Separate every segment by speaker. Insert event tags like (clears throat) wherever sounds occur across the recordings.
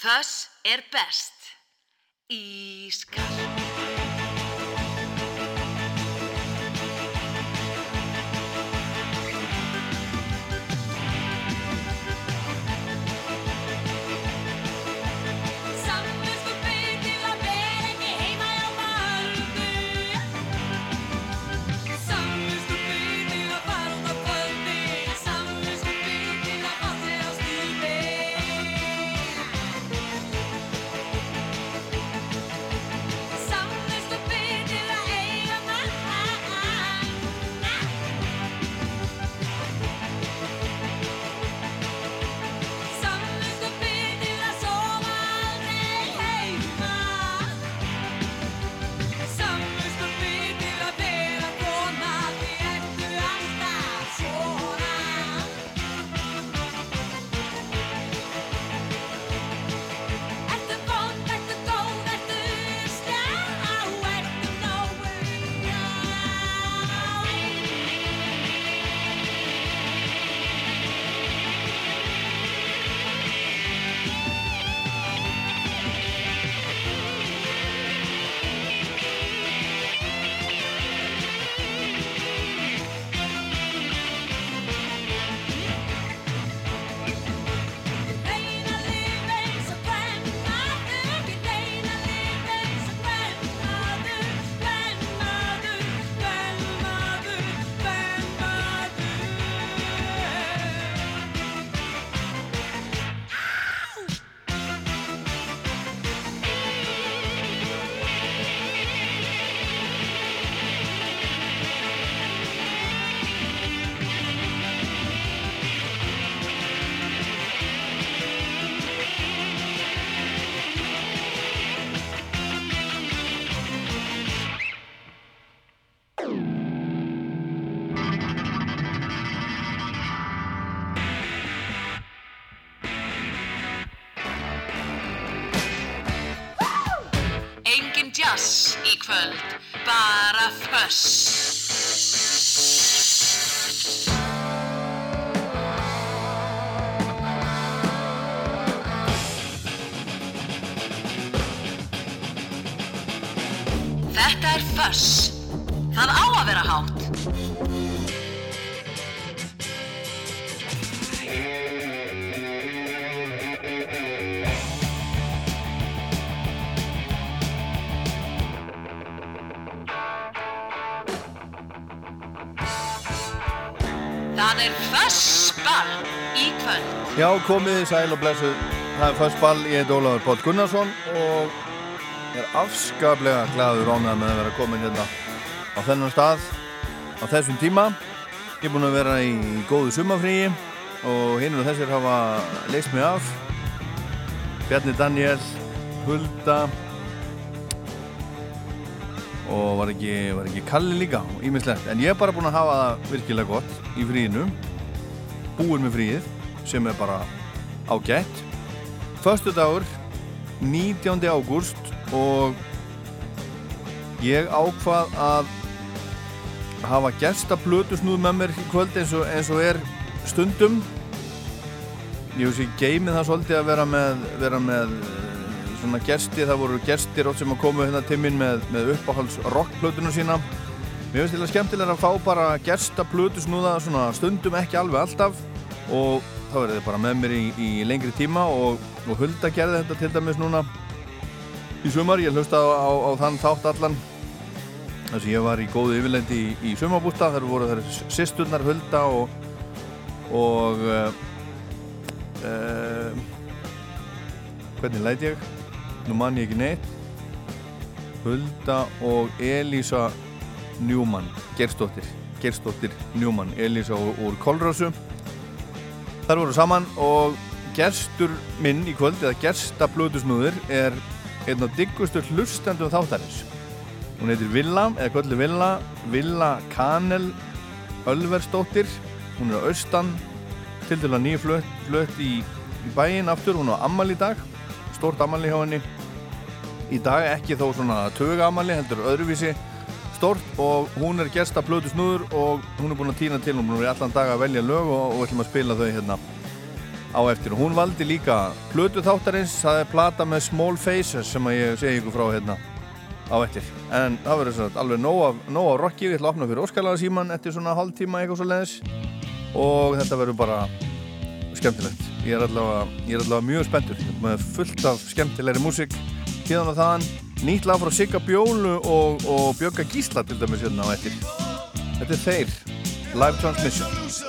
Speaker 1: Föss er best. Ískall.
Speaker 2: Komið sæl og blessu. Það er fyrst ball, ég heit Óláður Pótt Gunnarsson og er afskaplega gladur ánægð með að vera komin hérna á þennan stað á þessum tíma. Ég er búin að vera í góðu sumafríi og hinn og þessir hafa leist mig af. Bjarni Daniel, Hulda og var ekki, var ekki Kalli líka ímislegt. En ég er bara búin að hafa það virkilega gott í fríinu, búin með fríið sem er bara ágætt. Föstu dagur 19. ágúst og ég ákvað að hafa gestablötusnúð með mér í kvöld eins og, eins og er stundum. Ég veist ég geimi það svolítið að vera með, vera með eh, svona gesti, það voru gestir sem að koma hérna til minn með, með uppáhalds rockplötunum sína. Mér finnst þetta skemmtilega að fá bara gestablötusnúða stundum ekki alveg alltaf. Og þá er þið bara með mér í, í lengri tíma og, og Hulda gerði þetta til dæmis núna í sumar, ég hlusta á, á, á þann þátt allan. Þess að ég var í góðu yfirlendi í, í sumabústa þar voru þær sýsturnar Hulda og og uh, uh, hvernig læti ég? Nú mann ég ekki neitt. Hulda og Elísa Njúmann Gerstóttir Gerstóttir Njúmann Elísa úr Kolrásu Þar voru saman og gerstur minn í kvöld, eða gerstablötusnúður, er einn af diggustur hlustendum þáttarins. Hún heitir Villa, eða kvöldu Villa, Villa Kanel Ölversdóttir. Hún er á austan, til dæla nýju flött, flött í, í bæin aftur. Hún er á Amal í dag, stort Amal í hjá henni. Í dag ekki þó svona töga Amali, heldur öðruvísi stort og hún er gersta blödu snúður og hún er búin að týna til hún er allan dag að velja lög og, og ætlum að spila þau hérna á eftir. Hún valdi líka plötu þáttarins, það er plata með Small Faces sem að ég segi ykkur frá hérna á eftir, en það verður alveg nóg af rocki, ég ætla að opna fyrir Óskalaga síman eftir svona hálf tíma eitthvað svo leiðis og þetta verður bara skemmtilegt, ég er allavega, ég er allavega mjög spenntur, með fullt af skemmtilegri músik, hérna og þaðan nýtt lag frá Sigga Bjólu og, og Björga Gísla til dæmis hérna á eftir. Þetta er þeir, Live Transmission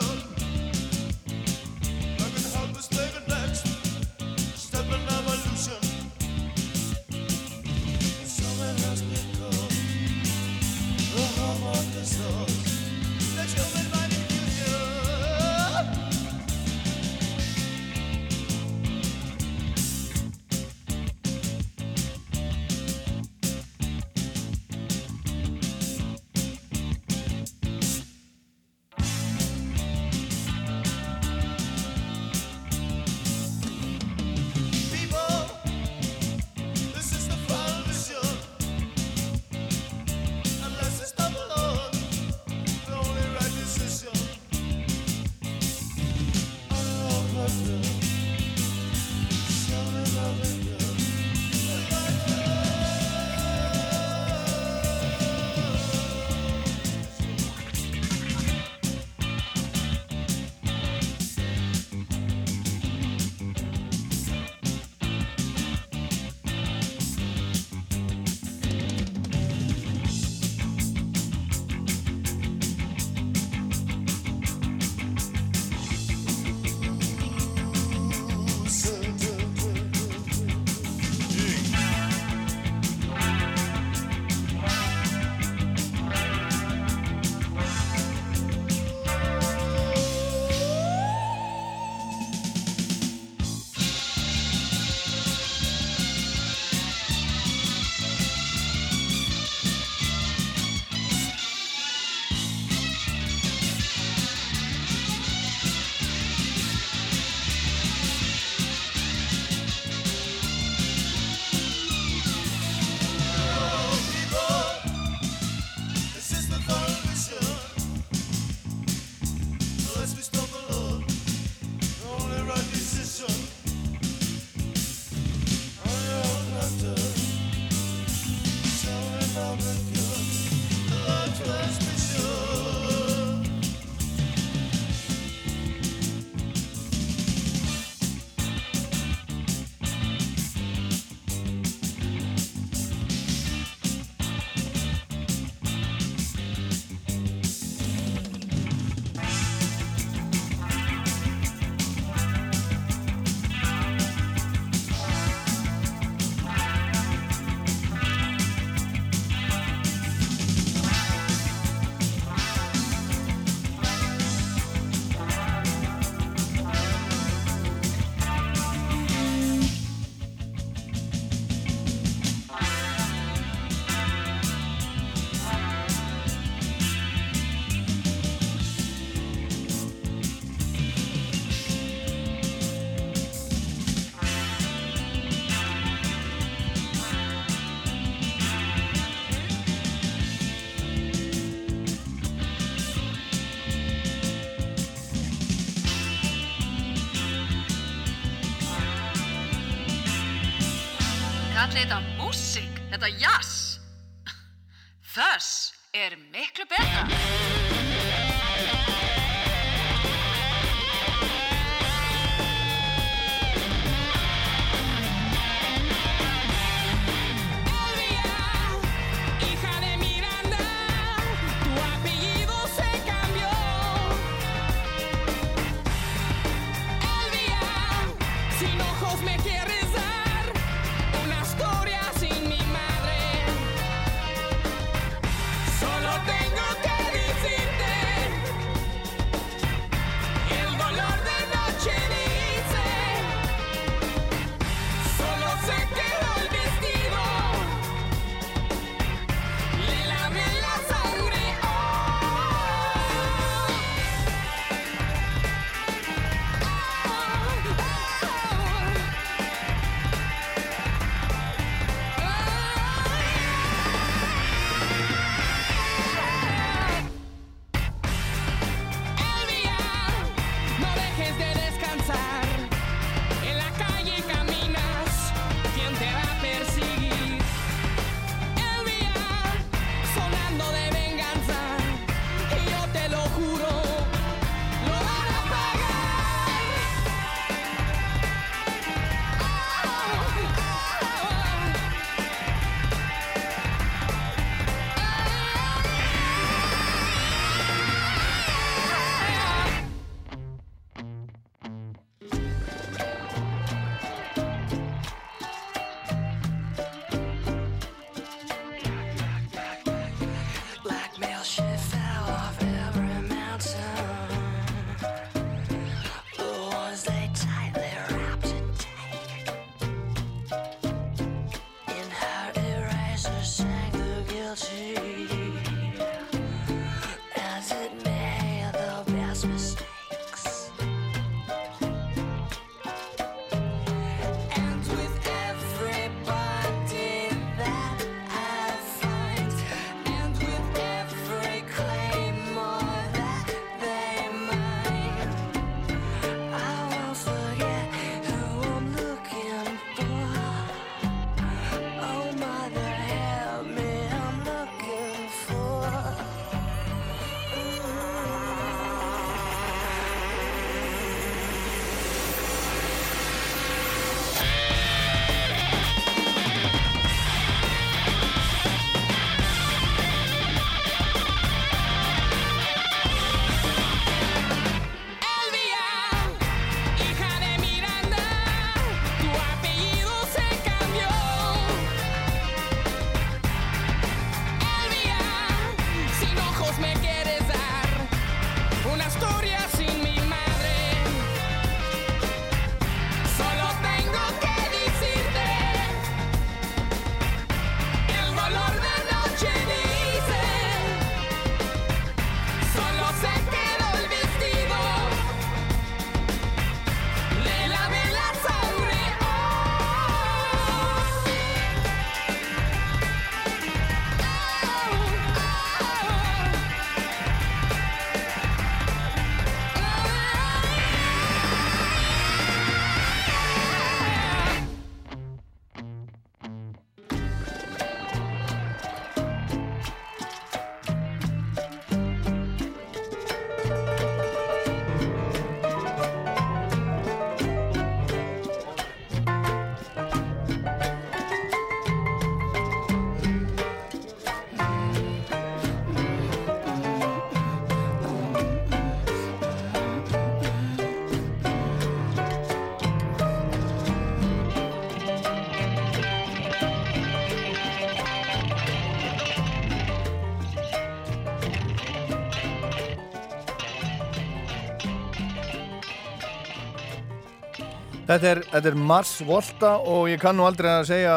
Speaker 1: Þetta er,
Speaker 2: þetta er Mars Volta og ég kann nú aldrei að segja,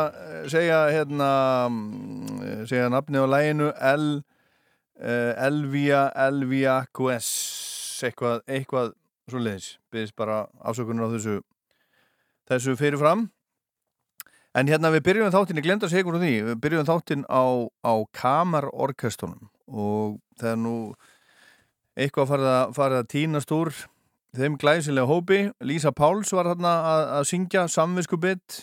Speaker 2: segja, hérna, mm, segja nafni á læginu L, uh, Elvia, Elvia QS, eitthvað, eitthvað svo leiðis. Byggðist bara afsökunar á þessu, þessu fyrirfram. En hérna við byrjum þáttinn, ég glemd að segja úr því, við byrjum þáttinn á, á kamarorkestunum og það er nú eitthvað farið að, farið að tínast úr þeim glæsilega hópi. Lísa Páls var hérna að, að syngja samvisku bytt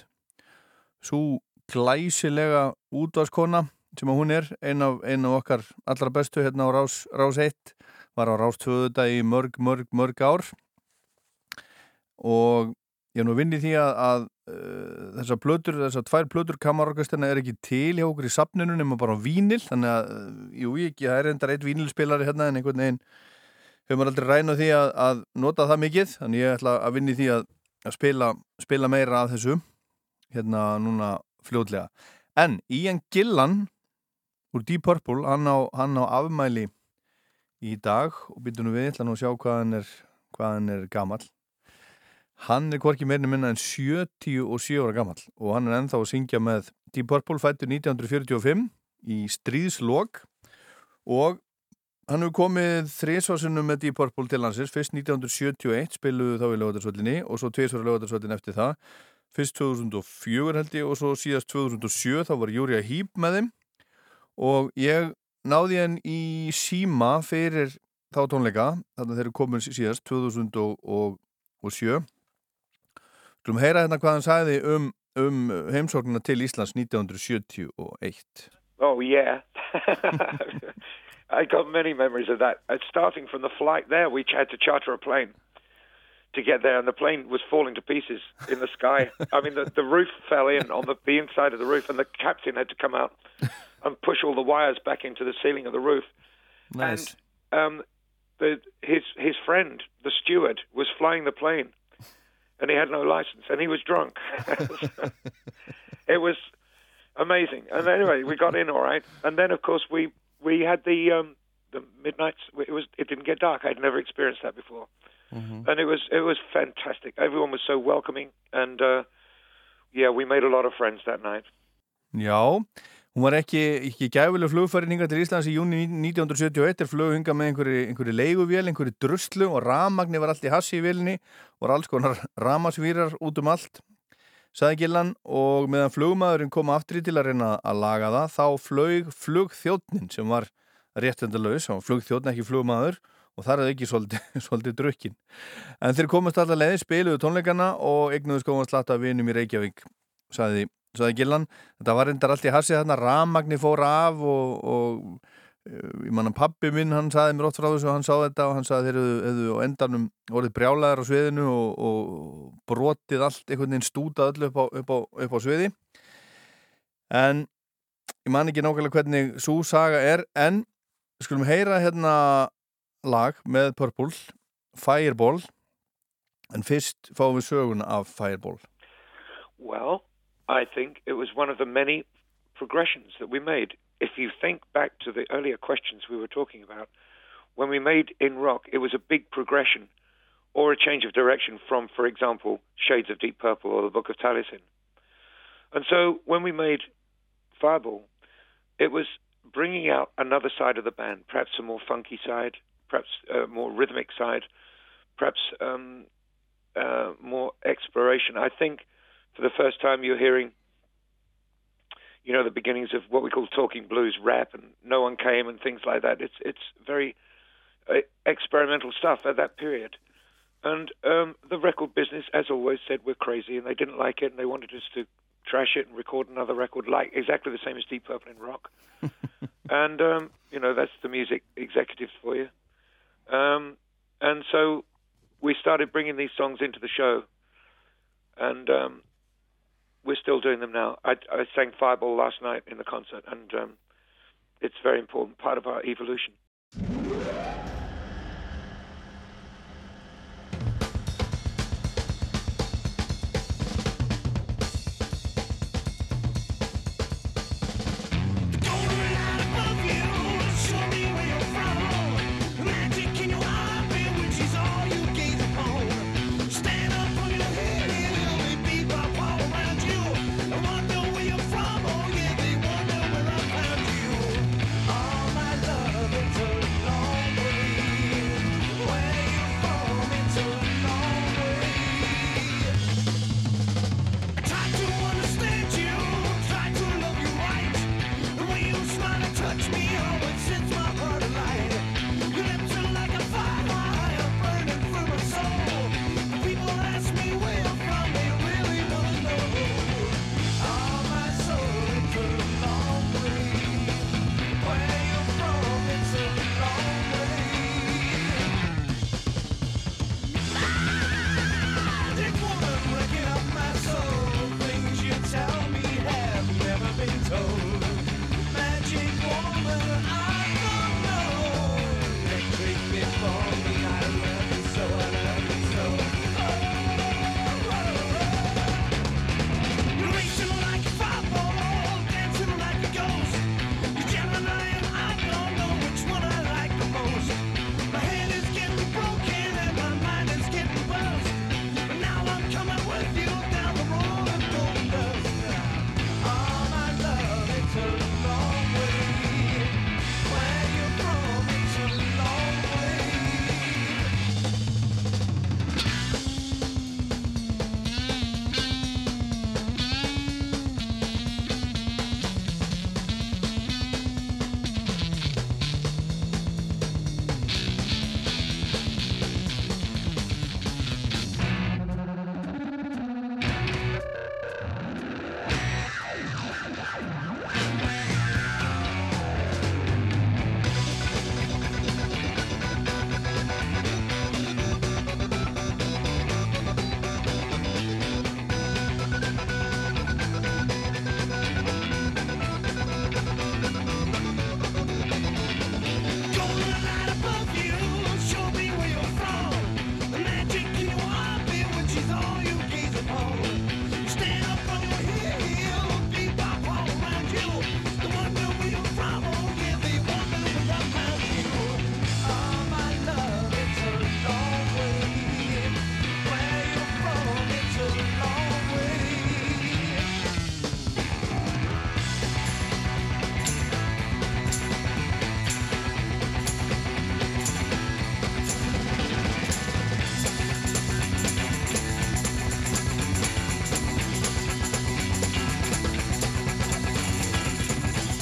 Speaker 2: svo glæsilega útvarskona sem að hún er ein af, ein af okkar allra bestu hérna á Rás, Rás 1 var á Rás 2 þetta í mörg, mörg, mörg ár. Og ég er nú vinn í því að, að uh, þessar plötur, þessar tvær plötur kamarorkastina er ekki til hjá okkur í sapninu nema bara á vínil, þannig að jú, ég, það er endar eitt vínilspilari hérna en einhvern veginn hefur maður aldrei rænað því að, að nota það mikið þannig ég ætla að vinni því að, að spila, spila meira af þessu hérna núna fljóðlega en Ian Gillan úr Deep Purple, hann á, hann á afmæli í dag og byrjum við, ætla nú að sjá hvað hann er hvað hann er gammal hann er hvorki meirinu minna en 77 ára gammal og hann er ennþá að syngja með Deep Purple fættur 1945 í stríðslokk og Hann hefur komið þrísvarsunum með Deep Purple til landsins, fyrst 1971 spiluðu þá í lögadarsvöllinni og svo tviðsvara lögadarsvöllin eftir það. Fyrst 2004 held ég og svo síðast 2007 þá var Júria Hýb með þeim og ég náði henn í síma fyrir þá tónleika, þannig að þeir eru komin síðast 2007. Skulum heyra hérna hvað hann sagði um, um heimsóknuna til Íslands 1971.
Speaker 3: Oh yeah. (laughs) (laughs) I got many memories of that. Uh, starting from the flight there, we had to charter a plane to get there, and the plane was falling to pieces in the sky. (laughs) I mean, the, the roof fell in on the, the inside of the roof, and the captain had to come out (laughs) and push all the wires back into the ceiling of the roof.
Speaker 2: Nice.
Speaker 3: And um, the, his his friend, the steward, was flying the plane, and he had no license, and he was drunk. (laughs) it was amazing. And anyway, we got in all right, and then of course we we had the um, the midnights. It was it didn't get dark. I'd never experienced that before,
Speaker 2: Mhm.
Speaker 3: and it was it was fantastic. Everyone was so welcoming, and uh, yeah, we made a lot of friends that night.
Speaker 2: Já, hún var ekki, ekki gæfileg flugfærin hinga til Íslands í júni 1971 er flug hinga með einhverju, einhverju leiguvél, einhverju druslu og ramagni var allt í hassi í vélinni og alls konar ramasvírar út um allt saði Gillan og meðan flugmaðurinn kom aftri til að reyna að laga það þá flög flugþjóttnin sem var réttendalaus, hann flugþjóttn ekki flugmaður og þar er ekki svolítið, (laughs) svolítið drukkin. En þeir komast alltaf leiði, spiluðu tónleikana og eignuðu skóðan slatta vinum í Reykjavík, saði, saði Gillan. Þetta var reyndar allt í hassi þarna, ramagni fór af og, og ég manna pappi minn, hann saði mér oft frá þessu og hann sá þetta og hann saði þeir eru á endanum orðið brjálæðar á sviðinu og, og brotið allt, einhvern veginn stútað öllu upp á, upp á, upp á sviði. En ég man ekki nákvæmlega hvernig svo saga er, en skulum heyra hérna lag með Purple, Fireball, en fyrst fáum við söguna af Fireball.
Speaker 3: Well, I think it was one of the many progressions that we made. If you think back to the earlier questions we were talking about, when we made In Rock, it was a big progression or a change of direction from, for example, Shades of Deep Purple or the Book of Taliesin. And so when we made Fireball, it was bringing out another side of the band, perhaps a more funky side, perhaps a more rhythmic side, perhaps um, uh, more exploration. I think for the first time you're hearing you know the beginnings of what we call talking blues rap and no one came and things like that. It's it's very uh, experimental stuff at that period. And um the record business as always said we're crazy and they didn't like it and they wanted us to trash it and record another record like exactly the same as deep purple in rock. (laughs) And um you know that's the music executives for you. Um and so we started bringing these songs into the show. And um we're still doing them now. I, I sang Fireball last night in the concert, and um, it's a very important part of our evolution.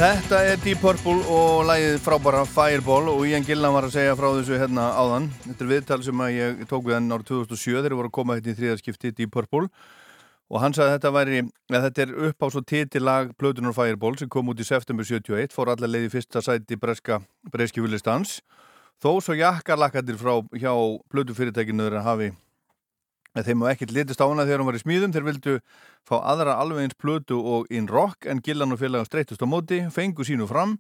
Speaker 2: Þetta er Deep Purple og lægið frábæra Fireball og Ian Gillan var að segja frá þessu hérna áðan. Þetta er viðtal sem ég tók við hann árið 2007 þegar ég voru að koma hérna í þriðarskipti Deep Purple og hann sagði að þetta væri, að þetta er upp á svo titilag Plötunar Fireball sem kom út í september 71, fór allar leiði fyrsta sæti breska breski vilistans þó svo jakkarlakkadir frá hjá plötufyrirtækinu þeirra hafi þeim var ekkert litist á hana þegar hún var í smíðum. Þeir vildu fá aðra alveg eins plötu og in rock en Gillan og félagar streytust á móti, fengu sínu fram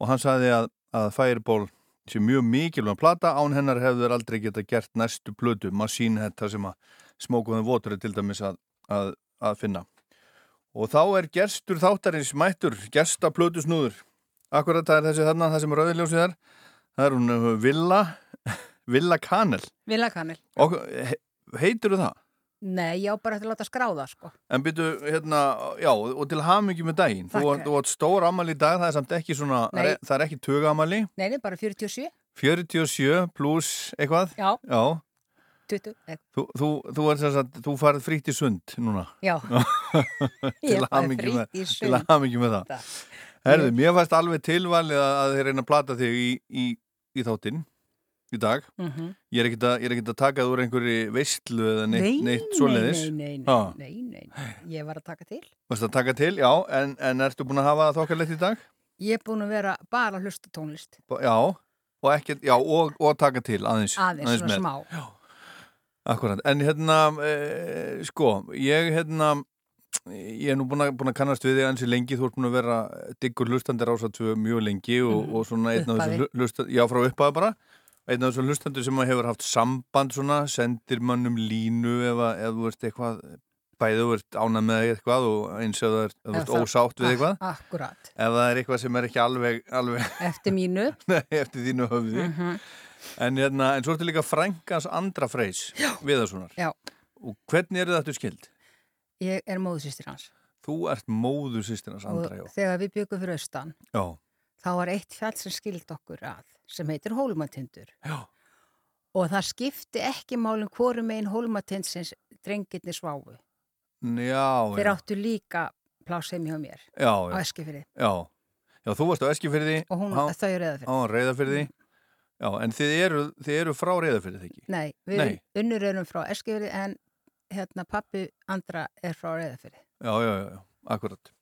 Speaker 2: og hann sagði að, að Fireball sé mjög mikilvæg plata án hennar hefur aldrei geta gert næstu plötu, Machine Head, það sem að smókuðum votur er til dæmis að, að, að finna. Og þá er gerstur þáttarins mættur, gersta plötu snúður. Akkurat það er þessi þarna, það sem er rauðiljósið þar. Það er hún uh, Villa, (laughs) Villa Kanel.
Speaker 4: Villakanil.
Speaker 2: Og he, heitir það?
Speaker 4: Nei, ég á bara eftir að láta skráða, sko.
Speaker 2: En byrju, hérna, já, og til hamingi með daginn. Þú þú átt stór ammali í dag, það er samt ekki svona,
Speaker 4: Nei.
Speaker 2: það er ekki tögamali.
Speaker 4: Nei, nei, bara 47.
Speaker 2: 47 pluss eitthvað.
Speaker 4: Já,
Speaker 2: Já,
Speaker 4: 20. eh,
Speaker 2: þú, þú, þú, er, sem sagt, þú farið frítt í sund núna.
Speaker 4: Já. (laughs)
Speaker 2: Til hamingju með- Til hamingi með það.
Speaker 4: Þetta.
Speaker 2: Herðu, mér fannst alveg tilvalið að, að þeir reyna að plata þig í, í, í þáttinn í dag. Ekkert að, ég er ekkert að taka það úr einhverju veistlu eða neitt,
Speaker 4: Nei,
Speaker 2: neitt svoleiðis.
Speaker 4: Nei, nei, nei,
Speaker 2: Ha.
Speaker 4: nei, nei, nei, ég var að taka til.
Speaker 2: Varst að taka til, já, en, en ertu búin að hafa þokkarlegt í dag?
Speaker 4: Ég er búin að vera bara að hlusta tónlist.
Speaker 2: Já, og ekkert, já, og, og taka til aðeins.
Speaker 4: Aðeins, svona
Speaker 2: með.
Speaker 4: smá.
Speaker 2: Akkurat, en hérna, e, sko, ég hérna, ég er nú búin að, búin að kannast við þig ansi lengi, þú ert búin að vera diggur hlustandir ásatsu mjög lengi og,
Speaker 4: Mhm.
Speaker 2: og svona einn af þessum hlustandir, já, frá upphafi bara, einn af þessum hlustandir sem hefur haft samband svona, sendir mönnum línu ef, að- ef þú ert eitthvað, bæðið þú ert ánað með eitthvað og eins ef þú ert, ef ert ósátt við eitthvað,
Speaker 4: Akkurat.
Speaker 2: ef það er eitthvað sem er ekki alveg, alveg (laughs)
Speaker 4: Eftir mínu.
Speaker 2: eftir þínu höfði.
Speaker 4: Mhm.
Speaker 2: En, hérna, en svo ertu líka frængans andra freys viðarssonar.
Speaker 4: Já.
Speaker 2: Og hvernig er þetta skild?
Speaker 4: Ég er móðsýstir hans.
Speaker 2: Þú ert móður sýstirnas andra, já.
Speaker 4: Þegar við byggum fyrir austan,
Speaker 2: Já,
Speaker 4: þá var eitt fjall sem skild okkur að, sem heitir Hólmatindur.
Speaker 2: já,
Speaker 4: Og það skipti ekki málum hvorum megin Hólmatindsins drengirni sváfu.
Speaker 2: já,
Speaker 4: Þeir
Speaker 2: já,
Speaker 4: áttu líka plásið hjá mér
Speaker 2: já,
Speaker 4: á
Speaker 2: já,
Speaker 4: Eskifirði
Speaker 2: já. Já, þú varst á Eskifyrði,
Speaker 4: og hún,
Speaker 2: hann,
Speaker 4: þau eru
Speaker 2: hann var reyðafyrði. Já, en þið eru, þið eru frá reyðafyrði, ekki?
Speaker 4: Nei, við
Speaker 2: Nei.
Speaker 4: unnur erum frá Eskifirði en hérna pappi andra er frá Reyðafirði.
Speaker 2: Já, já, já, já, akkurat.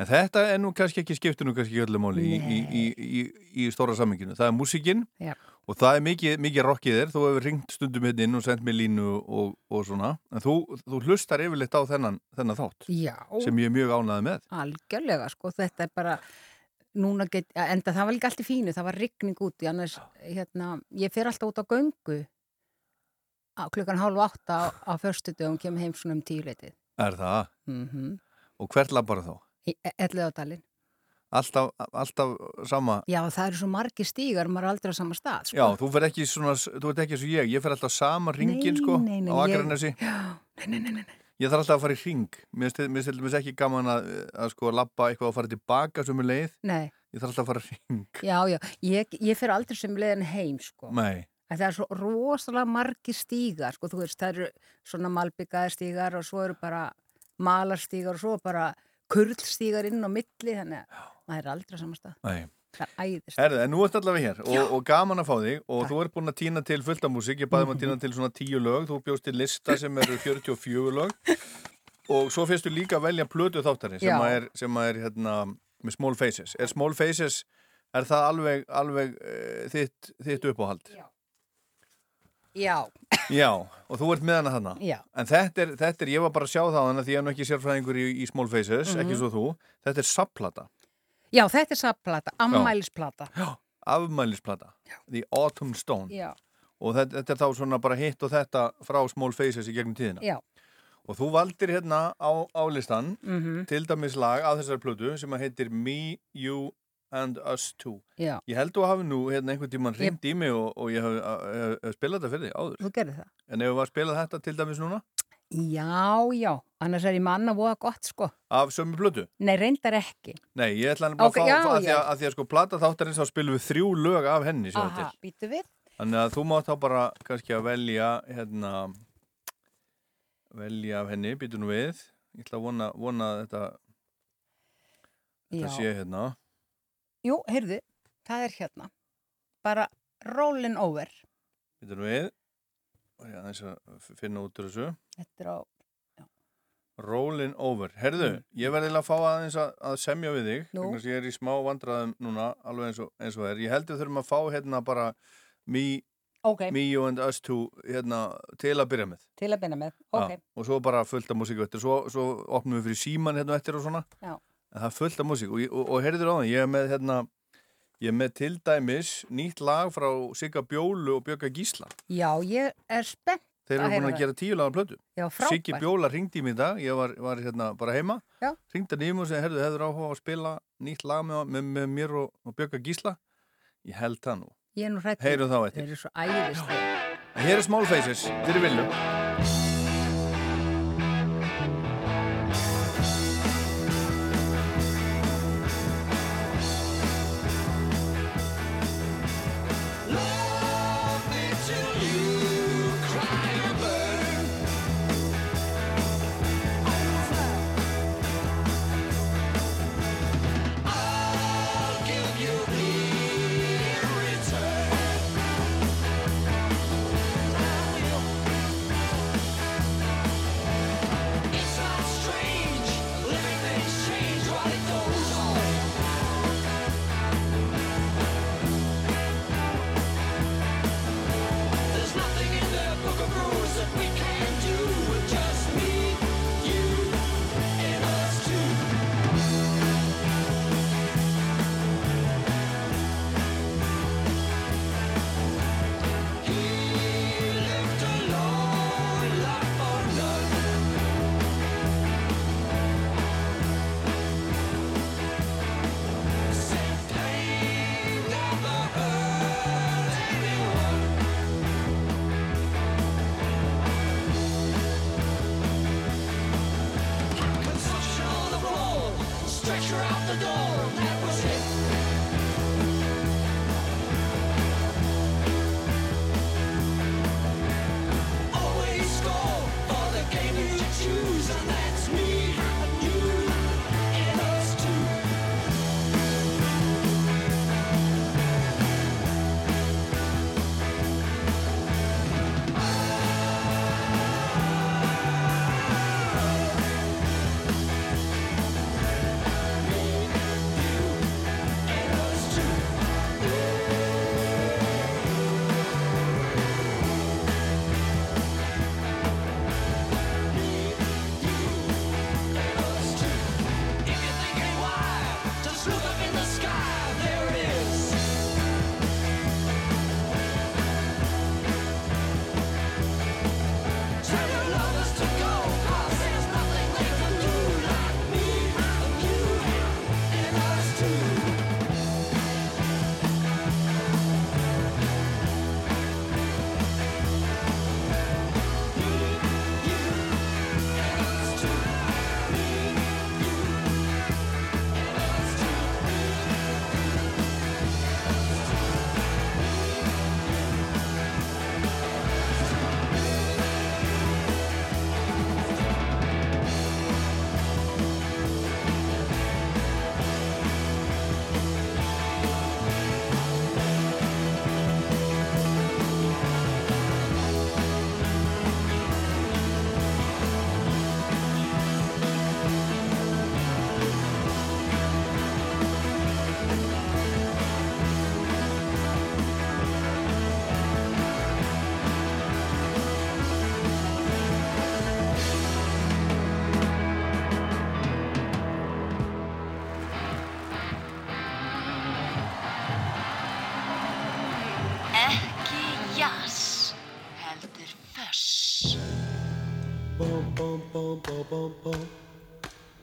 Speaker 2: En þetta er nú kannski ekki skiptir nú kannski ekki öllu máli í, í, í, í, í stóra samminginu. Það er músikinn
Speaker 4: Já.
Speaker 2: og það er mikið, mikið rockið þér. Þú hefur ringt stundum hérna inn og sendt mér línu og, og svona. En þú, þú hlustar yfirleitt á þennan, þennan þátt
Speaker 4: Já,
Speaker 2: sem ég er mjög ánæði með.
Speaker 4: algjörlega sko, þetta er bara núna get, enda það var líka allt í fínu, það var rigning úti, annars hérna, ég fer alltaf út á göngu á klukkan hálf átta á, á förstu dögum, kemur heim svona um tíu leitið.
Speaker 2: Er það?
Speaker 4: Mm
Speaker 2: Og hvert lappar þá?
Speaker 4: Í Elliðádalinn.
Speaker 2: Alltaf, alltaf sama?
Speaker 4: Já, það eru svo margir stígar, maður er aldrei á sama stað, sko.
Speaker 2: Já, þú fer ekki svona, þú ert ekki eins og ég. Ég fer alltaf sama ringin, sko,
Speaker 4: nei, nei,
Speaker 2: á
Speaker 4: ég- (gasps) nei, nei.
Speaker 2: Ég þarf alltaf að fara í ring. Mér finnst- mér ekki gaman að, að sko lappa eitthvað og fara tilbaka sem er leið.
Speaker 4: Nei,
Speaker 2: Ég þarf alltaf að fara í ring.
Speaker 4: já, já, ég, ég fer aldrei sem leiðin heim, sko. Það er svo rosalega margir stígar, sko, þú veist, það eru svona malbyggaði stígar og svo eru bara malarstígar og svo bara kurlstígar inn á milli, þannig að maður er aldrei á sama stað.
Speaker 2: Nei.
Speaker 4: Það er æðist.
Speaker 2: Herðu, en nú ert allavega hér og, og gaman að fá þig og þú ert búin að týna til fullt af músík, ég baði um að týna til svona tíu lög, þú bjóst til lista sem eru 44 lög og svo fyrstu líka að velja plötu þáttari sem að er, sem að er hérna, með Small Faces. Er Small Faces, er það alveg, alveg uh, þitt, þitt uppáhald?
Speaker 4: Já,
Speaker 2: Já, og þú ert með hana þarna.
Speaker 4: já,
Speaker 2: En þetta er, þetta er, ég var bara að sjá það á hana því ég er nú ekki sérfræðingur í, í Small Faces,
Speaker 4: Mhm.
Speaker 2: ekki svo þú. Þetta er sapplata,
Speaker 4: já, þetta er sapplata, ammælisplata.
Speaker 2: Já. afmælisplata, The Autumn Stone.
Speaker 4: Já,
Speaker 2: Og þetta, þetta er þá svona bara hitt og þetta frá Small Faces í gegnum tíðina.
Speaker 4: já,
Speaker 2: Og þú valdir hérna á, á listan
Speaker 4: mhm,
Speaker 2: til dæmis lag af þessari plötu sem að heitir Me, You and Us Too.
Speaker 4: já,
Speaker 2: Ég held þú hafi nú hérna einhvern tímann
Speaker 4: Ég-
Speaker 2: hringt í mig og, og ég hef, hef, hef spilað þetta fyrir þig áður.
Speaker 4: það.
Speaker 2: En ef við varum að spila þetta til dæmis núna
Speaker 4: Já, já, annars er ég manna voða gott, sko.
Speaker 2: af sömu plötu.
Speaker 4: Nei, reyndar ekki.
Speaker 2: Nei, ég ætla að fá,
Speaker 4: já,
Speaker 2: að, því að,
Speaker 4: já.
Speaker 2: að því að sko plata þáttarins þá spilum við þrjú lög af henni
Speaker 4: Aha, býtu við.
Speaker 2: Þannig að þú mátt þá bara kannski að velja hérna velja af henni, býtu nú við ég ætla að vona, vona að þetta
Speaker 4: Já,
Speaker 2: þetta sé hérna
Speaker 4: jú, heyrðu, það er hérna. Bara rollin over.
Speaker 2: Þetta er við. Og ég aðeins að finna út úr þessu.
Speaker 4: Þetta er á,
Speaker 2: Rollin over. Herðu, ég verði að fá aðeins að, að semja við þig.
Speaker 4: Nú.
Speaker 2: þess að Ég er í smá vandræðum núna, alveg eins og, eins og er. Ég held við þurfum að fá hérna bara me,
Speaker 4: ok,
Speaker 2: me you and us two hérna, til að byrja með.
Speaker 4: að byrja með. Ok,
Speaker 2: Já, og svo bara fullt af músík eftir. Svo, svo opnum við fyrir síman hérna eftir og svona.
Speaker 4: Já.
Speaker 2: En það er fullt af músík. Og, og, og heyrður á það, ég er með hérna, ég er með til dæmis nýtt lag frá Sigga Bjólu og Björga Gísla.
Speaker 4: já, ég er spennt.
Speaker 2: Þeir
Speaker 4: Að
Speaker 2: eru búin að
Speaker 4: það.
Speaker 2: gera tíu lagar plötu.
Speaker 4: Já.
Speaker 2: Siggi Bjóla ringdi í mig í dag, ég var, var hérna bara heima
Speaker 4: Já.
Speaker 2: ringdi hann í mig og segi, herðu, hefur áhuga að spila nýtt lag með, með, með mér og, og Björga Gísla ég held það nú,
Speaker 4: Ég er nú hrætt.
Speaker 2: heyrum þá
Speaker 4: Þeir eru svo
Speaker 2: en hér er Small Faces, fyrir villu
Speaker 5: Love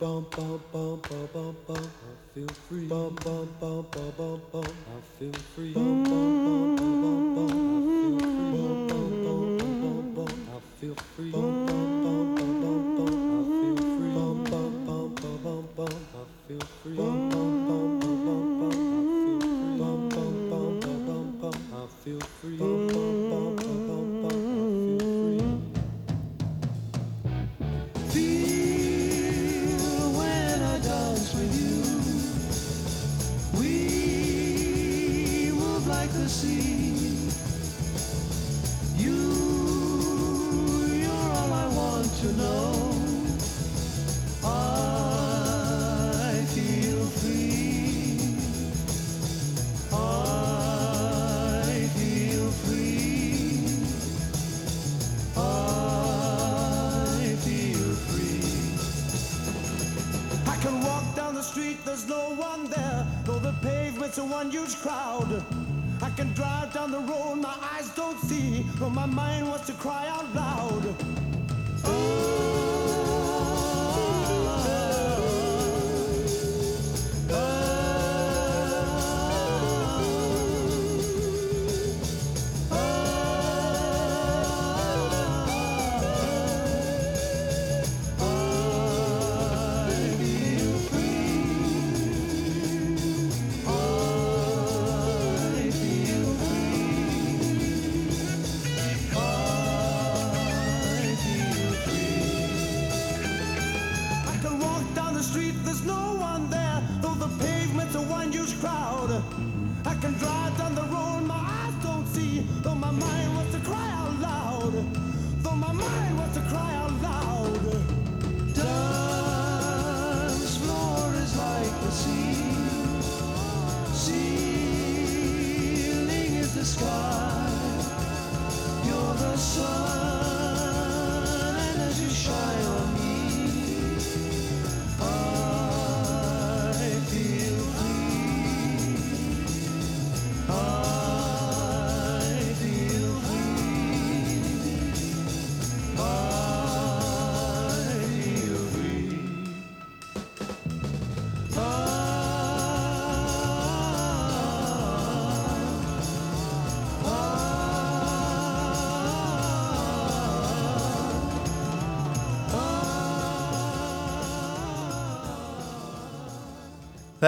Speaker 6: bum bum bum bum
Speaker 5: bum bum. I
Speaker 7: feel free. Bum bum bum bum bum bum. I feel free. Bum, see. But my mind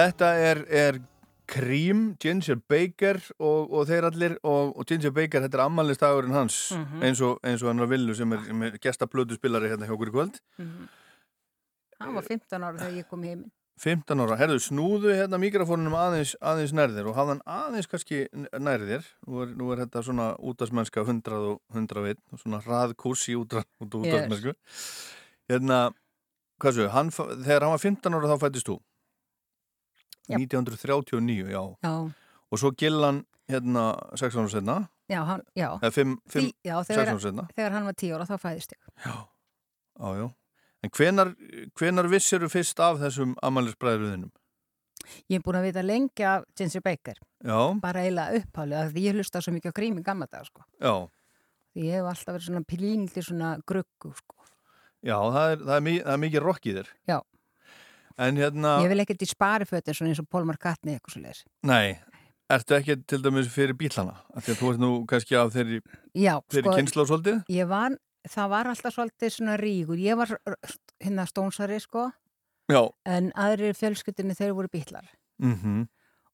Speaker 2: Þetta er, er Cream, Ginger Baker og, og þeir allir og, og Ginger Baker, þetta er ammælistagurinn hans eins, og, eins og hann var Villu sem er, er gestaplötu spilari hérna hjá okkur í kvöld.
Speaker 4: Hann var 15 ára þegar ég kom heim.
Speaker 2: 15 ára, herðu, snúðu hérna mikrofónunum aðeins, aðeins nærðir og hafðan aðeins kannski nærðir nú er, nú er þetta svona útastmennska 100 og 101 og svona hraðkurs í útra, út og útastmennsku hérna, hvað svo, þegar hann var 15 ára þá fættist þú. 1939, já.
Speaker 4: Já,
Speaker 2: og svo Gillan hérna 6 ára senna
Speaker 4: já, hann, já.
Speaker 2: eða 5,
Speaker 4: Því,
Speaker 2: 5
Speaker 4: já
Speaker 2: 6
Speaker 4: þegar,
Speaker 2: ára senna
Speaker 4: þegar hann var 10 ára þá fæðist ég
Speaker 2: já, já, já. En hvenar, hvenar vissir fyrst af þessum amalisbræðruðinum
Speaker 4: Ég er búin að vita lengi af Ginger Baker.
Speaker 2: Já,
Speaker 4: bara eiginlega upphálega því ég hlusta svo mikið á grími gamla dag sko.
Speaker 2: já.
Speaker 4: Því ég hef alltaf verið svona pílínli svona gruggu sko.
Speaker 2: Já, það er, það er, það er mikið rock í þér.
Speaker 4: Já.
Speaker 2: En hérna,
Speaker 4: Ég vil ekkert í sparifötin svona eins og Paul McCartney eitthvað svo leiðis
Speaker 2: nei, ertu ekki til dæmis fyrir bílana? Því að þú ert nú kannski af þeirri, þeirri
Speaker 4: sko,
Speaker 2: kynsla svolítið?
Speaker 4: ég var, það var alltaf svolítið svona ríkur, ég var hérna stónsari sko
Speaker 2: Já.
Speaker 4: en aðri fjölskyldinni þeir voru bílar
Speaker 2: Mm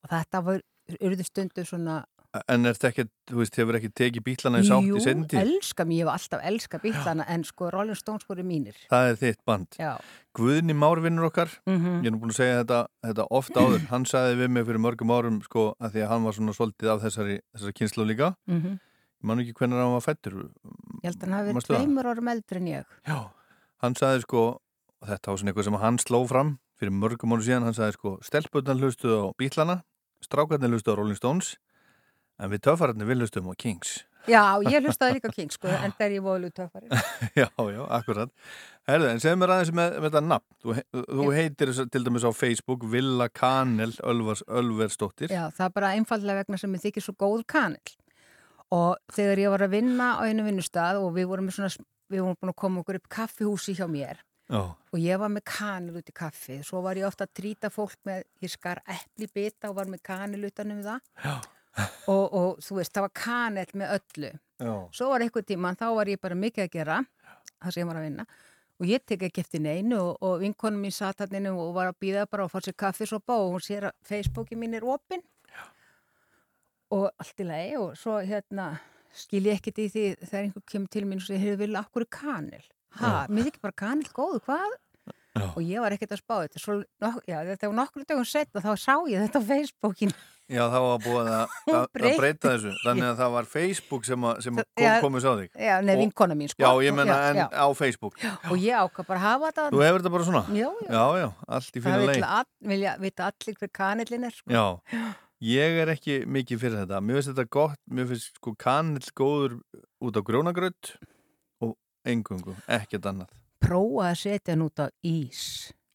Speaker 4: og þetta var, urðu stundu svona
Speaker 2: En ertu ekki, þú veist, hefur ekki tekið bílana í sátt
Speaker 4: Jú,
Speaker 2: í sendi?
Speaker 4: elska mér, ég var alltaf elska bílana en sko Rolling Stones voru mínir.
Speaker 2: Það er þitt band.
Speaker 4: Já,
Speaker 2: Guðni Márvinnur okkar,
Speaker 4: mm
Speaker 2: ég er nú búin að segja þetta, þetta oft áður, hann sagði við mig fyrir mörgum árum, sko, að því að hann var svona svolítið af þessari, þessari kynslu líka.
Speaker 4: mhm.
Speaker 2: Ég man ekki hvernig hann var fættur.
Speaker 4: ég held að hann hafi verið tveimur árum eldri en ég.
Speaker 2: Já, hann sagði sko þetta var svona eitthvað sem hann sló fram fyrir mörgum ára síðan, hann sagði sko stelpurnar hlustuðu á Bílana, strákarnir hlustuðu á Rolling Stones en við töffararnir við hlustuðum á Kings.
Speaker 4: Já, ég hlustaði líka á King sko, en er ég voðalega töffari (laughs)
Speaker 2: Já, já, akkurat. Herðu, en segð mér aðeins með, með þetta nafn. Þú, þú heitir til dæmis á Facebook Villa Kanel Ölvers, Ölversdóttir.
Speaker 4: Já, það er bara einfallega vegna sem ég þykir svo góður kanil og þegar ég var að vinna á einu vinnustad og við vorum, svona, við vorum búin að koma okkur upp kaffihúsi hjá mér.
Speaker 2: Já,
Speaker 4: og ég var með kanil út í kaffi svo var ég ofta að trýta fólk með ég skar epli bita og var með kanil utanum það.
Speaker 2: Já,
Speaker 4: og, og þú veist, það var kanil með öllu.
Speaker 2: Já.
Speaker 4: Svo var einhver tíma, þá var ég bara mikið að gera það sem ég var að vinna. Og ég tek ekki eftir neinu og, og vinkonum mín satt hann innu og var að býða bara og fór sér kaffi svo bá og hún sér að Facebooki mín er opinn. Og allt í lagi og svo hérna skil ég ekkert í því þegar einhver kemur til mín og segir, hefur vilja okkur kanil ha, mér þykir bara kanil góðu, hvað?
Speaker 2: Já.
Speaker 4: og ég var ekkert að spá þetta svo, já, þetta var nokkur dögum setna þá sá ég þetta á Facebookin
Speaker 2: Já, það var búið að, (laughs) að, að breyta þessu. Þannig að það var Facebook sem, að, sem kom,
Speaker 8: Já.
Speaker 2: komið sá þig.
Speaker 8: Já, neð vinkona mín, sko.
Speaker 2: Já, ég menna en
Speaker 8: já.
Speaker 2: á Facebook.
Speaker 8: Og ég ákvað bara að hafa þetta.
Speaker 2: Þú hefur þetta bara svona?
Speaker 8: Já, já.
Speaker 2: Já, já, allt í
Speaker 8: Það vil
Speaker 2: leið.
Speaker 8: all, vilja vita allir hver kanillin er, sko.
Speaker 2: Já, ég er ekki mikið fyrir þetta. Mér finnst þetta gott, mér finnst sko kanill góður út á grjónagrödd og engungu, ekkert annað.
Speaker 8: Prófa að setja hann út á ís.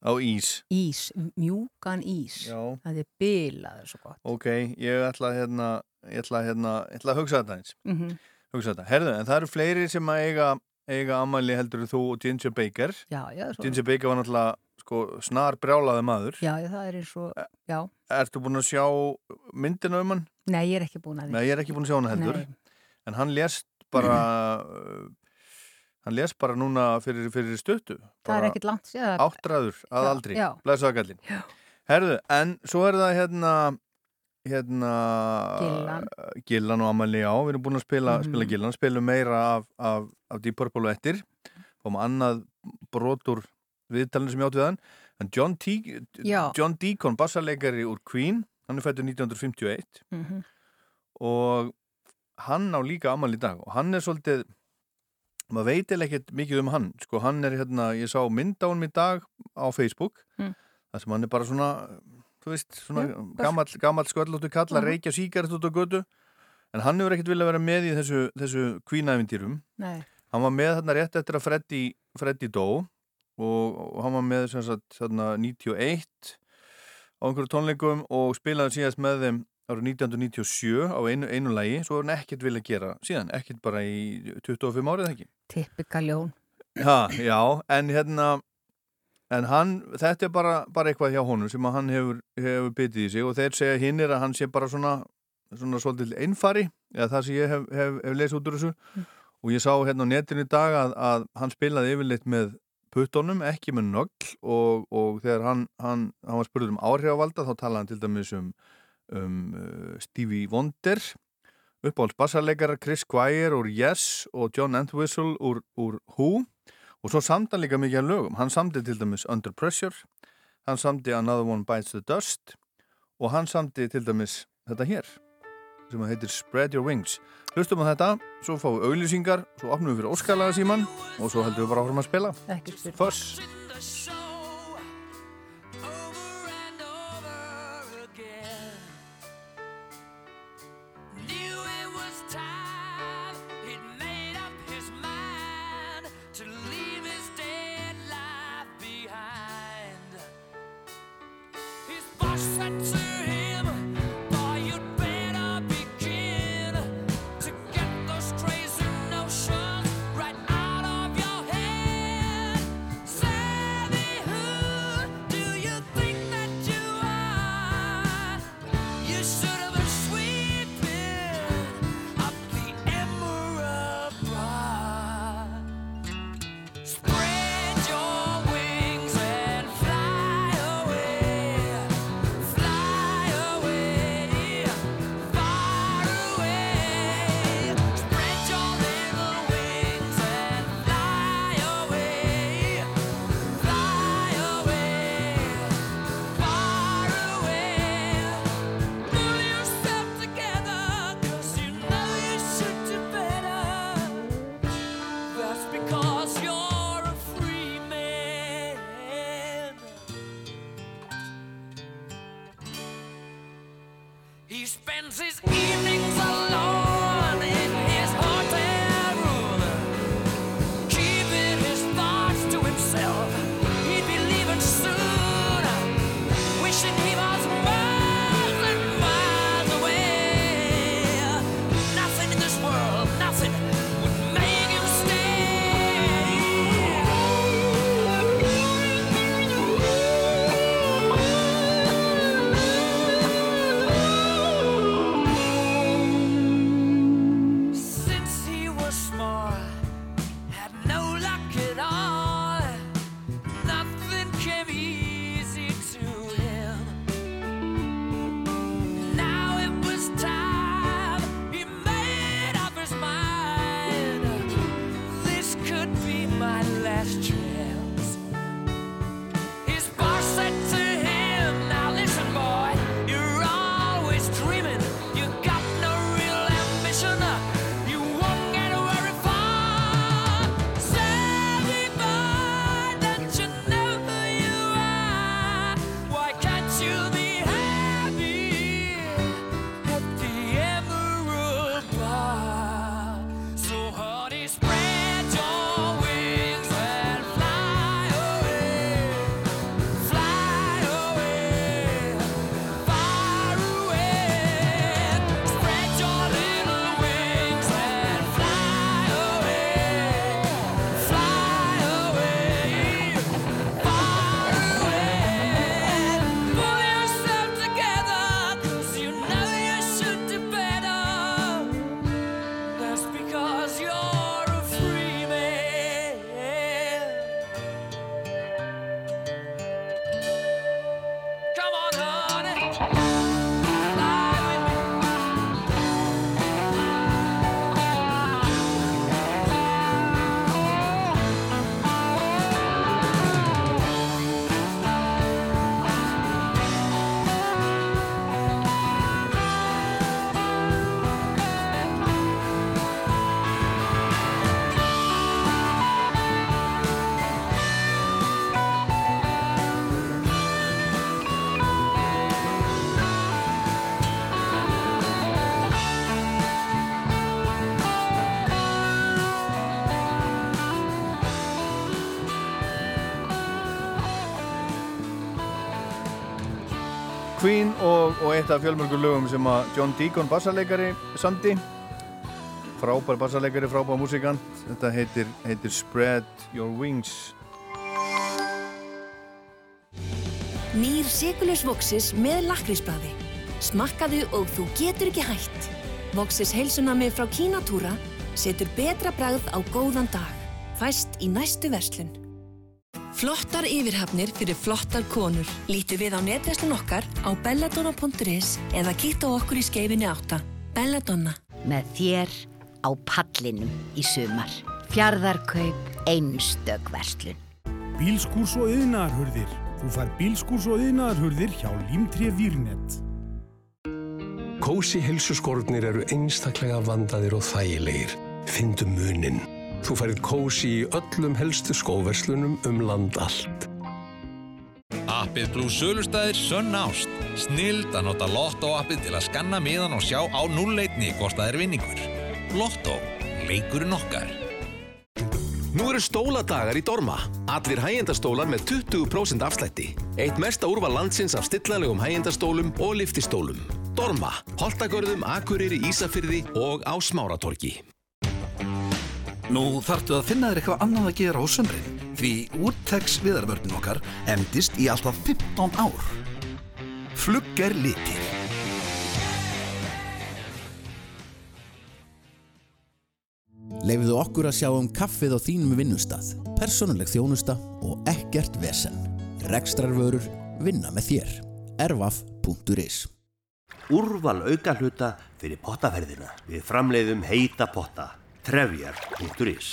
Speaker 2: Á ís.
Speaker 8: Ís, mjúkan ís.
Speaker 2: Já,
Speaker 8: Það er bilaður svo gott.
Speaker 2: ok, ég ætla að hérna, ég ætla að hérna, ég ætla að hugsa þetta eins.
Speaker 8: Mm
Speaker 2: Hugsa þetta. Herðu, en það eru fleiri sem að eiga, eiga ammæli heldur þú og Ginger Baker.
Speaker 8: Já, já, svo.
Speaker 2: Ginger Baker var náttúrulega sko snar brjálaði maður.
Speaker 8: Já, það er eins og, já.
Speaker 2: Ertu búin að sjá myndina um hann?
Speaker 8: Nei, ég er ekki búin að því.
Speaker 2: Nei, ég er ekki búin að sjá hana heldur.
Speaker 8: Nei.
Speaker 2: En hann lést bara (clears throat) uh, hann lést bara núna fyrir, fyrir stuttu.
Speaker 8: Það er ekkit langt sér.
Speaker 2: áttræður að
Speaker 8: Já,
Speaker 2: aldri.
Speaker 8: já.
Speaker 2: Blæsaða gallin. Herðu, en svo er það hérna hérna
Speaker 8: Gillan.
Speaker 2: Gillan og Amalí á, við erum búin að spila,
Speaker 8: Mhm.
Speaker 2: spila Gillan, spilum meira af, af, af Deep Purple og eftir fáum annað brotur viðtalinu sem ég átt við hann en John, T. John Deacon, bassarleikari úr Queen hann er fættur 1951
Speaker 8: Mm -hmm.
Speaker 2: og hann á líka amal í dag og hann er svolítið maður veit eða ekkert mikið um hann sko hann er hérna, ég sá mynd á hann í dag á Facebook
Speaker 8: Mm.
Speaker 2: þar sem hann er bara svona þú veist, svona
Speaker 8: Já,
Speaker 2: gamall, gamall sköllóttu kall að
Speaker 8: Mhm.
Speaker 2: reykja síkart út á götu en hann hefur ekkert viljað vera með í þessu, þessu kvínæfintýrum
Speaker 8: Nei.
Speaker 2: hann var með þarna rétt eftir að Freddy, Freddy dó og, og hann var með sagt þarna 91 á einhverju tónleikum og spilaði síðast með þeim árið 1997 á einu, einu lagi svo er hann ekkert viljað gera síðan, ekkert bara í 25 árið ekki?
Speaker 8: Tippika ljón.
Speaker 2: ha, Já, en hérna en hann, þetta er bara, bara eitthvað hjá honum sem hann hefur, hefur bitið í sig og þeir segja hinn er að hann sé bara svona svona svolítið einfari eða það sem ég hef, hef, hef lesið út úr þessu. Og ég sá hérna á netinu í dag að, að hann spilaði yfirleitt með puttónum, ekki með nögl og, og þegar hann, hann, hann var spurður um áhrifavalda þá talaði hann til dæmis um, um uh, Stevie Wonder uppáhalds bassarleikara Chris Squire úr Yes og John Entwistle úr, úr Who. Og svo samt hann líka mikið að lögum. Hann samdi til dæmis Under Pressure hann samdi Another One Bites the Dust og hann samdi til dæmis þetta hér sem heitir Spread Your Wings. Hlustum á þetta, svo fáum við auglýsingar svo opnum við fyrir óskalaga síman og svo heldum við bara áfram að spila.
Speaker 8: Ekki
Speaker 2: eitt af fjölmörgur lögum sem að John Deacon bassarleikari samdi frábær bassarleikari, frábær músikant þetta heitir, heitir Spread Your Wings
Speaker 9: Nýr Sigurljus Voxis með lakrísbræði. Smakkaðu og þú getur ekki hætt. Voxis heilsunami frá Kínatúra setur betra bræð á góðan dag. Fæst í næstu verslun. Flottar yfirhafnir fyrir flottar konur. Lítu við á netverslun okkar á belladonna.is eða kíkta á okkur í skeifinni átta. Belladonna.
Speaker 10: með þér á pallinum í sumar. Fjarðarkaup einstök verslun.
Speaker 11: Bílskúrs og yðnaðarhurðir. Þú fær bílskúrs og yðnaðarhurðir hjá Límtré Výrnett.
Speaker 12: Kósi heilsuskornir eru einstaklega vandaðir og þægilegir. Fyndu munin. Þú færið kósi í öllum helstu skóverslunum um land allt.
Speaker 13: Appið pluss sölustæðir Sönn Ást. Snild að nota Lotto-appið til að skanna miðan og sjá á núlleitni hvort það er vinningur. Lotto. Leikurinn okkar.
Speaker 14: Nú eru stóladagar í Dorma. Allir hægjendastólar með 20% afslætti. Eitt mesta úrval landsins af stillanlegum hægjendastólum og liftistólum. Dorma. Holtagörðum, Akureyri, Ísafyrði og á Smáratorgi.
Speaker 15: Nú þarftu að finna þér eitthvað annað að gera á sömrin því úrtex viðarvörnin okkar endist í alltaf 15 ár. Flugger litir.
Speaker 16: Leifðu okkur að sjá um kaffið á þínum vinnustad, persónuleg þjónusta og ekkert vesen. Rekstrarvörur vinna með þér. ervaf.is
Speaker 17: Úrval auka hluta fyrir pottaferðina. Við framleiðum heita potta. Trefjar.is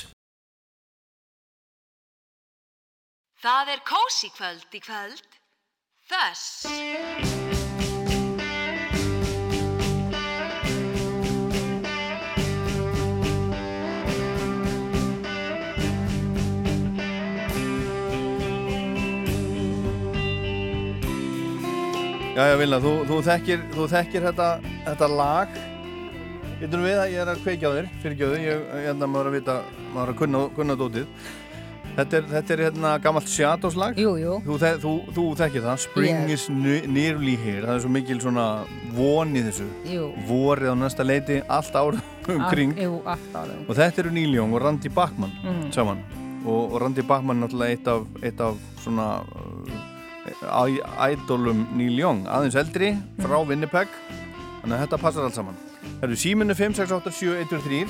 Speaker 1: Það er kósi kvöld í kvöld. Þess.
Speaker 2: Jæja Villa, þú, þú, þekkir, þú þekkir þetta, þetta lag Vittum við að ég er að kveikja þér fyrir gjöðu, ég ég hérna maður að vita maður að kunna, kunna dótið. Þetta er, þetta er hérna gammalt Shadows-lag.
Speaker 4: Jú, jú.
Speaker 2: Þú, þe þú, þú þekkir það, Spring
Speaker 4: Ég-
Speaker 2: is ne- nearly here. Það er svo mikil svona von í þessu.
Speaker 4: Jú.
Speaker 2: Vorið á næsta leiti, allt ár um kring.
Speaker 4: Allt- Jú, allt árið.
Speaker 2: Og þetta eru Neil Young og Randy Bachman
Speaker 4: Mhm.
Speaker 2: saman. Og, og Randy Bachman er náttúrulega eitt af, eitt af svona uh, ædolum Neil Young. Aðeins eldri frá Winnipeg. Þannig að þetta passar allt saman Það eru síminu 5687123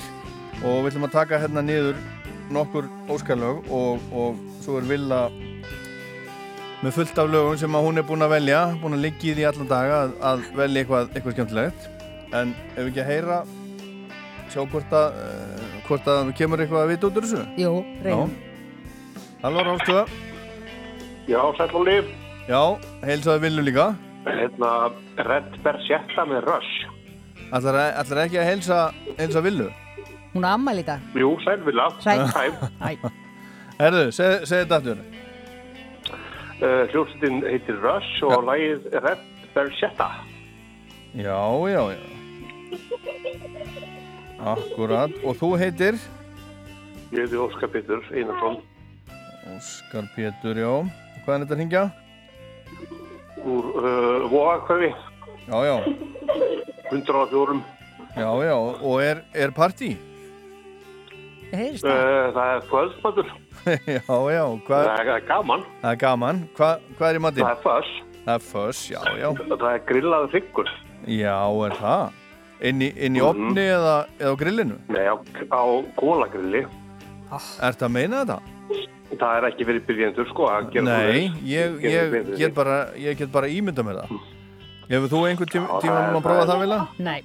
Speaker 2: og við ætlum að taka hérna niður nokkur óskarlög og, og svo er Villa með fullt af lögum sem að hún er búin að velja búin að liggja í því allan daga að, að velja eitthvað, eitthvað skemmtilegt en ef við ekki að heyra sjá hvort að uh, hvort að kemur eitthvað að vita út úr þessu
Speaker 4: Jú, reynum.
Speaker 2: Halló Rálstöða
Speaker 18: Já, sæll og lif.
Speaker 2: Já, heilsaði Villu líka
Speaker 18: Hérna, Red Berchetta með Rush.
Speaker 2: Ætlar, ekki að heilsa, heilsa Villu?
Speaker 4: Hún er ammæli í dag.
Speaker 18: Jú, sæl vilja.
Speaker 4: Sæl.
Speaker 2: Herðu, seg, segi þetta aftur.
Speaker 18: Uh, Hljómsveitin heitir Rush og lagið Red Berchetta.
Speaker 2: Já, já, já. Akkurat. Og þú heitir?
Speaker 18: Ég heiti Óskar Pétur Einarsson.
Speaker 2: Óskar Pétur, já. Hvað er þetta að hringja?
Speaker 18: úr uh, Vóakvæði,
Speaker 2: Já, já,
Speaker 18: 104.
Speaker 2: já, já Og er, er partí?
Speaker 4: Ég heyrist
Speaker 18: Uh, það er kvöldmatur. (laughs)
Speaker 2: já, já hvað,
Speaker 18: Það er gaman.
Speaker 2: Það er gaman Hva, Hvað er í matinn?
Speaker 18: Það er föss.
Speaker 2: Það er föss, já, já
Speaker 18: Það er grillaður hryggur.
Speaker 2: Já, er það? Inn í, inn í
Speaker 18: Mhm.
Speaker 2: opni eða, eða á grillinu?
Speaker 18: Nei, á, á kólagrilli.
Speaker 2: Ertu að meina þetta?
Speaker 18: Það er ekki verið byrjendur, sko. að gera
Speaker 2: Nei, ég, ég,
Speaker 18: betur.
Speaker 2: get bara, ég get bara ímynda mér það. Hefur þú einhvern tím,
Speaker 18: Já,
Speaker 2: tíma um að prófa
Speaker 18: það
Speaker 2: Vila?
Speaker 4: Nei,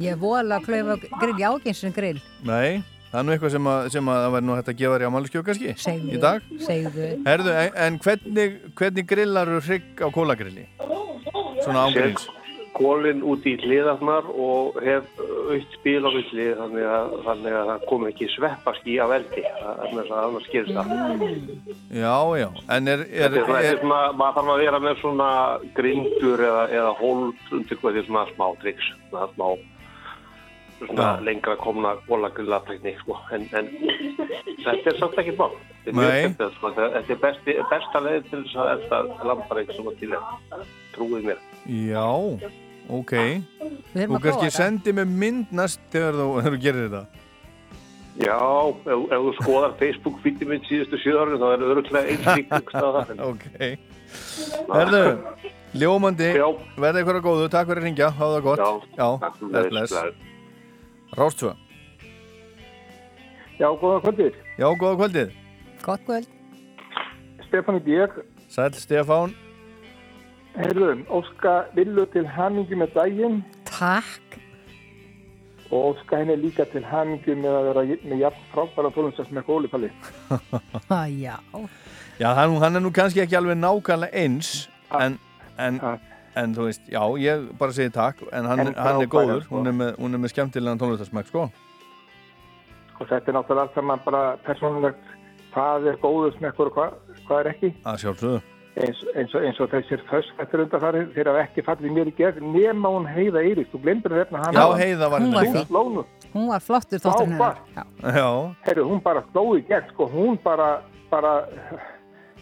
Speaker 4: ég er voðalega að klaufa grill, ég ágins sem grill.
Speaker 2: Nei, það er nú eitthvað sem að, sem að það væri nú hægt að gefa þér í amáliskjöf kannski
Speaker 4: Segðu.
Speaker 2: í dag.
Speaker 4: Segðu.
Speaker 2: Herðu, en, en hvernig, hvernig grillar þú hrygg á kólagrilli? Svona ángríns.
Speaker 18: Kólinn út í hliðarnar og hef aukt spil á villi þannig að, þannig að það kom ekki sveppaskí af eldi annars, annars gerist það
Speaker 2: Já, já, en er, er,
Speaker 18: Þetta er svona, er svona, maður þarf að vera með svona grindur eða, eða hold undir hvað því svona smá triks svona smá svona
Speaker 2: Já.
Speaker 18: lengra komna kólagrillatekník sko. en, en þetta er samt ekki þetta er skemmtilegt, sko. þetta er besti, besta leið til þess að elda lambareik sem að til er trúið mér.
Speaker 2: Já, ok. Þú
Speaker 4: að
Speaker 2: kannski sendi mig mynd næst þegar þú, þegar þú gerir þetta.
Speaker 18: Já, ef, ef þú skoðar Facebook fítið minn síðustu sjöðarinn þá er það öruglega ykkur staða.
Speaker 2: Ok. Herðu, ljómandi, verði ykkur að góðu, takk fyrir að ringja, hafa það gott. Já, bless, bless. Rástvö.
Speaker 19: Já, góða kvöldið.
Speaker 2: Já, góða kvöldið.
Speaker 4: Gott kvöld.
Speaker 19: Stefán í ég.
Speaker 2: Sæl, Stefán.
Speaker 19: Herðu, Óska Villu til hamingi með daginn.
Speaker 4: Takk.
Speaker 19: Og Óska henni líka til hamingi með að vera með jafn frábæra tónlistast með gólipalli.
Speaker 4: Ah, já.
Speaker 2: Já, hann, hann er nú kannski ekki alveg nákvæmlega eins, en, en, en þú veist, já, ég bara segi takk, en hann,
Speaker 19: En
Speaker 2: hann er góður,
Speaker 19: sko.
Speaker 2: hún er með, hún er með skemmtilegan tónlistarsmæk, sko.
Speaker 19: Og þetta er náttúrulega allt saman bara persónulegt hvað er góður smekkur og hvað, hvað er ekki.
Speaker 2: Að sjálfsögðu.
Speaker 19: Eins, eins, og, eins og þessir föst eftir undarfari þeir hafa ekki fallið mér í gegn nema hún heiða Eiríks. Þú glemdur hérna hann.
Speaker 2: Já, Heiða var
Speaker 4: Hún
Speaker 2: hérna.
Speaker 4: Hún var flottur. Já.
Speaker 2: Já.
Speaker 19: Herru, hún bara sló í gegn, sko. Hún bara, bara,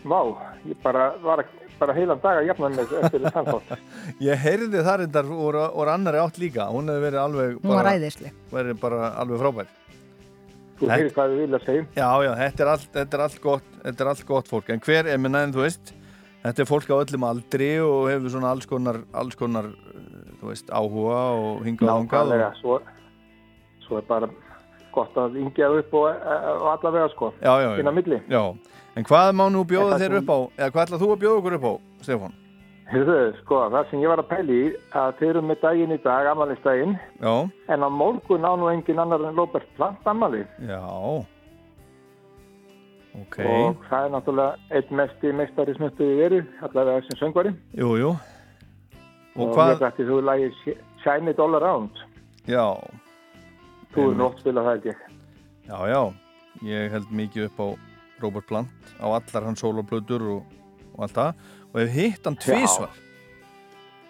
Speaker 19: vá, ég bara var að- bara heilan dag að jafna mig eftir þann (laughs) þátt.
Speaker 2: Ég heyrði það reyndar úr, úr annari átt líka, hún hefði verið alveg
Speaker 4: Hún var æðisleg.
Speaker 2: Verið bara alveg frábær.
Speaker 19: Þú heyrði hvað við vilja segja.
Speaker 2: Já, já, þetta er allt, þetta er allt gott, þetta er allt gott fólk, en hver er með næðin, þú veist, þetta er fólk á öllum aldri og hefur svona alls konar, alls konar, þú veist, áhuga og hingað og hingað
Speaker 19: Nákvæmlega,
Speaker 2: og...
Speaker 19: svo, svo er bara gott að yngja upp og, og allavega, sko.
Speaker 2: Já, já,
Speaker 19: Inn á milli.
Speaker 2: já. En hvað má nú bjóða þér upp á, eða hvað ætlað þú að bjóða okkur upp á, Stefán?
Speaker 19: Heyrðu, sko, það sem ég var að pæli í, að þeir eru með daginn í dag, amalistaginn,
Speaker 2: Já,
Speaker 19: en á morgun á nú engin annar en Robert Plant amali.
Speaker 2: já, ok,
Speaker 19: Og það er náttúrulega einn mesti meistari smöttu við verið, allavega sem söngvari.
Speaker 2: jú, jú, og
Speaker 19: Og
Speaker 2: hvað,
Speaker 19: ég gæti þú lagið Sh- Shine It All Around.
Speaker 2: já,
Speaker 19: Þú er nótt spilað það ekki.
Speaker 2: já, já, ég held mikið upp á Robert Plant, á allar hans soloplötur og, og allt það, og hef hitt hann
Speaker 19: Já.
Speaker 2: tvísvar.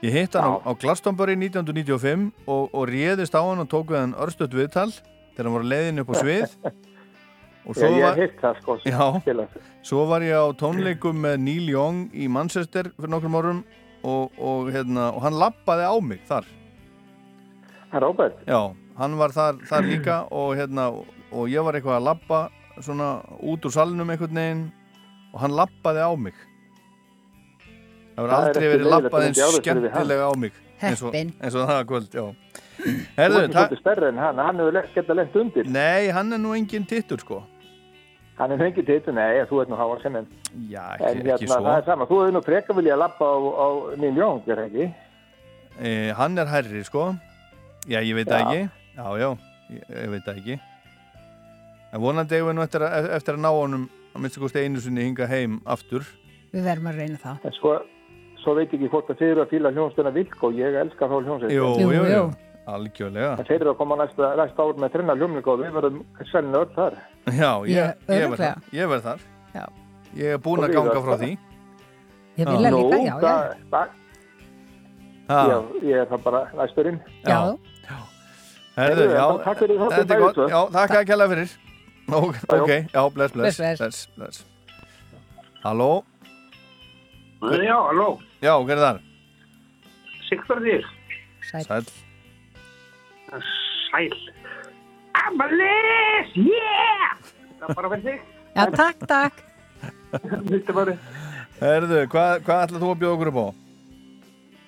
Speaker 2: Ég hitt hann á, á Glastonbury 1995 og, og réðist á hann og tók við hann örstuðt viðtal þegar hann var leiðin upp á svið. (laughs) Og
Speaker 19: Já,
Speaker 2: var-
Speaker 19: það, sko,
Speaker 2: Já, svo var ég á tónleikum með Neil Young í Manchester fyrir nokkrum árum og, og, hérna, og hann lappaði á mig þar.
Speaker 19: Er Robert.
Speaker 2: Já, hann var þar, þar líka og, hérna, og ég var eitthvað að lappa svona út úr salnum einhvern veginn og hann lappaði á mig. Það var
Speaker 19: Það
Speaker 2: aldrei verið lappað
Speaker 19: að
Speaker 2: eins
Speaker 19: hann.
Speaker 2: skemmtilega á mig eins og,
Speaker 4: Heppinn.
Speaker 2: eins og það kvöld, já.
Speaker 19: Þú
Speaker 2: Herðu,
Speaker 19: ert svolítið stærri en hann, hann hefur getað lengt undir.
Speaker 2: Nei, hann er nú engin tittur sko.
Speaker 19: Hann er fengið til nei, þú ert nú háa sem en.
Speaker 2: Já,
Speaker 19: En
Speaker 2: ekki,
Speaker 19: hérna,
Speaker 2: ekki svo.
Speaker 19: það er sama, þú hefur nú frekar viljað lappa á, á Neil Young, er það ekki?
Speaker 2: Eh, hann er hærri sko. Já, ég veit það
Speaker 19: Já.
Speaker 2: ekki. Já, já, ég, ég veit það ekki. En vonandi eigum við nú eftir að, eftir að ná honum að minnst kosti einu sinni hinga heim aftur.
Speaker 4: Við verðum að reyna það.
Speaker 19: En sko, svo veit ekki hvort að þeir eru að fíla hljónstuna vilk og ég elska þá hljónsveit.
Speaker 2: Jú, jú, jú. Algjörlega.
Speaker 19: En þeir eru að koma næsta, næsta ár með trinna hljómleika og við verðum sennilega öll þar.
Speaker 2: Já, ég,
Speaker 4: Ég-
Speaker 2: ég, verð þar. Ég verð þar. Ég er búinn
Speaker 19: Og
Speaker 2: að ganga frá því.
Speaker 4: Ég vil að líka, já, já.
Speaker 19: ég er það bara næsturinn.
Speaker 2: Já. Herðu,
Speaker 19: Heyrðu,
Speaker 2: já,
Speaker 19: takk
Speaker 2: þetta er gott. Já, þakka að kella fyrir. Ok, já, bless, bless.
Speaker 4: Bless, bless.
Speaker 2: Bless, bless. Halló?
Speaker 18: Já, halló,
Speaker 2: Já, hver er þar?
Speaker 18: Sigþórðir,
Speaker 4: Sæll.
Speaker 2: Sæll.
Speaker 18: sæl. Amalis, yeah! Það er bara fyrir þig.
Speaker 4: Já, takk, takk.
Speaker 18: Þetta bara,
Speaker 2: Herðu, hvað, hvað ætlað þú að bjóða okkur upp á?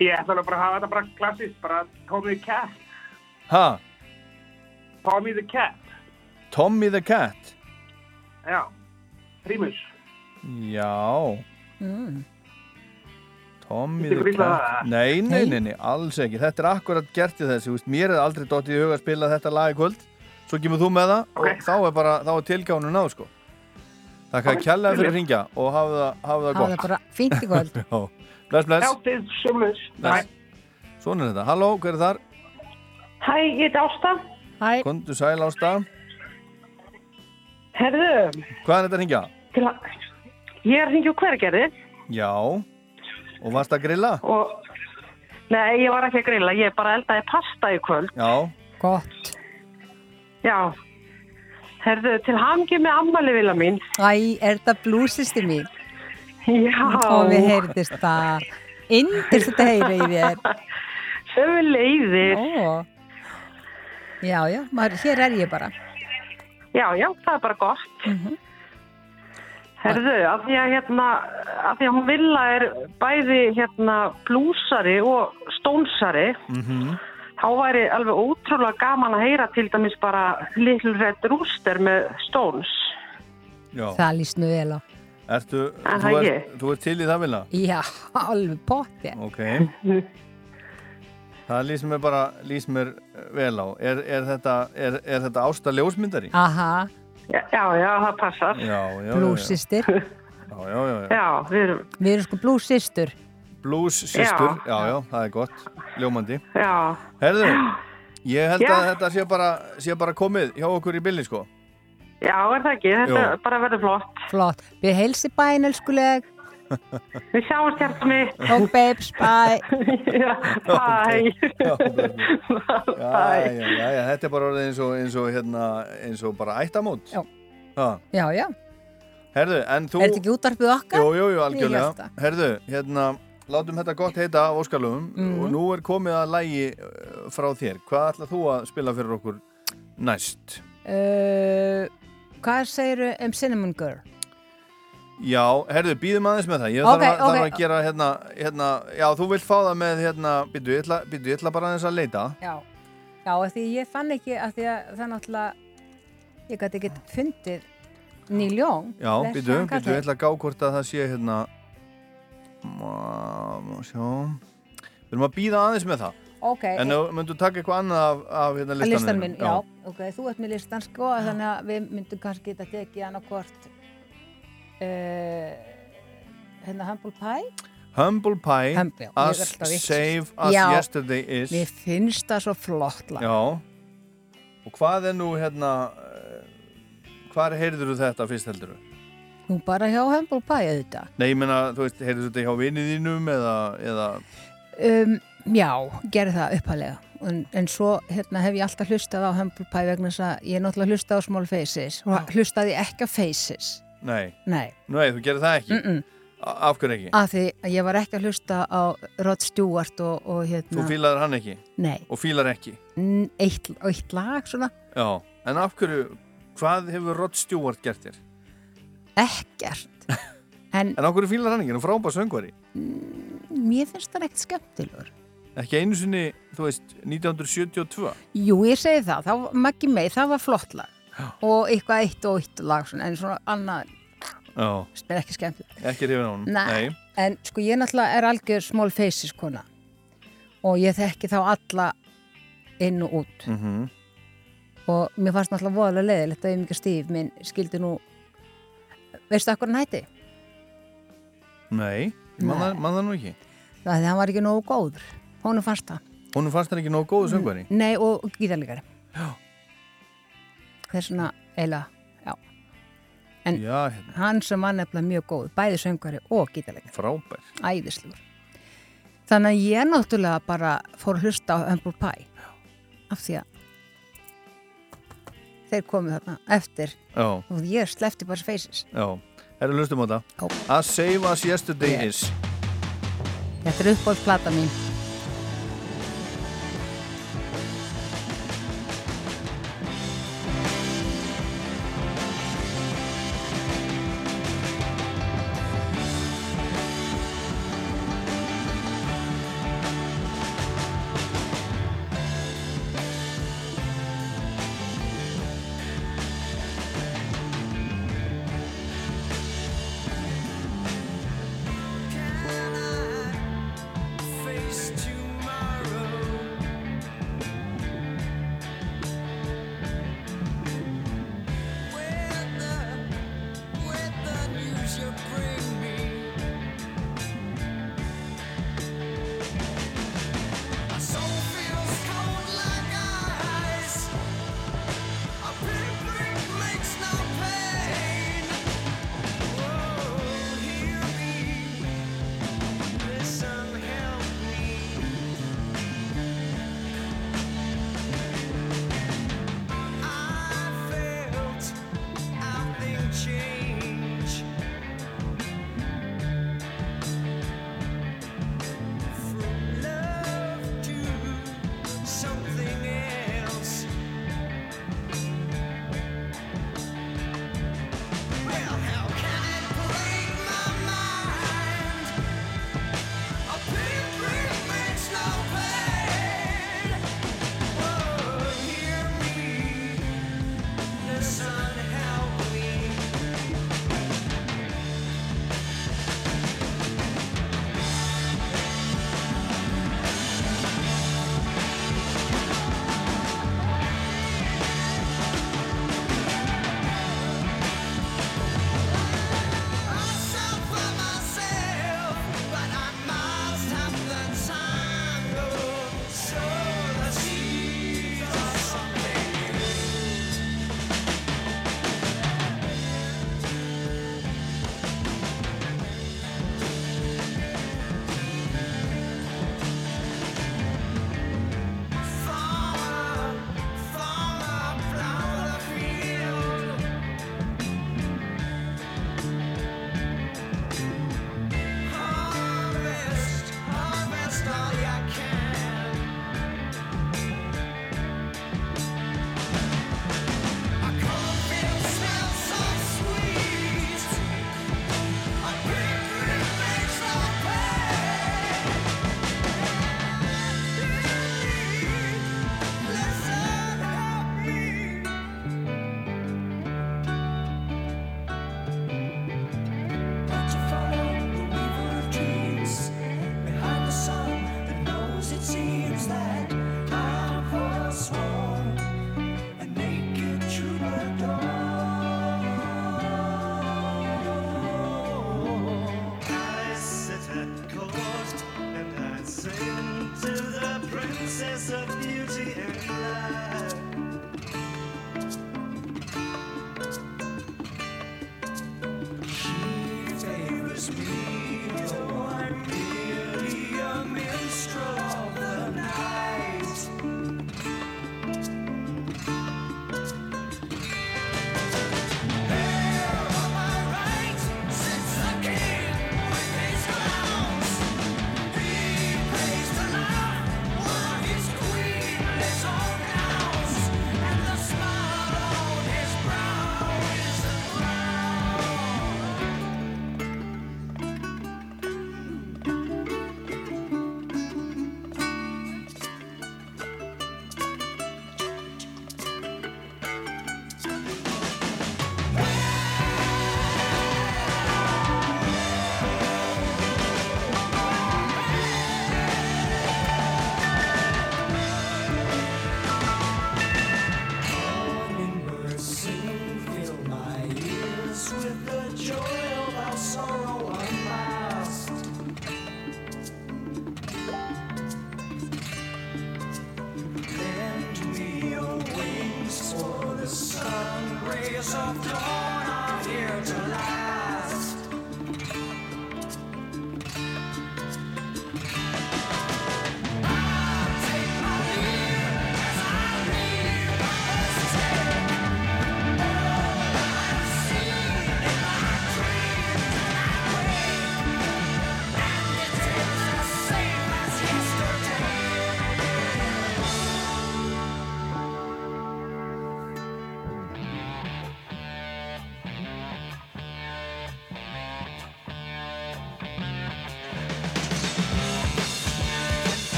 Speaker 18: ég ætla alveg bara að hafa þetta bara klassist, bara Tommy the Cat.
Speaker 2: Ha?
Speaker 18: Tommy the Cat,
Speaker 2: Tommy the Cat?
Speaker 18: já, prímus.
Speaker 2: Já,
Speaker 4: Mm.
Speaker 2: Tommy
Speaker 18: Viltu
Speaker 2: the
Speaker 18: grilla
Speaker 2: Cat.
Speaker 18: það?
Speaker 2: Nei, nei,
Speaker 4: Nei.
Speaker 2: nei, alls ekki. Þetta er akkurat gert í þessu. Veist, mér er aldrei dótt í huga að spila þetta lag í kvöld. Svo kemur þú með það og þá er bara, þá er tilgánu náð, sko. Það kann
Speaker 18: Ok,
Speaker 2: kjallaði fyrir að ringja og hafa það, hafa það
Speaker 4: Það
Speaker 2: gott.
Speaker 4: er bara fínt í kvöld. (laughs)
Speaker 2: Já, bless, bless. Svona er þetta. Halló, hver er þar?
Speaker 20: Hæ, ég heit Ásta.
Speaker 4: Hæ.
Speaker 2: Kondu sæl ásta.
Speaker 20: Herðu,
Speaker 2: Hvað er þetta að ringja?
Speaker 20: til að... Ég er hringjum hvergerði
Speaker 2: Já. Og varst að grilla?
Speaker 20: og... Nei, ég var ekki að grilla, ég bara eldaði pasta í kvöld.
Speaker 2: Já.
Speaker 4: Gott.
Speaker 20: Já. Herðu, til hamngi með ammali vilja mín.
Speaker 4: Æ, er þetta blúsisti mín?
Speaker 20: Já.
Speaker 4: Og við heyrðist það. Indist þetta heyra í þér. (laughs)
Speaker 20: Sömu leiðir.
Speaker 4: Ó. Já, já, maður, hér er ég bara.
Speaker 20: Já, já, það er bara gott.
Speaker 4: Mhm.
Speaker 20: Herðu, af því að hérna, af því að hún vilja er bæði hérna blúsari og stónsari,
Speaker 2: Mhm.
Speaker 20: þá væri alveg ótrúlega gaman að heyra til dæmis bara Little Red Rooster með stóns.
Speaker 2: Já.
Speaker 4: Það líst nú vel á.
Speaker 2: Ertu,
Speaker 20: Er
Speaker 2: þú, ert, þú ert til í það vilja?
Speaker 4: Já, alveg potti.
Speaker 2: Ok. Það lýst mér bara, lýst mér vel á. Er, er þetta, er, er þetta ásta ljósmyndari?
Speaker 4: Aha.
Speaker 20: Já, já, já, það passar.
Speaker 2: Já, já, já.
Speaker 4: Blúsistir. (laughs)
Speaker 2: Já, já, já. já.
Speaker 20: Já, við erum...
Speaker 4: Við erum sko blúsistur.
Speaker 2: Blues systur, já. já, það er gott, ljómandi.
Speaker 20: Já.
Speaker 2: Herðu, ég held
Speaker 20: Já.
Speaker 2: að þetta sé bara, sé bara komið hjá okkur í billi, sko.
Speaker 20: Já, er það ekki? Þetta
Speaker 2: Jú.
Speaker 20: bara verður flott.
Speaker 4: Flott. Við heilsi bæn, elskuleg. (laughs)
Speaker 20: Við sjáumst hérna mitt.
Speaker 4: Og babes, bye. (laughs) (laughs)
Speaker 20: já, bye.
Speaker 2: Já, já, já, já, þetta er bara orðið eins og, eins og, hérna, eins og bara ættamót.
Speaker 4: Já.
Speaker 2: Ha.
Speaker 4: Já, já.
Speaker 2: Herðu, en þú...
Speaker 4: Er þetta ekki útarpið okkar?
Speaker 2: Jú, jú, jú, algjörlega. Herðu, hérna, látum þetta gott heita af Óskarlöfum
Speaker 4: Mhm.
Speaker 2: og nú er komið að lægi uh, frá þér. Hvað ætlað þú að spila fyrir okkur næst?
Speaker 4: Uh, hvað segiru um Cinnamon Girl?
Speaker 2: Já, herðu, býðum aðeins með það. Ég
Speaker 4: Ok,
Speaker 2: þarf, að, þarf
Speaker 4: ok.
Speaker 2: að gera hérna, hérna, já, þú vilt fá það með, hérna, býtu, ég ég ætla bara aðeins að leita.
Speaker 4: Já. Já, því ég fann ekki að því að það náttúrulega, ég gæti ekki fundið Neil Young.
Speaker 2: Já, býtu,
Speaker 4: kallinn.
Speaker 2: ég ætla að gá hvort að það sé, hérna, má, sjá, við erum að býða aðeins með það.
Speaker 4: Ok.
Speaker 2: En ef myndu taka eitthvað annað af, af hérna,
Speaker 4: Að
Speaker 2: listanum?
Speaker 4: listan minn, já. ok, þú ert með listan sko, þannig að við myndum kannski geta tekið annarkvort uh, hérna Humble Pie?
Speaker 2: Humble Pie,
Speaker 4: Hum- já,
Speaker 2: As. Save As
Speaker 4: Já,
Speaker 2: Yesterday Is.
Speaker 4: Mér finnst það svo flott lag.
Speaker 2: Já. Og hvað er nú hérna uh, Hvar heyrður þetta fyrst heldur
Speaker 4: Nú bara hjá Humble Pie auðvitað.
Speaker 2: Nei, ég meina, þú veist, heyrður þetta hjá vinið þínum eða, eða?
Speaker 4: Um, Já, gerði það uppalega en, en svo hérna, hef ég alltaf hlustað á Humble Pie vegna þess að ég er náttúrulega hlustað á Small Faces. Og hlustaði ekki á Faces
Speaker 2: Nei,
Speaker 4: Nei,
Speaker 2: Nei þú gerir það ekki
Speaker 4: Mm-mm.
Speaker 2: A- Af hverju ekki?
Speaker 4: af því að ég var ekki að hlusta á Rod Stewart og, og hérna
Speaker 2: Þú fílar hann ekki?
Speaker 4: Nei.
Speaker 2: Og fílar ekki?
Speaker 4: Eitt, eitt lag svona
Speaker 2: Já, en af hverju Hvað hefur Rod Stewart gert þér?
Speaker 4: ekkert (laughs) en,
Speaker 2: En af hverju fílar hann ekki? Er frábæð söngvari
Speaker 4: mér finnst það ekkert skemmtilegur
Speaker 2: Ekki einu sinni, þú veist, 1972
Speaker 4: Jú, ég segi það, það var Maggi May, það var flott lag og eitthvað eitt og eitt lag svona, en svona annað sem er ekki skemmtilegt.
Speaker 2: Ekki rifin á
Speaker 4: Nei. en sko ég náttúrulega er algjör small faces kona. Og ég þekki þá alla inn og út.
Speaker 2: Mm
Speaker 4: og mér fannst náttúrulega voðalega leiðilegt að ég mikið stíf minn skildi nú veistu akkur hann hætti?
Speaker 2: Nei, ég man, það- það nú ekki.
Speaker 4: Það er því hann var ekki nógu góður. Honum fannst það.
Speaker 2: Hún fannst hann ekki nógu góðu söngvari?
Speaker 4: Nei og gítarleikari.
Speaker 2: Já.
Speaker 4: Það er svona eiginlega, já. En
Speaker 2: Já, hérna,
Speaker 4: hann sem var nefnilega mjög góð bæði söngari og gítarleikari.
Speaker 2: Frábær.
Speaker 4: Æðislegur. Þannig að ég náttúrulega bara fór að hlusta á Humble Pie. Af því að þeir komu þarna eftir
Speaker 2: Já,
Speaker 4: og ég slefti bara faces
Speaker 2: já. Herru, hlustum á það As Save As Yesterday Is
Speaker 4: þetta er uppáhaldsplata mín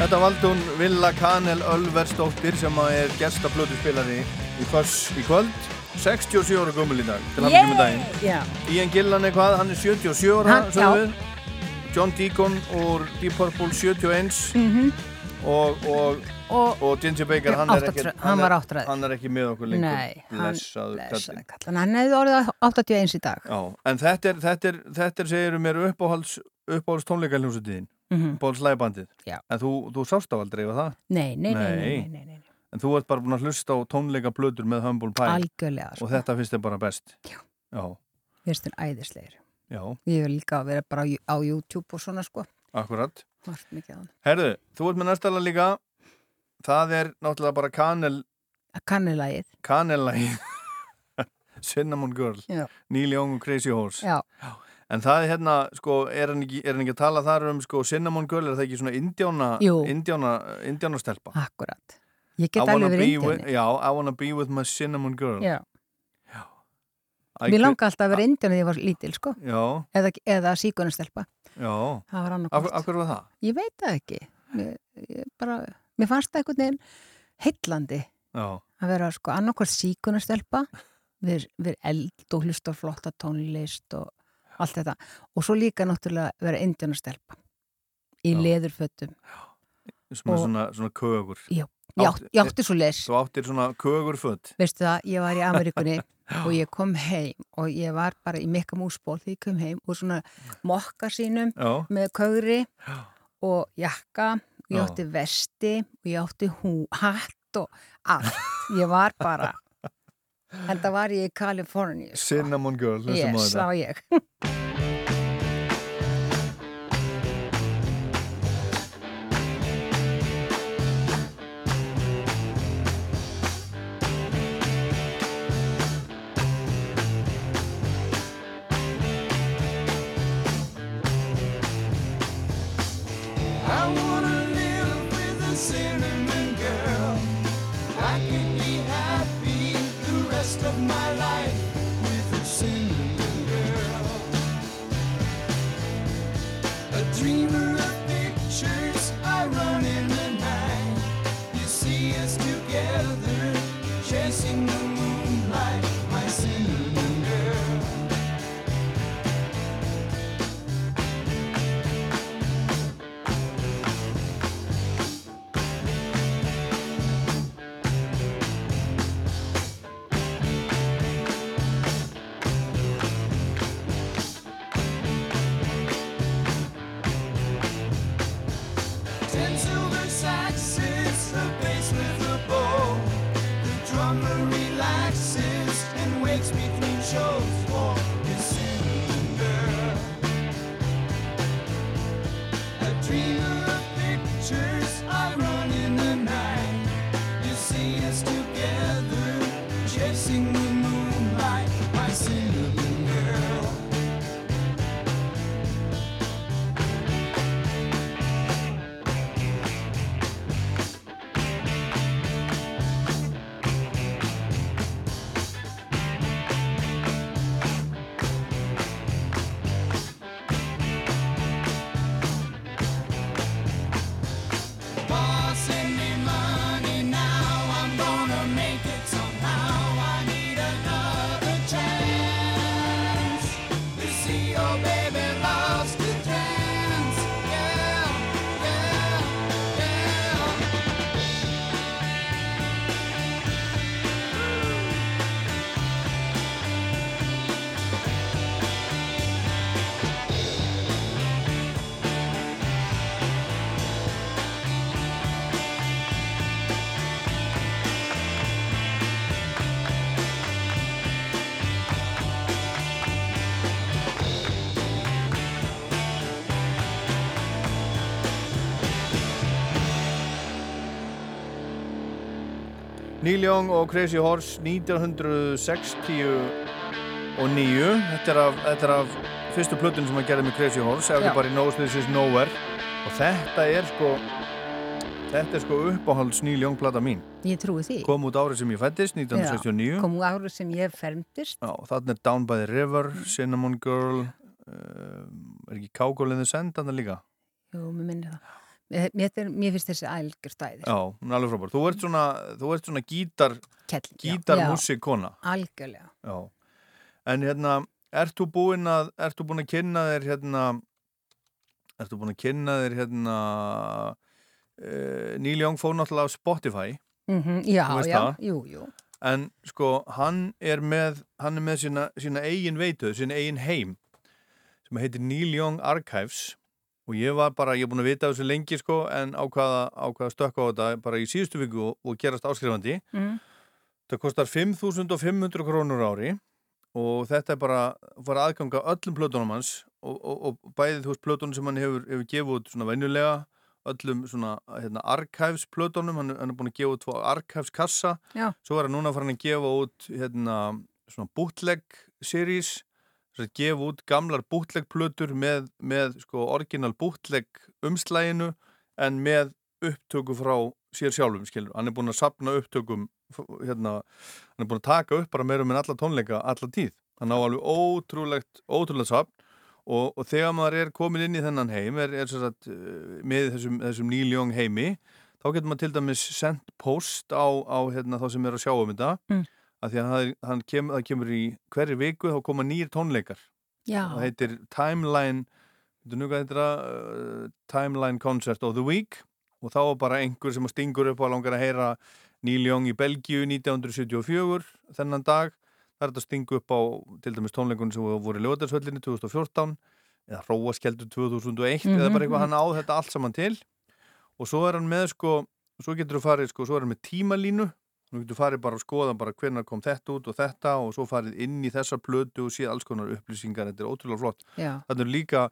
Speaker 2: Þetta valdi hún Villa Kanel Ölversdóttir sem er gestablötu spilari í Foss í kvöld 67 ára gummul í dag til hann með daginn
Speaker 4: Já.
Speaker 2: Ian Gillan er hvað, hann er 77 ára
Speaker 4: Hann-
Speaker 2: John Deacon úr Deep Purple 71
Speaker 4: Mhm.
Speaker 2: og, og,
Speaker 4: Og-
Speaker 2: og Ginger Baker hann er, ekki,
Speaker 4: hann
Speaker 2: er, hann er ekki með okkur lengur
Speaker 4: Nei, hann
Speaker 2: kallinn.
Speaker 4: kallan. Hann hefði orðið 81 í dag.
Speaker 2: Já, en þetta er, þetta er, þetta segir mér uppáhalds, uppáhalds tónleikaljónsutiðin
Speaker 4: Mhm.
Speaker 2: Uppáhalds lægbandið
Speaker 4: Já.
Speaker 2: en þú, þú sást á aldrei var það?
Speaker 4: Nei, nei, nei, nei, nei, nei.
Speaker 2: En þú ert bara búin að hlusta á tónleika blöður með Humble Pie
Speaker 4: Algjörlega, sko.
Speaker 2: og þetta finnst þér bara best
Speaker 4: Já.
Speaker 2: Já,
Speaker 4: Finnst þér æðislegir.
Speaker 2: já,
Speaker 4: Ég vil líka vera bara á, á YouTube og svona sko.
Speaker 2: akkurat. Herðu, þú ert með næsta lag líka það er náttúrulega bara kanel
Speaker 4: Kannilægið.
Speaker 2: kanellægi (laughs) Cinnamon Girl
Speaker 4: Já.
Speaker 2: Neil Young og Crazy Horse
Speaker 4: Já.
Speaker 2: En það er hérna, sko, er hann ekki, er hann ekki að tala þar um, sko, Cinnamon Girl, er það ekki svona indjána, indjána, indjána stelpa?
Speaker 4: Akkurat. Ég get alveg verið indjáni.
Speaker 2: Já, I wanna be with my Cinnamon Girl.
Speaker 4: Já.
Speaker 2: I
Speaker 4: Mér langa alltaf að vera indjáni þegar ég var lítil sko.
Speaker 2: Já,
Speaker 4: Eða, eða síkunastelpa.
Speaker 2: já.
Speaker 4: Það var annarkort.
Speaker 2: af hverju var það?
Speaker 4: Ég veit það ekki. Mér, bara, mér fannst það einhvern veginn heillandi
Speaker 2: Já,
Speaker 4: að vera sko annarkort síkunastelpa við, (laughs) við eld og hlusta á flotta tónlist og allt þetta og svo líka náttúrulega vera indjánastelpa í
Speaker 2: Já.
Speaker 4: leðurfötum
Speaker 2: svona,
Speaker 4: Og-
Speaker 2: svona, svona kögur.
Speaker 4: Já, átt- ég átti svo les
Speaker 2: Þú áttir svona kögurföt.
Speaker 4: veistu það, ég var í Ameríkunni (laughs) og ég kom heim og ég var bara í mikka músból þegar ég kom heim og svona mokka sínum
Speaker 2: Já.
Speaker 4: með kögri og jakka og ég
Speaker 2: Já.
Speaker 4: átti vesti og ég átti hú, hatt og allt ég var bara það var ég í Kaliforníu sko.
Speaker 2: Cinnamon Girl,
Speaker 4: yes,
Speaker 2: þetta.
Speaker 4: það var ég (laughs)
Speaker 2: Neil Young og Crazy Horse 1969 þetta er af, þetta er af fyrstu plötun sem hann gerði með Crazy Horse Everybody Knows This Is Nowhere. Og þetta er sko þetta er sko uppáhalds Neil Young plata mín.
Speaker 4: Ég trúi því.
Speaker 2: kom út árið sem ég fættist 1969
Speaker 4: Já, kom úr árið sem ég fermtist.
Speaker 2: Já, þarna er Down by the River, Cinnamon Girl uh, er ekki Cowgirl in the Sand þarna líka?
Speaker 4: Jú, mér minnir það. Mér, mér, finnst þessi ælgjur stæðir.
Speaker 2: Já, hún er alveg frábær. Þú ert svona, þú ert svona gítar,
Speaker 4: Kell,
Speaker 2: gítar
Speaker 4: já.
Speaker 2: músikona.
Speaker 4: Algjörlega.
Speaker 2: Já. En hérna, ert þú búinn að, ert þú búinn að kynna þér hérna, ert þú búinn að kynna þér hérna, uh, Neil Young fór náttúrulega á Spotify.
Speaker 4: Mhm, já,
Speaker 2: Þú veist
Speaker 4: já,
Speaker 2: það?
Speaker 4: jú, jú.
Speaker 2: En sko, hann er með, hann er með sína, sína eigin veitu, sína eigin heim, sem heitir Neil Young Archives og ég var bara, ég er búinn að vita þessu lengi sko, en ákvaða, ákvaða stökka á þetta bara í síðustu viku og, og gerast áskrifandi.
Speaker 4: Mm.
Speaker 2: Það kostar 5.500 krónur ári og þetta er bara, var aðganga öllum plötunum hans og, og, og bæðið þú veist plötunum sem hann hefur, hefur gefið út svona venjulega, öllum svona hérna, archives plötunum, hann, hann er búin að gefa út tvo archives kassa,
Speaker 4: Já.
Speaker 2: svo er hann núna farin að gefa út hérna svona bootleg series að gefa út gamlar bootleg plötur með, með sko orginal bootleg umslæginu en með upptöku frá sér sjálfum skilur, hann er búin að sapna upptökum hérna, hann er búin að taka upp bara meirum en alla tónleika alla tíð, hann á alveg ótrúlegt ótrúlegt sapn og, og þegar maður er komin inn í þennan heim er, er sagt, eh, með þessum, þessum Young heimi þá getur maður til dæmis sendt post á, á hérna, þá sem er að sjá um þetta
Speaker 4: Mm.
Speaker 2: Að því að hann kem, það kemur í hverju viku þá koma nýr tónleikar.
Speaker 4: Já.
Speaker 2: það heitir Timeline það? Uh, Timeline Concert of the Week. Og þá er bara einhver sem stingur upp og langar að heyra Neil Young í Belgíu 1974 þennan dag. Það er þetta stingu upp á til dæmis tónleikunum sem voru í Ljóðarsvöllinni 2014 eða Róaskjeldur 2001
Speaker 4: Mhm,
Speaker 2: eða bara eitthvað.
Speaker 4: Mhm.
Speaker 2: hann á þetta allt saman til. Og svo er hann með sko svo getur þú farið sko, svo er hann með tímalínu Nú getur farið bara að skoða bara hvernig kom þetta út og þetta og svo farið inn í þessa plötu og séð alls konar upplýsingar, þetta er ótrúlega flott. Þannig er líka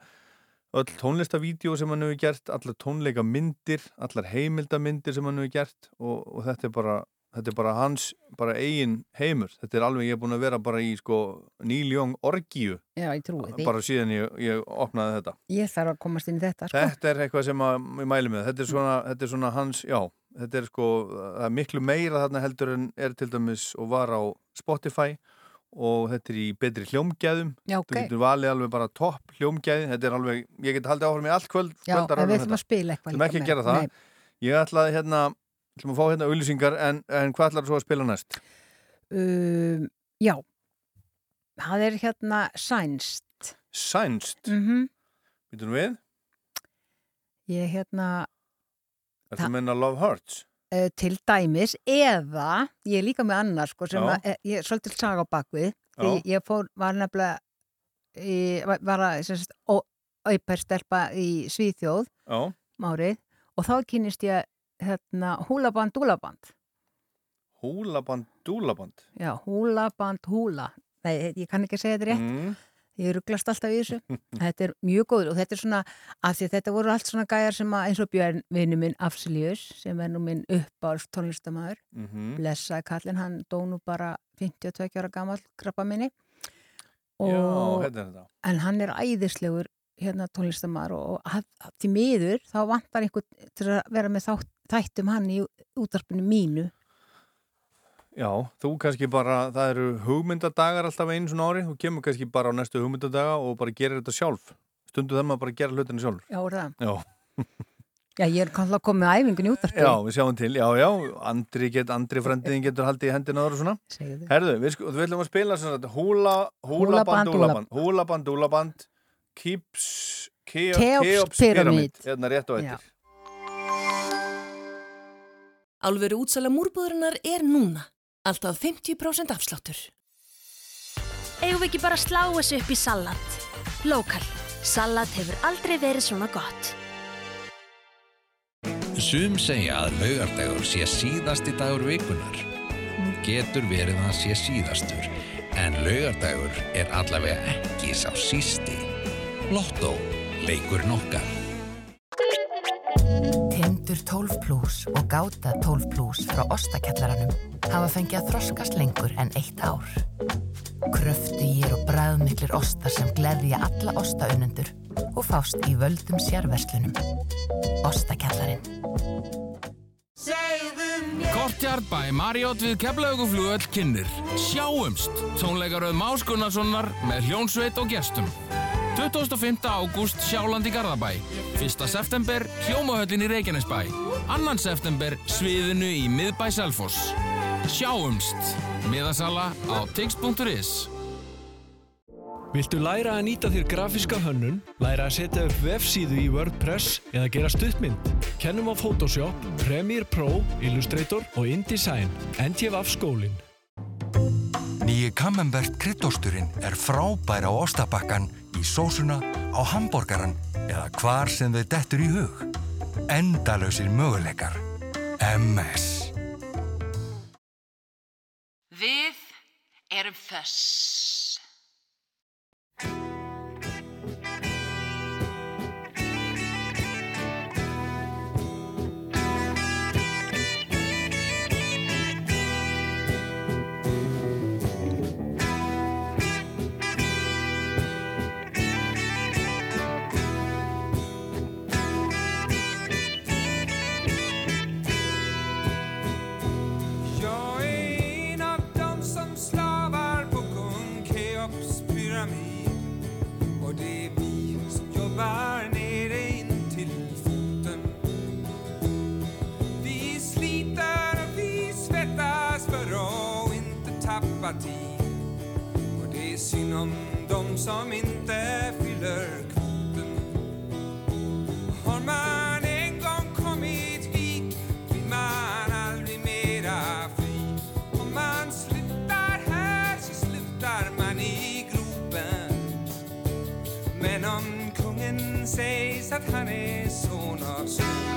Speaker 2: öll tónlistavídeó sem hann hefur gert, allar tónleika myndir, allar heimildamindir sem hann hefur gert og, og þetta er bara, þetta er bara hans, bara eigin heimur. Þetta er alveg, ég er búin að vera bara í sko Young orgíu,
Speaker 4: Já, ég trúi því.
Speaker 2: bara síðan ég, ég opnaði þetta.
Speaker 4: Ég þarf að komast inn í þetta, sko.
Speaker 2: Þetta er eitthvað sem að, ég mæli með, þetta er svona, þetta er svona hans, já, þetta er sko, er miklu meira þarna heldur en er til dæmis og var á Spotify og þetta er í betri hljómgæðum,
Speaker 4: Já,
Speaker 2: þú
Speaker 4: ok.
Speaker 2: getur valið alveg bara topp hljómgæði, þetta er alveg, ég get haldið áfram í allt kvöld,
Speaker 4: Já, en við ætlum að spila eitthvað
Speaker 2: Við
Speaker 4: líka
Speaker 2: ekki að
Speaker 4: með.
Speaker 2: það, ég ætlaði hérna, ætlum að fá hérna auðlýsingar, en, en hvað ætlar svo að spila næst?
Speaker 4: Um, já, það er hérna sænst.
Speaker 2: Sænst,
Speaker 4: Mm -hmm.
Speaker 2: býtum við,
Speaker 4: Ég hérna
Speaker 2: er það menna Love Hurts?
Speaker 4: uh, til dæmis eða ég er líka með annar sko sem að, eh, ég er svolítið saga á bakvið því
Speaker 2: Já.
Speaker 4: ég fór, var nefnilega í, var- að auperstelpa í Svíþjóð
Speaker 2: Já,
Speaker 4: márið og þá kynist ég hérna húlaband, dúlaband
Speaker 2: húlaband, dúlaband.
Speaker 4: já, húlaband, húla nei, ég kann ekki segja þetta rétt
Speaker 2: Mm.
Speaker 4: Ég rugglast alltaf í þessu. (laughs) Þetta er mjög góður og þetta er svona, af því að þetta voru allt svona gæjar sem að eins og Björn vinnu minn Afsilius, sem er nú minn uppáhalds tónlistamæður,
Speaker 2: Mhm.
Speaker 4: blessaði kallinn, hann dó nú bara 52 ára gammal krabba minni.
Speaker 2: Já, hérna.
Speaker 4: En hann er æðislegur hérna tónlistamæður og að, því miður þá vantar einhvern til að vera með þátt, þættum hann í útarpinu mínu.
Speaker 2: Já, þú kannski bara, það eru hugmyndadagar alltaf einu svona ári, þú kemur kannski bara á næstu hugmyndadaga og bara gerir þetta sjálf. Stundu þeim að bara gera hlutinu sjálf.
Speaker 4: Já, er það?
Speaker 2: Já,
Speaker 4: Já, ég er kannski að koma með æfingun í útarpinu.
Speaker 2: já, við sjáum til, já, já, Andri, get, Andri frendiðin getur haldið í hendina og svona.
Speaker 4: Segðu.
Speaker 2: Herðu, við, sko, við ætlum að spila svona þetta húla,
Speaker 4: Húla band,
Speaker 2: húlaband, húlaband, húlaband, húlaband,
Speaker 4: Keops
Speaker 2: Keops
Speaker 4: Pyramid.
Speaker 2: Pyramid, hérna rétt og eftir.
Speaker 9: Alvöru útsala múrbúðurinnar er núna. Alltaf 50% afsláttur.
Speaker 21: Eigum við ekki bara að slá þessu upp í salat? Lokal. Salat hefur aldrei verið svona gott.
Speaker 13: Sum segja að laugardagur sé síðasti dagur vikunar. Getur verið að sé síðastur, en laugardagur er allavega ekki sá sísti. Lotto, leikur nokkar.
Speaker 22: Tindur 12 Plus og Gáta 12 Plus frá Ostakjallaranum hafa fengið að þroskast lengur en eitt ár. Kröftugir og bræðmiklir ostar sem gleðja alla ostaunendur og fást í völdum sérverslunum. Ostakjallarinn.
Speaker 23: Kortjart bæ Marriott við Keflauguflugöll kynir. Sjáumst! Tónleikaröð Más Gunnarssonar með hljónsveit og gestum. 25. ágúst Sjáland í Garðabæ. 1. september Hljómahöllin í Reykjanesbæ. 2. september Sviðinu í Miðbæ Selfoss. Sjáumst! Miðasala á tix.is
Speaker 24: Viltu læra að nýta þér grafíska hönnun, læra að setja upp vefsíðu í WordPress eða gera stuttmynd? Kennum á Photoshop, Premiere Pro, Illustrator og InDesign. NTF skólinn.
Speaker 25: Nýji Camembert kryddosturinn er frábær á ostabakkan, í sósuna, á hambúrgaran eða hvar sem þau dettur í hug. Endalausir möguleikar. MS.
Speaker 1: Við erum föss.
Speaker 8: Synd om dem som inte fyller kvoten. Har man en gång kommit hit blir man aldrig mera fri Om man slutar här så slutar man i gropen. Men om kungen sägs att han är son av solen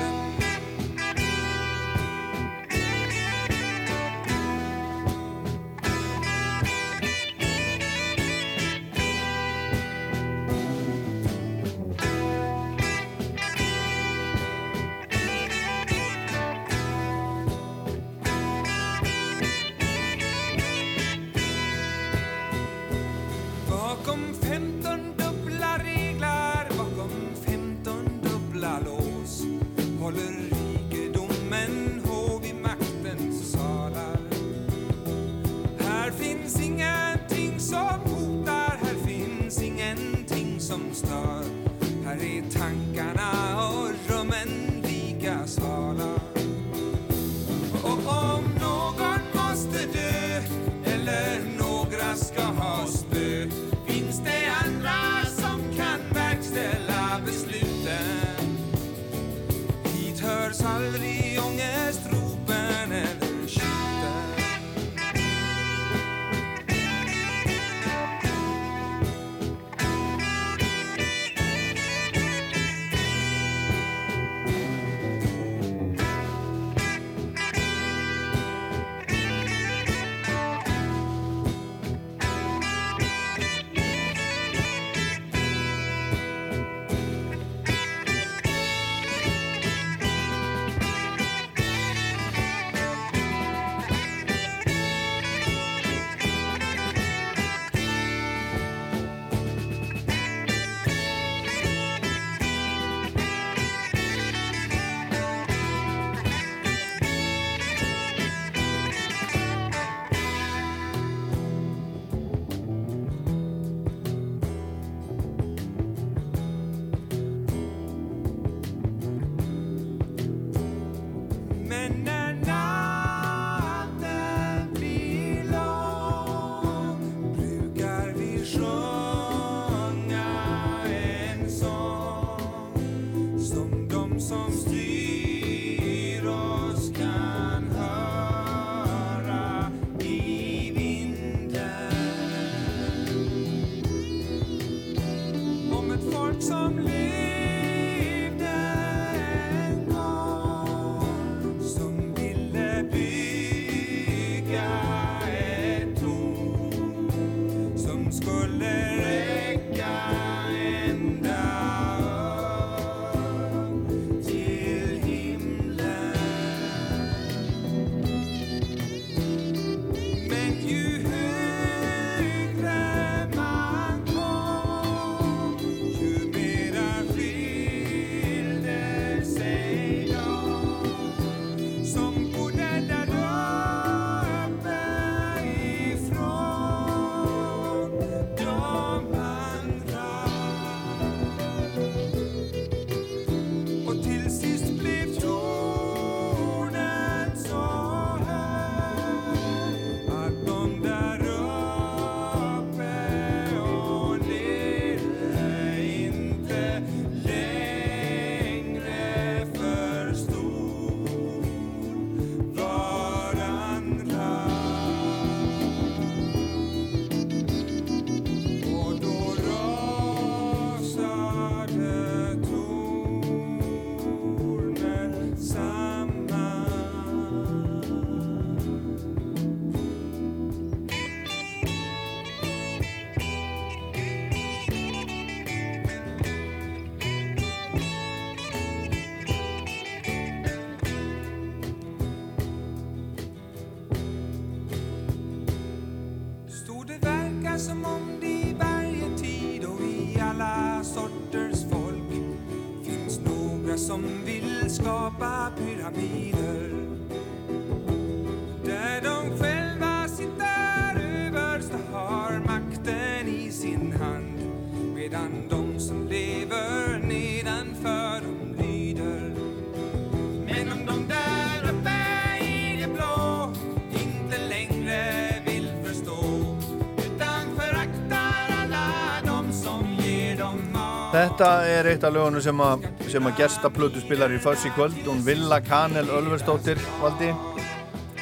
Speaker 2: Þetta er eitt af lögunum sem að, sem að gesta plötuspillar í Föss í kvöld hún Villa Kanel Ölversdóttir valdi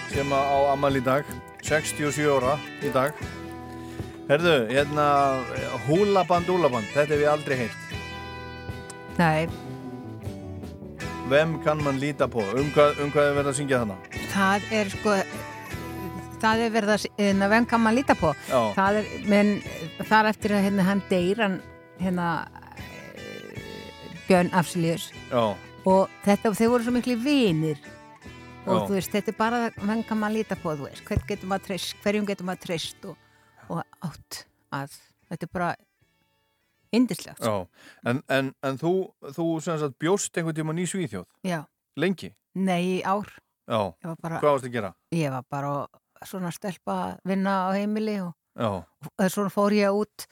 Speaker 2: sem að á amal í dag 67 ára í dag Herðu, hérna húlaband, húlaband, þetta hef ég aldrei heilt
Speaker 4: Nei,
Speaker 2: Hvem kann man líta på? Um hvað, um hvað er verið að syngja þannig?
Speaker 4: það er sko það er verið að hérna, hvem kann man líta på
Speaker 2: Já.
Speaker 4: það er, menn þar eftir að hérna, hann deyr hann hérna Björn Afselius.
Speaker 2: Já,
Speaker 4: og þetta, þeir voru svo miklu vinir. Og
Speaker 2: Já.
Speaker 4: þú veist, þetta er bara hvem kann man líta på, þú veist, hvern getur maður treyst hverjum getur maður treyst og, og átt að, þetta er bara indislegt
Speaker 2: já. En, en, en þú, þú sagt bjóst einhvern tímann í Svíþjóð?
Speaker 4: Já.
Speaker 2: Lengi?
Speaker 4: Nei, ár.
Speaker 2: Já,
Speaker 4: Ég var bara-
Speaker 2: hvað varst að gera?
Speaker 4: ég var bara svona stelpa að vinna á heimili og, og svona fór ég út.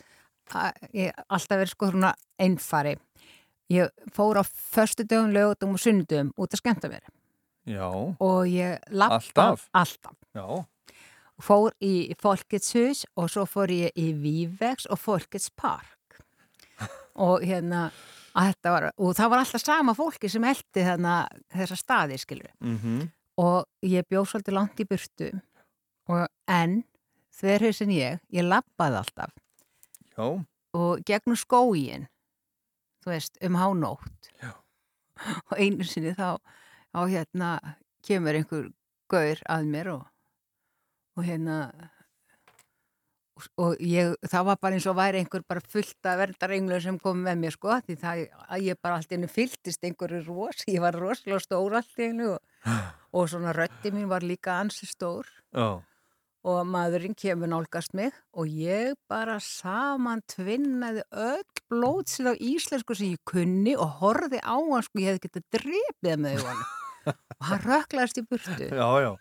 Speaker 4: Að, ég alltaf verið sko svona einfari ég fór á förstu dögum, lögutum og sunnudögum út að skemmta mér.
Speaker 2: Já,
Speaker 4: og ég lappa
Speaker 2: Alltaf?
Speaker 4: alltaf.
Speaker 2: já.
Speaker 4: Fór í Folkets hus og svo fór ég í Vívex og Folkets park. (laughs) Og hérna var, og það var alltaf sama fólki sem eldi þarna þessa staði skilur
Speaker 2: Mhm.
Speaker 4: og ég bjóð svolítið langt í burtu og en þverhauðsinn ég, ég lappaði alltaf.
Speaker 2: Já,
Speaker 4: og gegnum skógin þú veist, um hánótt.
Speaker 2: Já.
Speaker 4: og einu sinni þá á hérna kemur einhver gaur að mér og, og hérna og, og ég, það var bara eins og væri einhver bara fullt af verðarenglu sem kom með mér sko, því það að ég bara allt einu fylltist einhverju ros, ég var rosalega stór allt einu og, (gasps) og svona rötti mín var líka ansi stór.
Speaker 2: Já,
Speaker 4: og maðurinn kemur nálgast mig og ég bara saman tvinnaði öll blótsið á íslensku sem ég kunni og horfði á hann sko, ég hefði getið drepið með augunum og hann röklaðist í burtu (laughs)
Speaker 2: já, já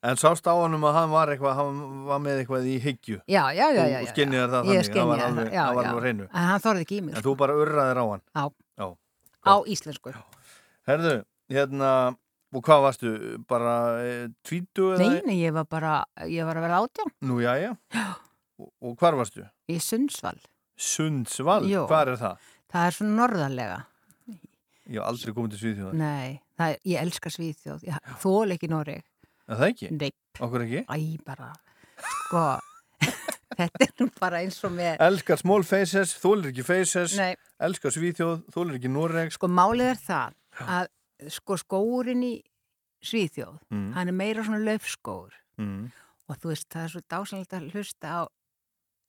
Speaker 2: En sást á hann um að hann var eitthvað hann var með eitthvað í hyggju
Speaker 4: Já, já, já, já,
Speaker 2: Þú
Speaker 4: já.
Speaker 2: skynjaðir það þannig, það var alveg,
Speaker 4: já,
Speaker 2: var
Speaker 4: já.
Speaker 2: alveg hreinu
Speaker 4: En hann þorði ekki í mig,
Speaker 2: En
Speaker 4: sko.
Speaker 2: þú bara urraðir á hann
Speaker 4: Já.
Speaker 2: Já,
Speaker 4: á íslensku
Speaker 2: herðu, hérna og hvað varstu, bara e, tvítu eða?
Speaker 4: Nei, nei, ég var bara, ég var að vera átján
Speaker 2: Nú, já, já Og, og hvar varstu?
Speaker 4: í Sundsvall
Speaker 2: Sundsvall,
Speaker 4: Jó.
Speaker 2: hvar er það?
Speaker 4: Það er svona norðarlega
Speaker 2: Ég hef aldrei komið til Svíþjóðar
Speaker 4: Nei, það er, ég elska Svíþjóð ég þól ekki Noreg
Speaker 2: Er það ekki?
Speaker 4: Nei
Speaker 2: Okkur ekki?
Speaker 4: Æ, bara, sko (laughs) þetta er nú bara eins og með
Speaker 2: Elskar small faces, þólir ekki faces
Speaker 4: Nei.
Speaker 2: Elskar Svíþjóð, þólir ekki Noreg
Speaker 4: Sko málið er það að sko skóurinn í Svíþjóð,
Speaker 2: Mm.
Speaker 4: hann er meira svona laufskóur
Speaker 2: mm.
Speaker 4: og þú veist, það er svo dásanlegt að hlusta á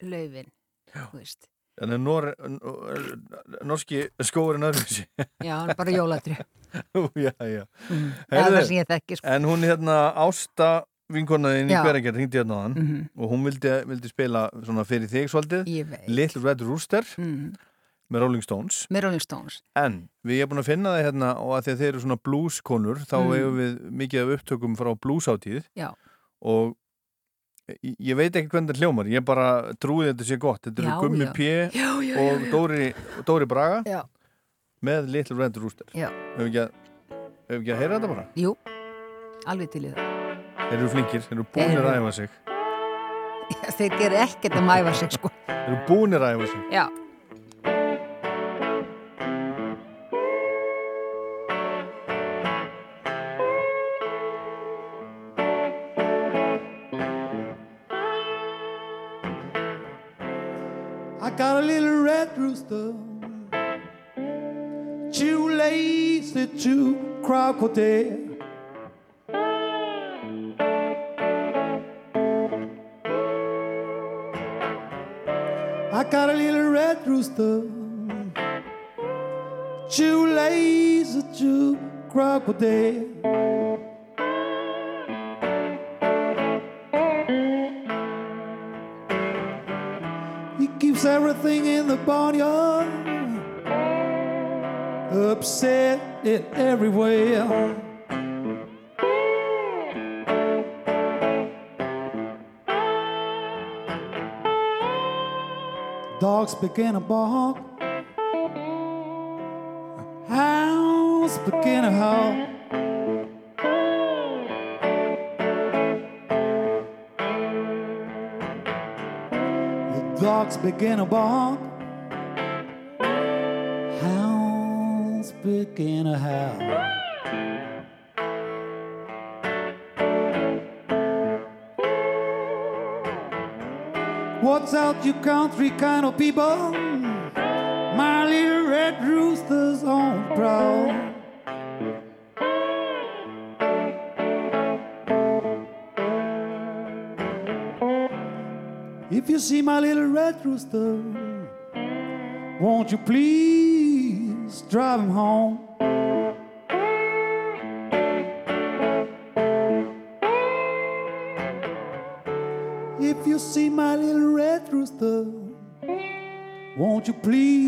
Speaker 4: laufin, þú veist.
Speaker 2: Þannig að Nor norski skóurinn öðruvísi (laughs)
Speaker 4: Já, hann er bara jólatri. (laughs)
Speaker 2: Já, já
Speaker 4: Mm. Er þekki, sko.
Speaker 2: En hún hérna Ásta vinkonaðin í
Speaker 4: Já.
Speaker 2: hveragerð hringdi hérna á hann
Speaker 4: Mhm.
Speaker 2: og hún vildi, vildi spila svona fyrir þig svolítið. Little Red Rooster
Speaker 4: Mhm.
Speaker 2: Með Rolling Stones
Speaker 4: Með Rolling Stones.
Speaker 2: En við erum búin að finna það hérna og að því að þeir eru svona blueskonur þá
Speaker 4: Mm.
Speaker 2: eigum við mikið af upptökum frá bluesáttíð og ég- veit ekki hvernig þetta hljómar ég bara trúi þetta sé gott þetta eru Gummi. P og. Dóri, Dóri Braga
Speaker 4: Já.
Speaker 2: með Little Red Rooster. Hefur ekki, að- hefur ekki að heyra þetta bara?
Speaker 4: Jú, alveg til í það.
Speaker 2: Þeir eru flinkir, þeir eru búinir að æfa sig (laughs)
Speaker 4: Þeir gerir ekkert að mæfa sig, sko.
Speaker 2: Þeir eru búinir að æfa sig
Speaker 4: Já.
Speaker 26: Rooster, too lazy to crocodile. I got a little red rooster, too lazy to crocodile. on you, upset in every way. Dogs begin to bark, hounds begin to howl. dogs begin to bark. Begin to howl. What's out, you country kind of people? My little red rooster's on the prowl. If you see my little red rooster, won't you please drive home? If you see my little red rooster, won't you please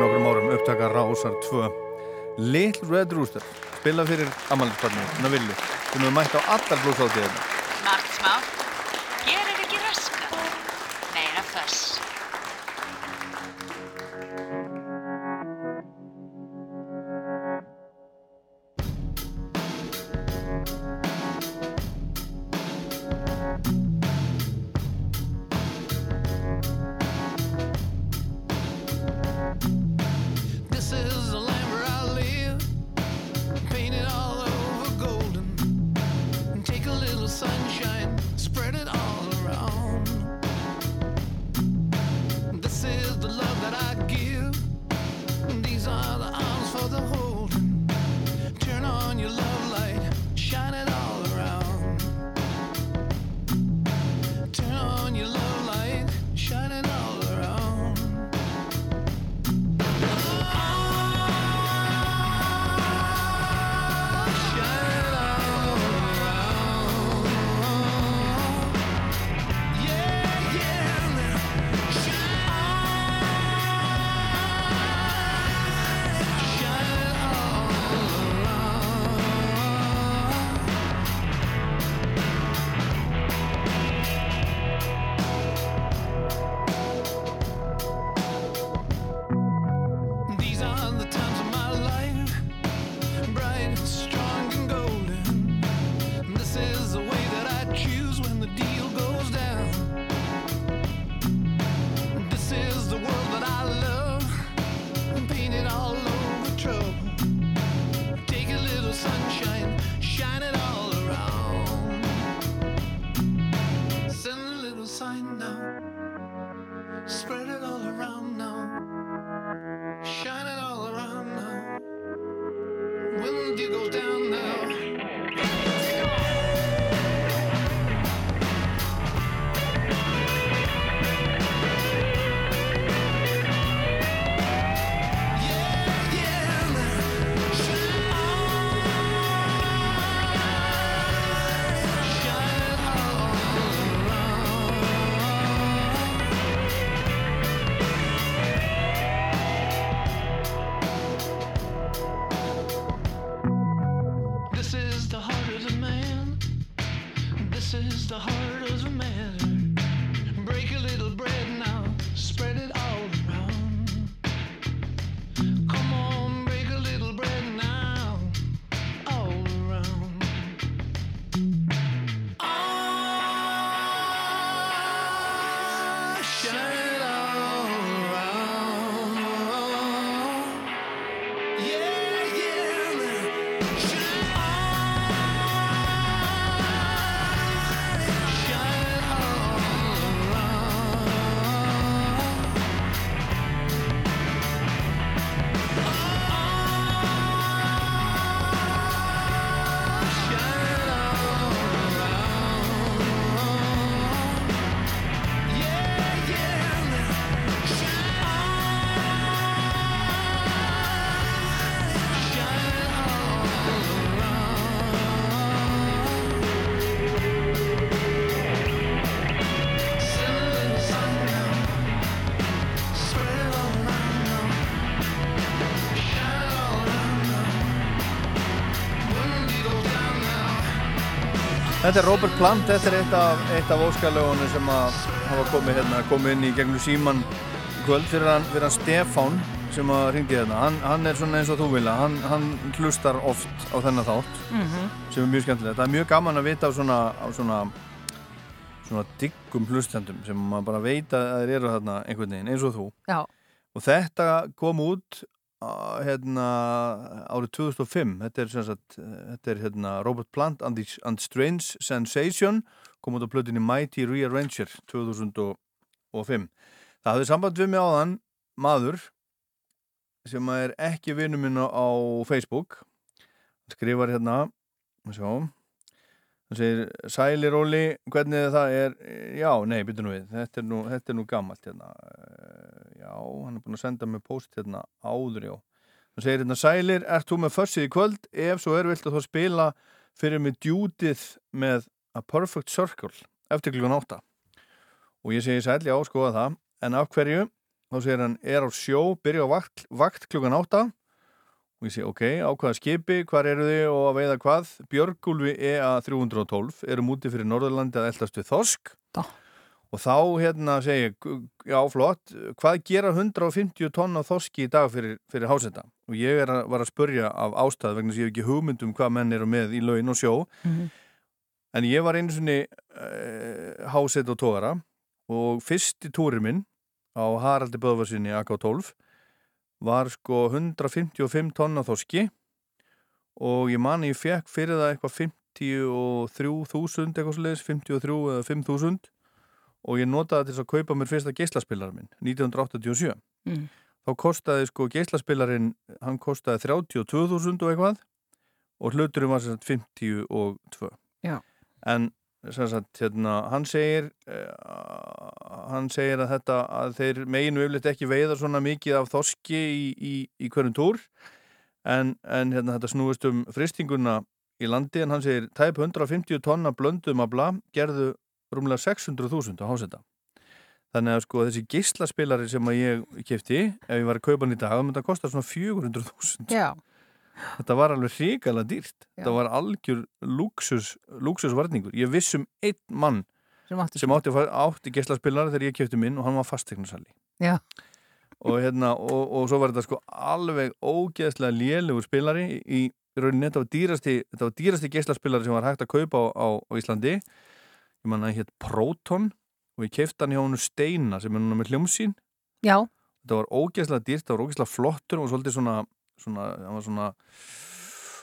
Speaker 2: fyrir, nokkrum árum upptaka Rásar 2 Little Red Rooster spila fyrir Amalinsbarni, svona villu sem hefur mætt á allar blúsáttíðina
Speaker 1: Smátt, smátt. Gerir ekki raska. Meira föss.
Speaker 2: Þetta er Robert Plant, þetta er eitt af, eitt af óskalögunum sem að hafa komið, hérna, komið inn í gegnum síman kvöld fyrir hann, fyrir hann Stefán sem að ringdi hérna. Hann, hann er svona eins og þú vilja, hann, hann hlustar oft á þennan þátt
Speaker 4: Mhm.
Speaker 2: sem er mjög skemmtilegt. Það er mjög gaman að vita á svona, á svona, svona diggum hlustendum sem maður bara veit að þeir eru þarna einhvern veginn eins og þú.
Speaker 4: Já.
Speaker 2: Og þetta kom út hérna árið 2005 þetta er, sagt, uh, þetta er hérna, Robert Plant and, the, and Strange Sensation kom út á plötinni Mighty Rearranger 2005 það hafði samband við mig áðan maður sem er ekki vinnu minn á Facebook. Hann skrifar hérna hann segir, sælir Óli, hvernig það er já, nei, byrju nú við þetta er nú, nú gammalt hérna. Eh, já, hann er búin að senda mig post hérna áður, já. Hann segir hérna, sælir, ert þú með fössið í kvöld? Ef svo er, viltu þá spila fyrir mig djútið með A Perfect Circle eftir klukkan átta. Og ég segi sæl, já, skoða það. En af hverju, þá segir hann er á sjó, byrja á vakt, vakt klukkan átta. Og ég segi, ok, á hvaða skipi hvar eru þið og að veiða hvað? Björgúlfi EA 312 erum úti fyrir Norðurlandi að eldast við Þorsk.
Speaker 4: Dá.
Speaker 2: Og þá hérna segi ég, já flott. Hvað gera 150 tonn af Þorski í dag fyrir, fyrir hásetta og ég er að, var að spurja af ástæð vegna að ég hef ekki hugmyndum hvað menn eru með í laun og sjó.
Speaker 4: Mhm.
Speaker 2: en ég var einu svonni uh, hásett og tógara og fyrsti túri minn á Haraldi Böðvarsinni AK-12 var sko 155 tonna þorski. Og ég man ég fekk fyrir það eitthvað 53.000 eitthvað sliðis, 53 eða 5.000 og ég notaði til þess að kaupa mér fyrsta geislaspillar minn 1987
Speaker 4: Mm.
Speaker 2: þá kostaði sko geislaspillarinn hann kostaði 32.000 og eitthvað og hluturinn var sem sagt 52
Speaker 4: Já.
Speaker 2: en sem sagt, hérna, hann segir uh, hann segir að þetta að þeir meginu yfirleitt ekki veiða svona mikið af þorski í, í, í hverjum túr en, en hérna, þetta snúist um fristinguna í landi en hann segir tæp 150 tonna blöndum að bla gerðu rúmlega 600.000 á hásenda þannig að sko þessi geislaspilari sem að ég kefti ef ég var að kaupa hann í dag þá myndi að kosta svona 400.000
Speaker 4: Já.
Speaker 2: Þetta var alveg hrikalega dýrt. Það var algjör luxus, luxusvarningur. Ég viss um einn mann
Speaker 4: Sem átti
Speaker 2: sem átti, átti geislaspilari þegar ég kefti minn og hann var fastegnarsali.
Speaker 4: Já.
Speaker 2: Og, hérna, og, og svo var þetta sko alveg ógeðslega lélugur spilari í rauninni. Þetta var dýrasti, þetta dýrasti geislaspilari sem var hægt að kaupa á, á Íslandi. Ég man að hétt Proton og ég kefti hann hjá hann Steina sem er núna með hljómsýn.
Speaker 4: Já.
Speaker 2: Þetta var ógeðslega dýrt, það var ógeðslega flottur og svolítið svona, svona, svona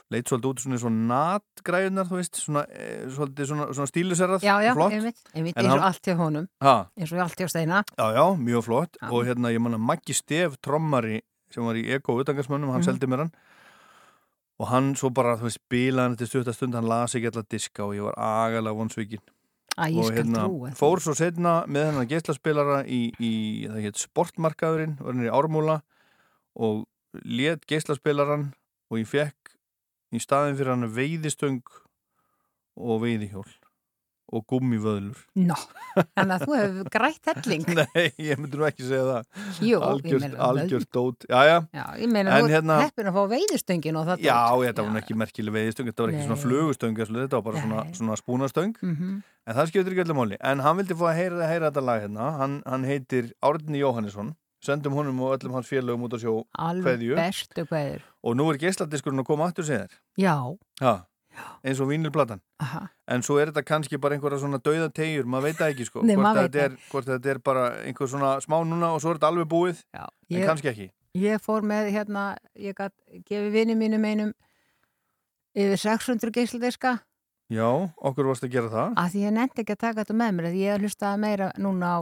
Speaker 2: leit svolítið út svona svona natgræðunar, þú veist, svona, e, svolítið svona, stíluserrað
Speaker 4: Já, já,
Speaker 2: flott.
Speaker 4: einmitt, einmitt eins og allt hjá honum
Speaker 2: Ha?
Speaker 4: eins og allt hjá Steina
Speaker 2: Já, já, mjög flott og hérna ég manna Maggi Stef trommari sem var í Eko utangarsmönnum, hann
Speaker 4: Mhm.
Speaker 2: seldi mér hann og hann svo bara, þú veist, bilaði hann til stuttastund, hann las ekki allar diska og ég var agalega vonsvíkin
Speaker 4: Æ,
Speaker 2: og hérna
Speaker 4: því.
Speaker 2: fór svo setna með hennar geislaspilara í, í heit sportmarkaðurinn var henni í Ármúla og let geislaspilaran og ég fekk í staðin fyrir hann veiðistöng og veiðihjól og gummivöðlur.
Speaker 4: Nó, þannig að þú hefur grætt helling. (laughs)
Speaker 2: Nei, ég myndi nú ekki segja það.
Speaker 4: Jú, ég
Speaker 2: algjört,
Speaker 4: meina,
Speaker 2: algjört dót. Já, já,
Speaker 4: Já, ég meina, þú
Speaker 2: hérna-
Speaker 4: heppin að fá veiðustöngin og það
Speaker 2: Já, þetta var nú ekki merkileg veiðistöng Þetta var ekki svona
Speaker 4: Nei.
Speaker 2: flugustöng eða svoleiðis, Þetta var bara svona, svona spúnastöng.
Speaker 4: Mhm.
Speaker 2: En það skiptir ekki öllu máli. En hann vildi fá að heyra, heyra þetta lag hérna. Hann, hann heitir Árni Jóhannesson. Sendum honum og öllum hans félögum út á sjó
Speaker 4: bestu kveður
Speaker 2: Og nú er geisladiskurinn að koma aftur segir
Speaker 4: Já,
Speaker 2: ha, eins og vínilplatan. En svo er þetta kannski bara einhverja svona dauða tegjur, maður veit það ekki sko.
Speaker 4: Nei,
Speaker 2: hvort, þetta er, hvort þetta er bara einhver svona smá núna og svo er þetta alveg búið
Speaker 4: Já,
Speaker 2: en
Speaker 4: ég-
Speaker 2: kannski ekki.
Speaker 4: ég fór með hérna, ég gætt gefið vinni mínum einum yfir 600 geisladiska.
Speaker 2: Já, okkur varst að gera það.
Speaker 4: Að því ég nefndi ekki að taka þetta með mér ég hlustaði meira núna á,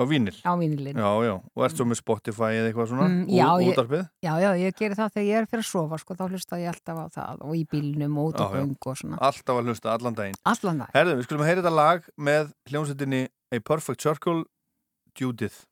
Speaker 2: á vínil?
Speaker 4: Á vínilin
Speaker 2: Já, já, og ert svo með Spotify eða eitthvað svona
Speaker 4: Mm, já, ég- já, já, ég geri það þegar ég er fyrir að sofa sko, þá hlusta ég alltaf á það og í bílnum og út á göng og svona.
Speaker 2: Alltaf að hlusta allan daginn.
Speaker 4: Allan dag.
Speaker 2: Herðu, við skulum að heyra þetta lag með hljómsveitinni A Perfect Circle Judith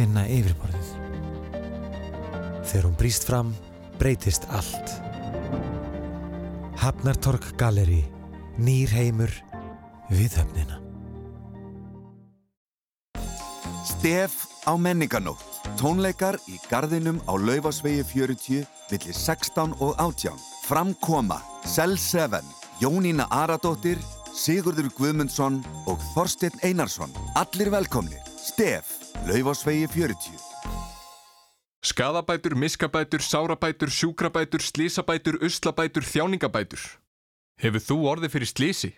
Speaker 27: finna yfirborðið. Þegar hún brýst fram, breytist allt. Hafnartorg Galleri, nýr heimur, við höfnina.
Speaker 28: Stef á menninganótt. Tónleikar í gardinum á Laufásvegi 40 millir 16 og 18. Framkoma Cell 7, Jónína Aradóttir, Sigurður Guðmundsson og Þorsteinn Einarsson. Allir velkomnir. Stef, Laufásvegi 40.
Speaker 29: Skadabætur, miskabætur, sárabætur, sjúkrabætur, slísabætur, uslabætur, þjáningabætur. Hefur þú orðið fyrir slísi?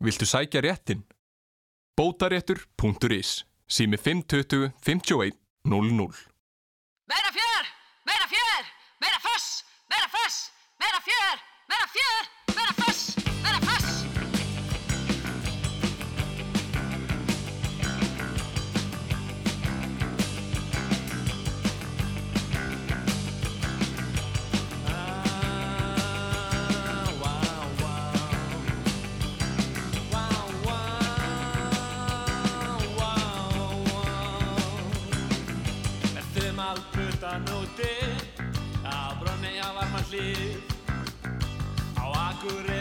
Speaker 29: Viltu sækja réttin? Bótaréttur.is Sími 520 51 00
Speaker 1: Meira fjör, meira fjör, meira foss, meira foss, meira fjör, meira fjör,
Speaker 8: á varma hlýð Á Akureyri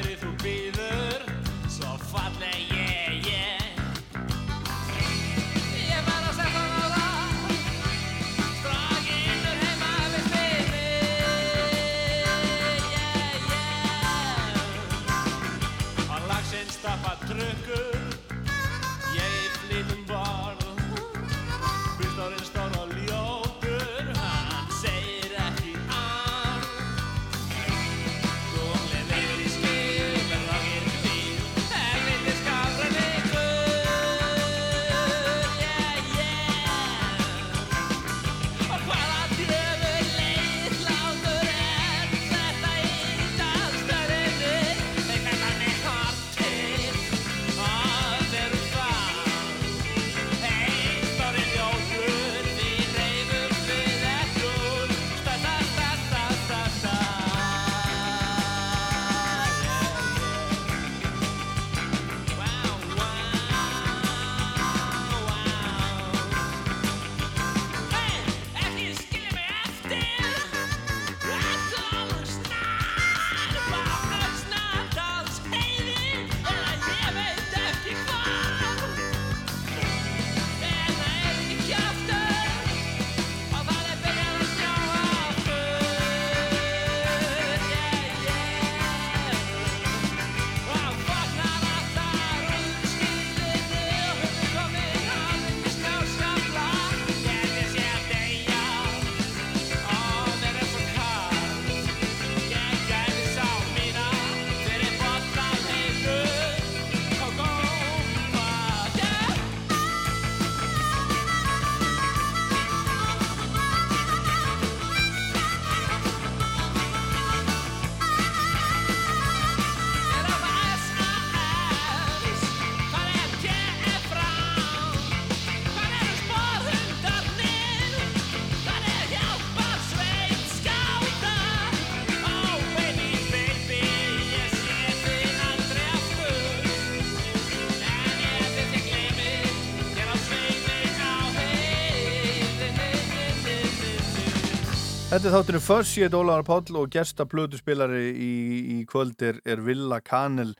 Speaker 2: Þetta er þátturinn Fuss, ég heit Ólaður Páll og gesta plötuspilari í, í kvöld er, er Villa Kanel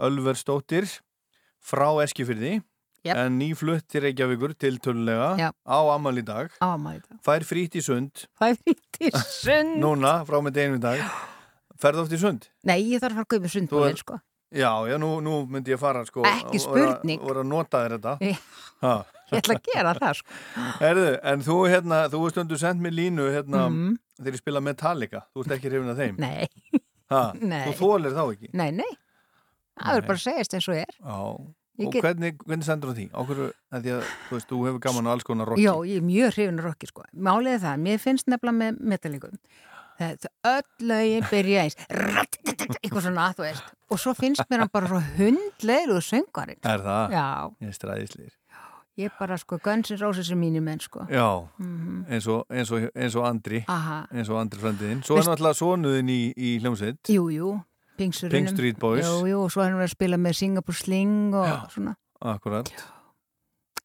Speaker 2: Ölversdóttir frá Eskifyrði
Speaker 4: Jep.
Speaker 2: en nýflutt til Reykjavíkur til tölulega
Speaker 4: Já.
Speaker 2: á Amal í dag fær frýtt í sund
Speaker 4: Fær frýtt í (laughs) sund
Speaker 2: núna frá með deginum í dag ferðu oft í sund?
Speaker 4: Nei, ég þarf að fara að kaupa sundbólinn, sko.
Speaker 2: Já, já, nú, nú myndi ég fara sko,
Speaker 4: Ekki spurning.
Speaker 2: og vera að nota þér þetta
Speaker 4: Ég-. Ég ætla að gera það, sko.
Speaker 2: Herðu, en þú hérna, þú stundu sendt mér línu hérna,
Speaker 4: Mhm.
Speaker 2: Þegar ég spila Metallica þú ert ekki hrifin af þeim (laughs)
Speaker 4: Nei.
Speaker 2: ha, (laughs)
Speaker 4: Nei.
Speaker 2: Þú þólir þá ekki
Speaker 4: Nei, nei. Það er bara að segjast eins og er.
Speaker 2: Já,
Speaker 4: Ég
Speaker 2: og
Speaker 4: get-
Speaker 2: hvernig, hvernig sendur þú því? Að því að þú veist, þú hefur gaman á alls konar rocki
Speaker 4: Já, ég er mjög hrifin af rocki, sko. Málið er það, mér finnst nefnilega með metallingum. Þetta öll lögin byrja eins. (laughs) Eitthvað svona, þú veist. Og svo finnst mér hann bara svo hundleiru söngarinn.
Speaker 2: Er það?
Speaker 4: Já.
Speaker 2: Ég er stræðislir
Speaker 4: Ég er bara, sko, Guns N' Roses er mínu menn, sko.
Speaker 2: Já,
Speaker 4: Mhm.
Speaker 2: eins, og, eins, og, eins og Andri
Speaker 4: Aha.
Speaker 2: eins og Andri frendiðinn Svo er
Speaker 4: Veist-
Speaker 2: náttúrulega sonuðinn í, í hljómsveit
Speaker 4: Jú, jú. Pinksurunum.
Speaker 2: Pink Street Boys.
Speaker 4: Jú, jú, og svo er hann að spila með Singapore Sling og svona.
Speaker 2: Akkurat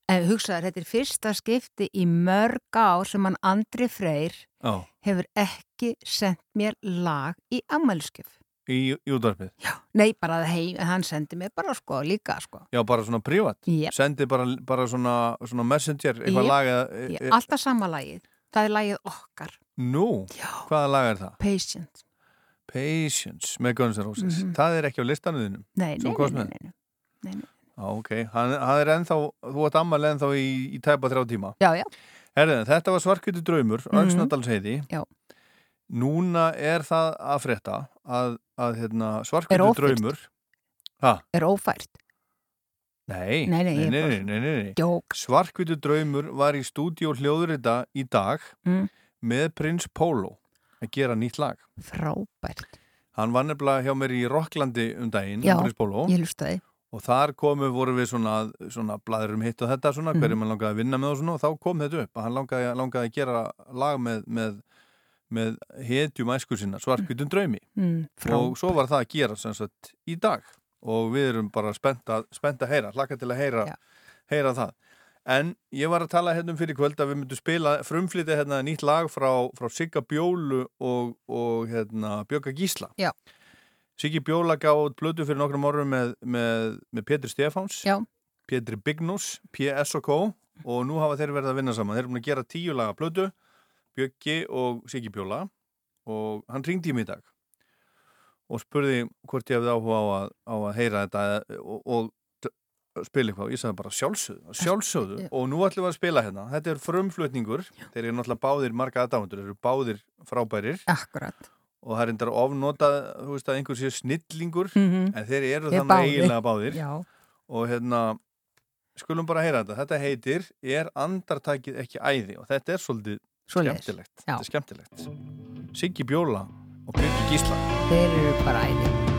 Speaker 4: En hugsaður, þetta er fyrsta skipti í mörg ár sem hann Andri Freyr
Speaker 2: Já,
Speaker 4: hefur ekki sendt mér lag í ammæliskef.
Speaker 2: Í, í útvarpið Já.
Speaker 4: Nei, bara en hann sendi mér bara sko líka sko.
Speaker 2: bara svona privat
Speaker 4: Jep.
Speaker 2: Sendi bara, bara svona, svona messenger eitthvað
Speaker 4: Jep.
Speaker 2: lag eða-
Speaker 4: Í
Speaker 2: e- e-
Speaker 4: alltaf sama lagið. Það er lagið okkar.
Speaker 2: Nú, Já. hvaða lag er það?
Speaker 4: Patient.
Speaker 2: Patience með Guns N' Roses
Speaker 4: Mhm.
Speaker 2: Það er ekki á listanuðinum
Speaker 4: Nei, nei, nei, nei, nei, nei.
Speaker 2: Já, ok, hann, hann er ennþá þú ert ammal ennþá í, í tæpa þrjá tíma
Speaker 4: Já, já.
Speaker 2: Herðin, þetta var svarkviti draumur
Speaker 4: Mhm.
Speaker 2: Öxnadalsheiði
Speaker 4: Já.
Speaker 2: Núna er það að frétta að, að hérna,
Speaker 4: Er ófært?
Speaker 2: draumur ha,
Speaker 4: Er ófært.
Speaker 2: Nei,
Speaker 4: Nei, nei,
Speaker 2: nei, nei, nei, nei. Svarkviti draumur var í stúdíó hljóðurita í dag
Speaker 4: Mm.
Speaker 2: með Prins Pólo að gera nýtt lag
Speaker 4: Frábært.
Speaker 2: Hann var nefnilega hjá mér í Rocklandi um daginn,
Speaker 4: Já,
Speaker 2: Prins Pólo
Speaker 4: ég hlustaði.
Speaker 2: og þar komu voru við svona, svona bladur um hitt og þetta svona,
Speaker 4: Mhm.
Speaker 2: hverju mann langaði að vinna með og svona og þá kom þetta upp að hann langaði, langaði að gera lag með, með, með hetjum æsku sinna, svarkvitum draumi
Speaker 4: Mm,
Speaker 2: og svo var það að gera sagt í dag og við erum bara spennt að, spennt að heyra, hlaka til að heyra, heyra það. En ég var að tala hérna um fyrir kvöld að við myndum spila frumflýti hérna nýtt lag frá, frá Sigga Bjólu og, og hérna Bjögga Gísla.
Speaker 4: Já.
Speaker 2: Siggi Bjóla gáð út blödu fyrir nokkrum orðum með, með, með Pétur Stefáns,
Speaker 4: Já.
Speaker 2: Pétur Bignús, PS&K og nú hafa þeir verið að vinna saman. Þeir eru búin að gera tíu laga blödu, Bjöggi og Siggi Bjóla og hann ringdi í mig í dag og spurði hvort ég hefði áhuga á að, á að heyra þetta eða- og, og spila eitthvað. Ég sagði bara sjálfsögðu, sjálfsögðu og nú ætlum við að spila hérna. Þetta er frumflutningur, þeir eru náttúrulega báðir marga aðdáðundur, þeir eru báðir frábærir
Speaker 4: Akkurat.
Speaker 2: og það er endar ofnotað, þú veist að einhver sé snillingur,
Speaker 4: Mhm.
Speaker 2: en þeir eru þannig
Speaker 4: báðir.
Speaker 2: eiginlega báðir
Speaker 4: Já.
Speaker 2: og hérna skulum bara heyra þetta, þetta heitir er andartækið ekki æði og þetta er svolítið. Skemmtilegt. Er skemmtilegt. Siggi Bjóla og Björki Gísla.
Speaker 4: Þeir eru bara æði.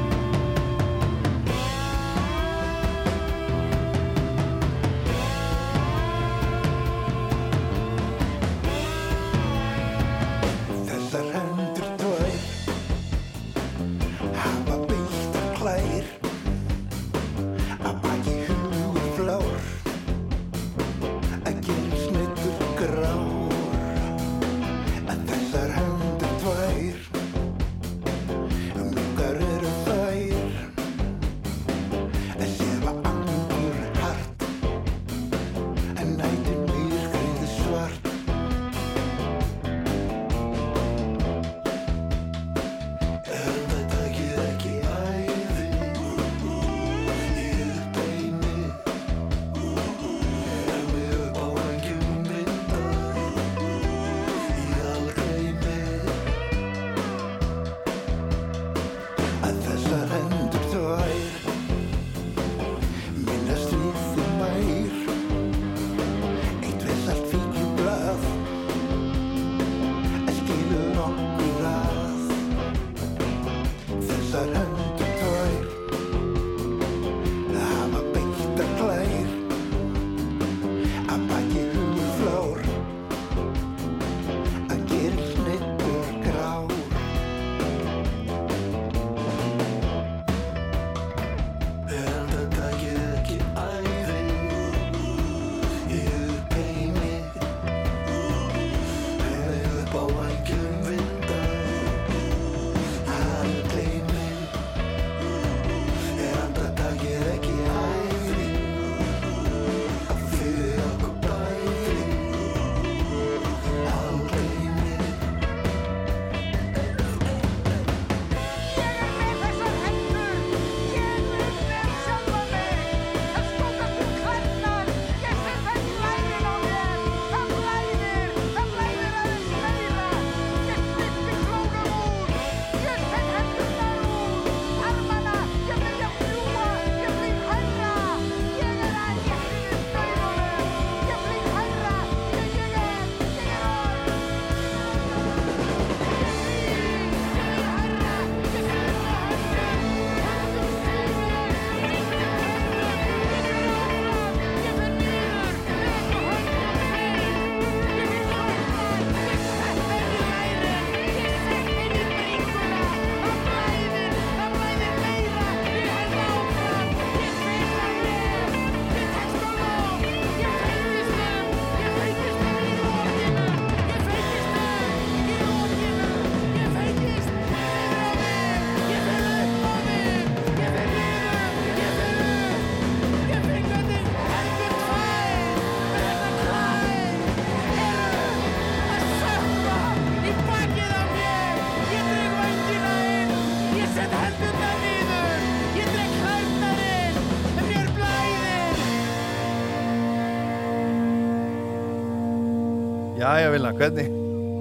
Speaker 2: Hvernig,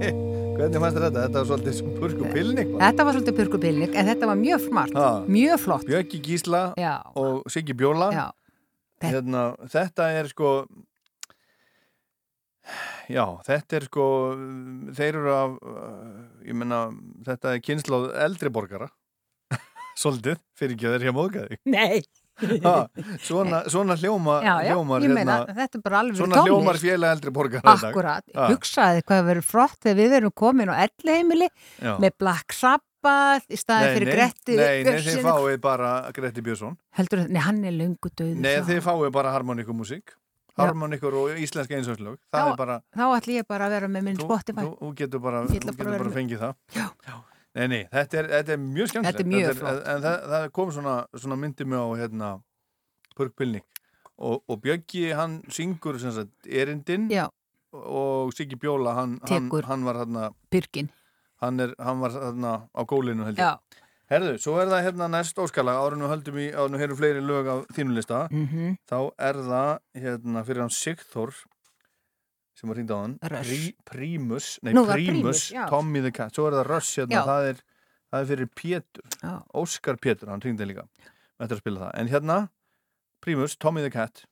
Speaker 2: (laughs) hvernig fannst þetta? Þetta var svolítið sem purku pilning.
Speaker 4: Þetta var svolítið purkupilning, en þetta var mjög smart,
Speaker 2: Ha.
Speaker 4: mjög flott.
Speaker 2: Björki Gísla
Speaker 4: Já.
Speaker 2: og Siggi Bjóla.
Speaker 4: Já.
Speaker 2: Hérna, þetta er sko, já, þetta er sko, þeir eru af, uh, ég menna, þetta er kynsláð eldri borgara. (laughs) svolítið, fyrir ekki að þeir hjá móðgæði.
Speaker 4: Nei. (laughs)
Speaker 2: Ha, svona, svona hljóma,
Speaker 4: Já, já,
Speaker 2: hljómar
Speaker 4: meina, þetta er bara alveg verið
Speaker 2: svona
Speaker 4: tónlist.
Speaker 2: hljómar félag eldri dag.
Speaker 4: Akkurat, hugsaði hvað verið flott þegar við erum komin á elli heimili
Speaker 2: Já.
Speaker 4: með Black Sabbath í staðin fyrir Gretti
Speaker 2: Nei, nei,
Speaker 4: Björnssyni.
Speaker 2: fáið bara Gretti Björnsson
Speaker 4: Heldur, nei, hann er löngu döð
Speaker 2: Nei, þið fáið bara harmoníkumúsík Harmoníkur og íslenska er bara,
Speaker 4: Þá ætlum ég bara að vera með minn Spotify
Speaker 2: þú, getur bara,
Speaker 4: að
Speaker 2: fengið það Já. Nei, nei, þetta er, þetta er mjög skemmtilegt
Speaker 4: Þetta er mjög
Speaker 2: En
Speaker 4: flott.
Speaker 2: það, það kom svona, svona myndi mig á hérna, Purkpilning og, og Bjöggi, hann syngur sagt, erindin
Speaker 4: Já.
Speaker 2: og Siggi Bjóla, hann, hann, hann var hérna
Speaker 4: Byrgin
Speaker 2: hann, er, hann var hérna á gólinu held ég. Herðu, svo er það hérna næst óskala árinu höldum í, árinu heyrum fleiri lög af þínu lista
Speaker 4: Mhm.
Speaker 2: þá er það hérna fyrir hann Sigþór sem var hringt á hann. Prí, Prímus, nei
Speaker 4: Nú,
Speaker 2: Prímus,
Speaker 4: Prímus.
Speaker 2: Tommy the Cat. Svo er það Rush hérna, það er, það er fyrir Pétur,
Speaker 4: Já.
Speaker 2: Óskar Pétur hann hringdi líka, þetta er að spila það. En hérna, Prímus, Tommy the Cat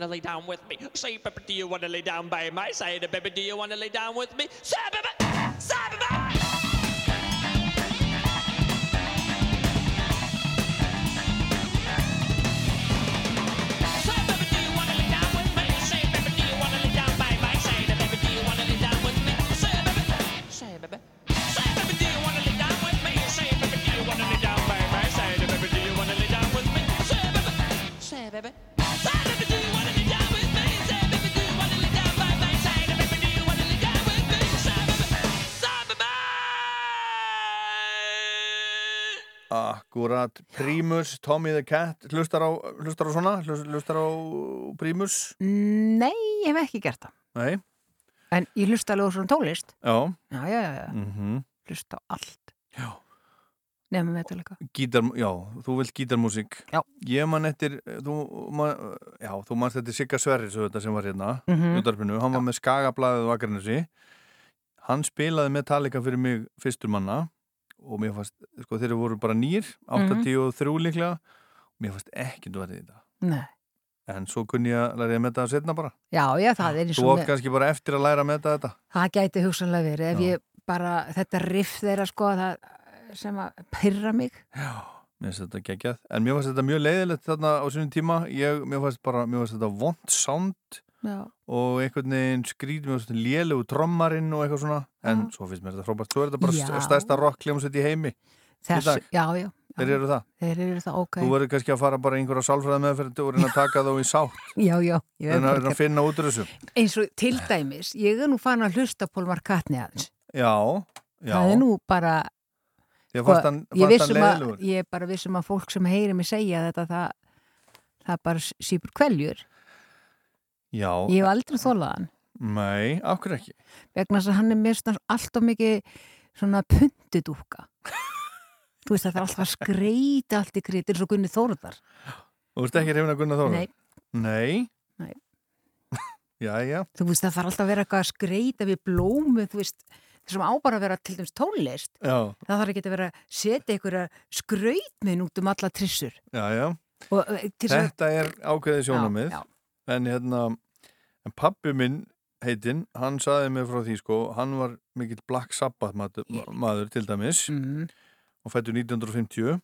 Speaker 30: you
Speaker 31: wanna lay down with me? Say, baby, do you wanna lay down by my side? Baby, do you wanna lay down with me? Say,
Speaker 2: Akkurat, Primus, Tommy the Cat hlustar á, hlustar á svona Hlust- hlustar á Primus
Speaker 4: Nei, ég hef ekki gert það.
Speaker 2: Nei,
Speaker 4: En ég hlusta alveg á svona tónlist.
Speaker 2: já
Speaker 4: Já, já, já, já.
Speaker 2: mm
Speaker 4: Hlusta á allt.
Speaker 2: Já.
Speaker 4: Nefnum þetta líka.
Speaker 2: Gítar, já, þú vilt gítarmúsík
Speaker 4: Já.
Speaker 2: Ég man eftir, þú, man, já, þú manst eftir Sigga Sverris sem var hérna,
Speaker 4: Mhm.
Speaker 2: í útvarpinu hann var með skagablaðið og akranesi hann spilaði Metallica fyrir mig fyrstur manna og mér fannst, sko þeir voru bara nýr
Speaker 4: Mhm.
Speaker 2: 83 líklega og mér fannst ekki þú verið þetta
Speaker 4: Nei.
Speaker 2: en svo kunni ég að læra að metta það setna bara
Speaker 4: Já, já, það er eins
Speaker 2: Þú
Speaker 4: og
Speaker 2: átt kannski bara eftir að læra að metta þetta
Speaker 4: Það gæti hugsanlega verið ef
Speaker 2: Já.
Speaker 4: ég bara, þetta riff þeirra sko það sem að pyrra mig.
Speaker 2: Mér finnst þetta geggjað, en mér fannst þetta mjög leiðilegt þarna á sínum tíma, ég, mér fannst bara mér fannst þetta vond sound
Speaker 4: Já.
Speaker 2: Og einhvern veginn skrýt mér fannst þetta lélegu trommarinn og eitthvað svona en
Speaker 4: Já.
Speaker 2: svo finnst mér þetta frábært, svo er þetta bara stærsta rock hljómsveit í heimi
Speaker 4: Þess,
Speaker 2: í
Speaker 4: já, já.
Speaker 2: þeir eru það
Speaker 4: Þeir eru það, ok.
Speaker 2: Þú verður kannski að fara bara einhverja sálfræði meðferð og reyna að taka þá í sátt (laughs)
Speaker 4: Já, já. ég
Speaker 2: en að reyna að finna út úr þessu
Speaker 4: Eins og til dæmis, ég er nú fann að hlusta Pól Markatni aðeins.
Speaker 2: Já, já
Speaker 4: Það er nú bara...
Speaker 2: Ég
Speaker 4: sko,
Speaker 2: hann,
Speaker 4: ég vissum að, ég er bara vissum að fólk sem heyri mig segja þetta, það, það bara sípur kveljur.
Speaker 2: Já,
Speaker 4: Ég hef aldrei þólað hann.
Speaker 2: nei, af hverju ekki
Speaker 4: vegna þess að hann er mér alltaf mikið svona puntudúka (laughs) þú veist að það er alltaf að skreita allt í kritir svo Gunni Þórðar
Speaker 2: Þú veist ekki reyna Gunnar Þóra?
Speaker 4: Nei.
Speaker 2: Nei?
Speaker 4: Nei. (laughs)
Speaker 2: Já, já.
Speaker 4: þú veist að það er alltaf að vera eitthvað að skreita við blómu þú veist þessum á bara að vera til dæmis tónlist
Speaker 2: Já,
Speaker 4: það þarf ekki að vera að setja einhverja skrautminn út um alla trissur
Speaker 2: já, já.
Speaker 4: og eh, að
Speaker 2: Þetta er ákveðið sjónamið
Speaker 4: Já,
Speaker 2: en hérna en pappi minn heitinn, hann saði mig frá því sko, hann var mikill Black Sabbath maður, maður til dæmis
Speaker 4: Mhm.
Speaker 2: og fættur 1950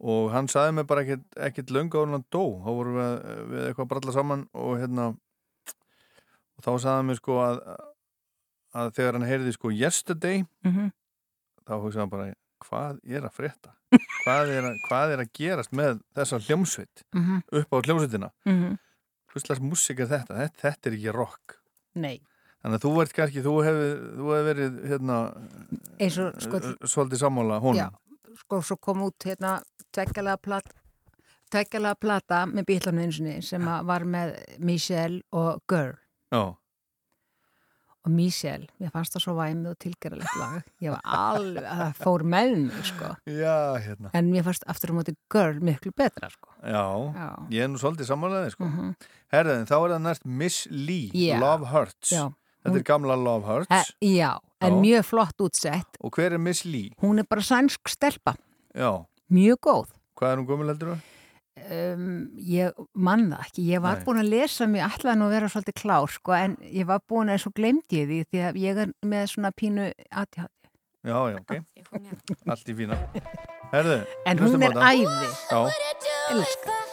Speaker 2: og hann saði mig bara ekkert, ekkert löngu á hann dó, þá vorum við, við eitthvað að bralla saman og hérna og þá saði hann mig sko að, að þegar hann heyrði sko Yesterday
Speaker 4: Mhm.
Speaker 2: þá hugsaði hann bara hvað er að frétta hvað er að, hvað er að gerast með þessa hljómsveit
Speaker 4: Mhm.
Speaker 2: upp á hljómsveitina Hvers slags músík er þetta? þetta? Þetta er ekki rock
Speaker 4: Nei.
Speaker 2: þannig að þú ert kannski, þú hefur hefur verið hérna
Speaker 4: Eins og, sko,
Speaker 2: svolítið sammála honum
Speaker 4: Já, sko, svo kom út hérna tveggjalega tveggjalega plata með bílanu einsinni sem var með Michelle og Girl
Speaker 2: Já.
Speaker 4: Og Michelle, mér fannst það svo væmið og tilgerðalegt lag ég var alveg, það fór með mig sko
Speaker 2: Já, hérna
Speaker 4: en mér fannst aftur á móti Girl miklu betra sko
Speaker 2: Já,
Speaker 4: Já.
Speaker 2: ég er nú svolítið sammálaðið sko.
Speaker 4: Mhm.
Speaker 2: Herðin, þá er það næst Miss Lee,
Speaker 4: Já.
Speaker 2: Love Hurts
Speaker 4: Já.
Speaker 2: Þetta er gamla Love Hurts
Speaker 4: e, Já, en mjög flott útsett
Speaker 2: Og hver er Miss Lee?
Speaker 4: hún er bara sænsk stelpa
Speaker 2: Já,
Speaker 4: mjög góð
Speaker 2: hvað er hún gömul heldur þú?
Speaker 4: Um, ég mann það ekki. Ég var
Speaker 2: Nei.
Speaker 4: búin að lesa ætlaði nú að vera svolítið klár sko, en ég var búin að svo glemdi ég því því að ég er með svona pínu ADHD
Speaker 2: Já, já, ok. Allt í fína. Herðu,
Speaker 4: en hún er æði.
Speaker 2: Já,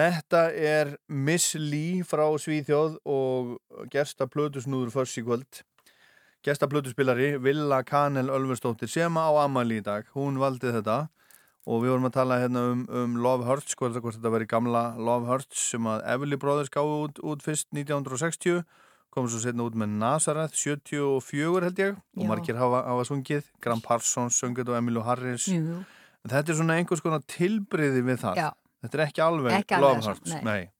Speaker 2: Þetta er Miss Lee frá Svíþjóð og gersta plötusnúður fyrst í kvöld. Gersta plötuspilari Villa Kanel Ölversdóttir sem á Amalí í dag. Hún valdi þetta og við vorum að tala hérna um, um Love Hurts, hvort þetta veri gamla Love Hurts sem að Everly Brothers gáði út, út fyrst 1960 kom svo setna út með Nazareth 74 held ég og
Speaker 4: Já.
Speaker 2: margir hafa, hafa sungið Graham Parsons sungið og Emilu Harris
Speaker 4: jú.
Speaker 2: Þetta er svona einhvers konar tilbriði við það
Speaker 4: Já.
Speaker 2: Þetta er ekki alveg
Speaker 4: Ekki alveg
Speaker 2: Love Hurts,
Speaker 4: nei.
Speaker 2: nei.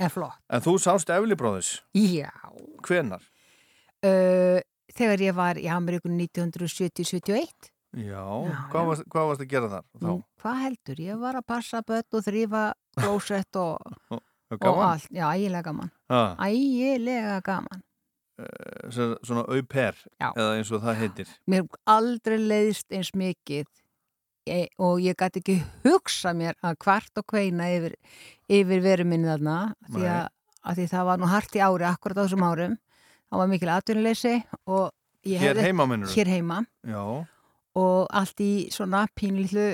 Speaker 4: En flott.
Speaker 2: En þú sást Everly Brothers
Speaker 4: Já.
Speaker 2: Hvenar?
Speaker 4: Uh, þegar ég var í Ameríkun 1970-71
Speaker 2: Já, hvað, varst, hvað varst að gera þar? Þá?
Speaker 4: Nú, hvað heldur? Ég var að passa börn og þrýfa klósett og, (laughs)
Speaker 2: Og,
Speaker 4: allt. Já, ægilega gaman.
Speaker 2: Ha,
Speaker 4: Ægilega gaman.
Speaker 2: eh, svona- au pair eða eins og það heitir
Speaker 4: Mér aldrei leiðist eins mikið og ég gæti ekki hugsa mér að hvart og kveina yfir, yfir veru minni þarna því að, að því það var nú hart í ári akkurat á þessum árum. Það var mikil ég
Speaker 2: Hér heima, meinarðu?
Speaker 4: Hér heima.
Speaker 2: Já,
Speaker 4: og allt í svona pínlítlu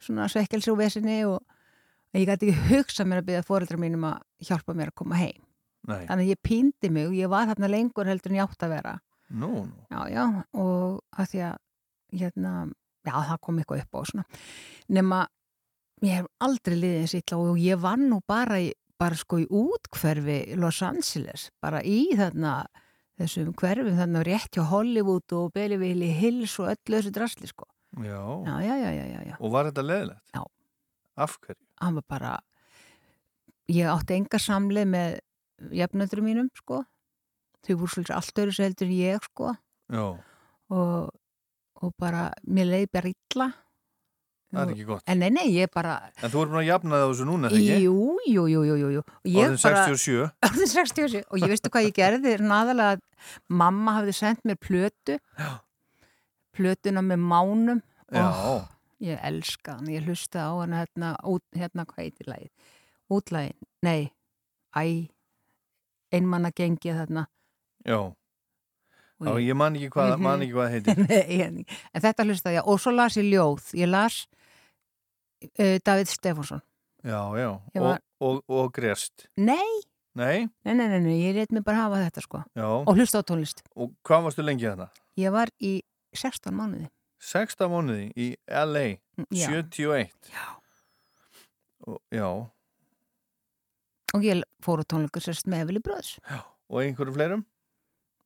Speaker 4: svona svekkelsi og vesinni og ég gæti ekki hugsa mér að byggja fóreldra mínum að hjálpa mér að koma heim.
Speaker 2: Nei.
Speaker 4: Þannig að ég píndi mig og ég var þarna lengur heldur en ég átt að vera.
Speaker 2: Nú, nú.
Speaker 4: Já, já, og að því að hérna, já, það kom eitthvað upp á svona nema, ég hef aldrei liðið eins illa og ég var nú bara í, bara sko í útkverfi Los Angeles, bara í þarna þessum hverfum þarna rétt hjá Hollywood og Belleville Hills og öllu þessu drasli sko
Speaker 2: Já.
Speaker 4: já, já, já, já, já, já.
Speaker 2: Og var þetta leðilegt?
Speaker 4: Já.
Speaker 2: Af hverju?
Speaker 4: hann var bara ég átti enga samleið með jafnöldurum mínum sko þau voru svolítið allt öðru sem heldur en ég sko
Speaker 2: Já,
Speaker 4: og, og bara, mér leiði bara illa.
Speaker 2: Það er ekki gott.
Speaker 4: en nei, nei, ég bara
Speaker 2: En þú ert búin að jafna það þessu núna, þegar ekki?
Speaker 4: jú, jú, jú, jú, jú,
Speaker 2: Orðin
Speaker 4: bara-
Speaker 2: 67 (laughs)
Speaker 4: Orðin 67 og ég veistu hvað ég gerði? Náðalega að mamma hafði sendt mér plötu.
Speaker 2: Já.
Speaker 4: plötuna með mánum.
Speaker 2: Já.
Speaker 4: Ó, ég elska hann, ég hlusta á hann hérna, út, hérna hvað heitir lagið? Útlægin, nei æ, einmanna gengið þarna.
Speaker 2: Já Já,
Speaker 4: ég-
Speaker 2: man ekki hvað,
Speaker 4: Mhm.
Speaker 2: man ekki hvað heitir. (laughs)
Speaker 4: Nei, en, þetta hlustaði ég og svo las ég ljóð, ég las uh, David Stefánsson.
Speaker 2: Já, já,
Speaker 4: Ég
Speaker 2: og,
Speaker 4: var-
Speaker 2: og, og grest.
Speaker 4: Nei,
Speaker 2: Nei,
Speaker 4: nei, nei, nei, nei, ég reynd mig bara hafa þetta sko.
Speaker 2: Já.
Speaker 4: Og hlusta á tónlist.
Speaker 2: Og hvað varstu lengi þetta?
Speaker 4: ég var í 16 mánuði.
Speaker 2: 16 mánuði í LA
Speaker 4: Mm, já.
Speaker 2: 71 Já. Og, Já,
Speaker 4: og ég fór á tónleikur sérst með Eveli Bröðs
Speaker 2: og einhverju fleirum?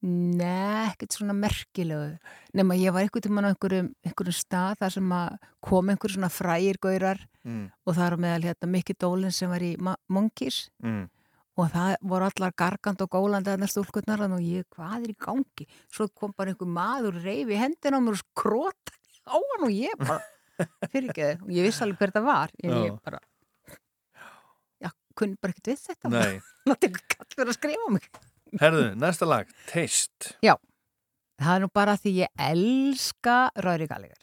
Speaker 4: Nei, ekkert svona merkilegu nema ég var einhvern tímann á einhverjum, einhverjum stað þar sem að kom einhverjum svona frægir gaurar
Speaker 2: Mm.
Speaker 4: og það er meðal hérna Mikki Dólin sem var í Monkeys
Speaker 2: Mm.
Speaker 4: og það voru allar gargand og gólandi þarna stúlkurnar og ég, hvað er í gangi? Svo kom bara einhver maður reyfi hendina á mér og skrota á hann og ég bara (laughs) fyrir ekki og ég vissi alveg hver það var en
Speaker 2: Já.
Speaker 4: ég bara já, kunni bara ekkert við þetta
Speaker 2: Nei. (laughs)
Speaker 4: Ekki kall fyrir að skrifa mig
Speaker 2: Herðu, næsta lag, Taste
Speaker 4: Já, það er nú bara því ég elska Röri Gallagher.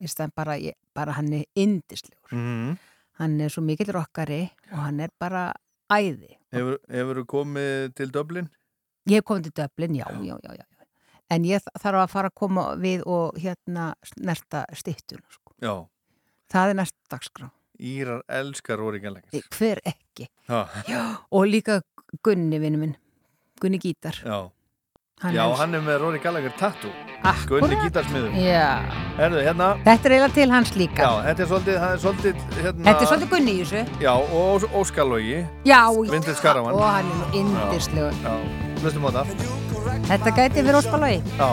Speaker 4: Ég stæðan bara, bara hann er indislegur.
Speaker 2: mm.
Speaker 4: Hann er svo mikill rockari og hann er bara æði.
Speaker 2: Hefur, hefur komið til Dublin?
Speaker 4: Ég hef komið til Dublin, já, já, já, já. En ég þarf að fara að koma við og hérna snerta stittun. Sko.
Speaker 2: Já,
Speaker 4: Það er næst dagskrá.
Speaker 2: Írar elskar Róri Gallagher
Speaker 4: Hver ekki?
Speaker 2: Já,
Speaker 4: Já. Og líka Gunni, vinnu minn. Gunni Gítar.
Speaker 2: já
Speaker 4: Hann
Speaker 2: Já,
Speaker 4: er-
Speaker 2: hann er með Rory Gallagher tattoo
Speaker 4: Akkúrat.
Speaker 2: Gunni gítarsmiður hérna
Speaker 4: Þetta er eiginlega til hans líka.
Speaker 2: Já, þetta er svolítið, er svolítið hérna,
Speaker 4: Þetta er svolítið gunni í þessu.
Speaker 2: Já, og Ós- Óskarlogi
Speaker 4: Já.
Speaker 2: Vintage Caravan
Speaker 4: Og hann er
Speaker 2: það
Speaker 4: Þetta gæti fyrir óspalagi.
Speaker 2: Já.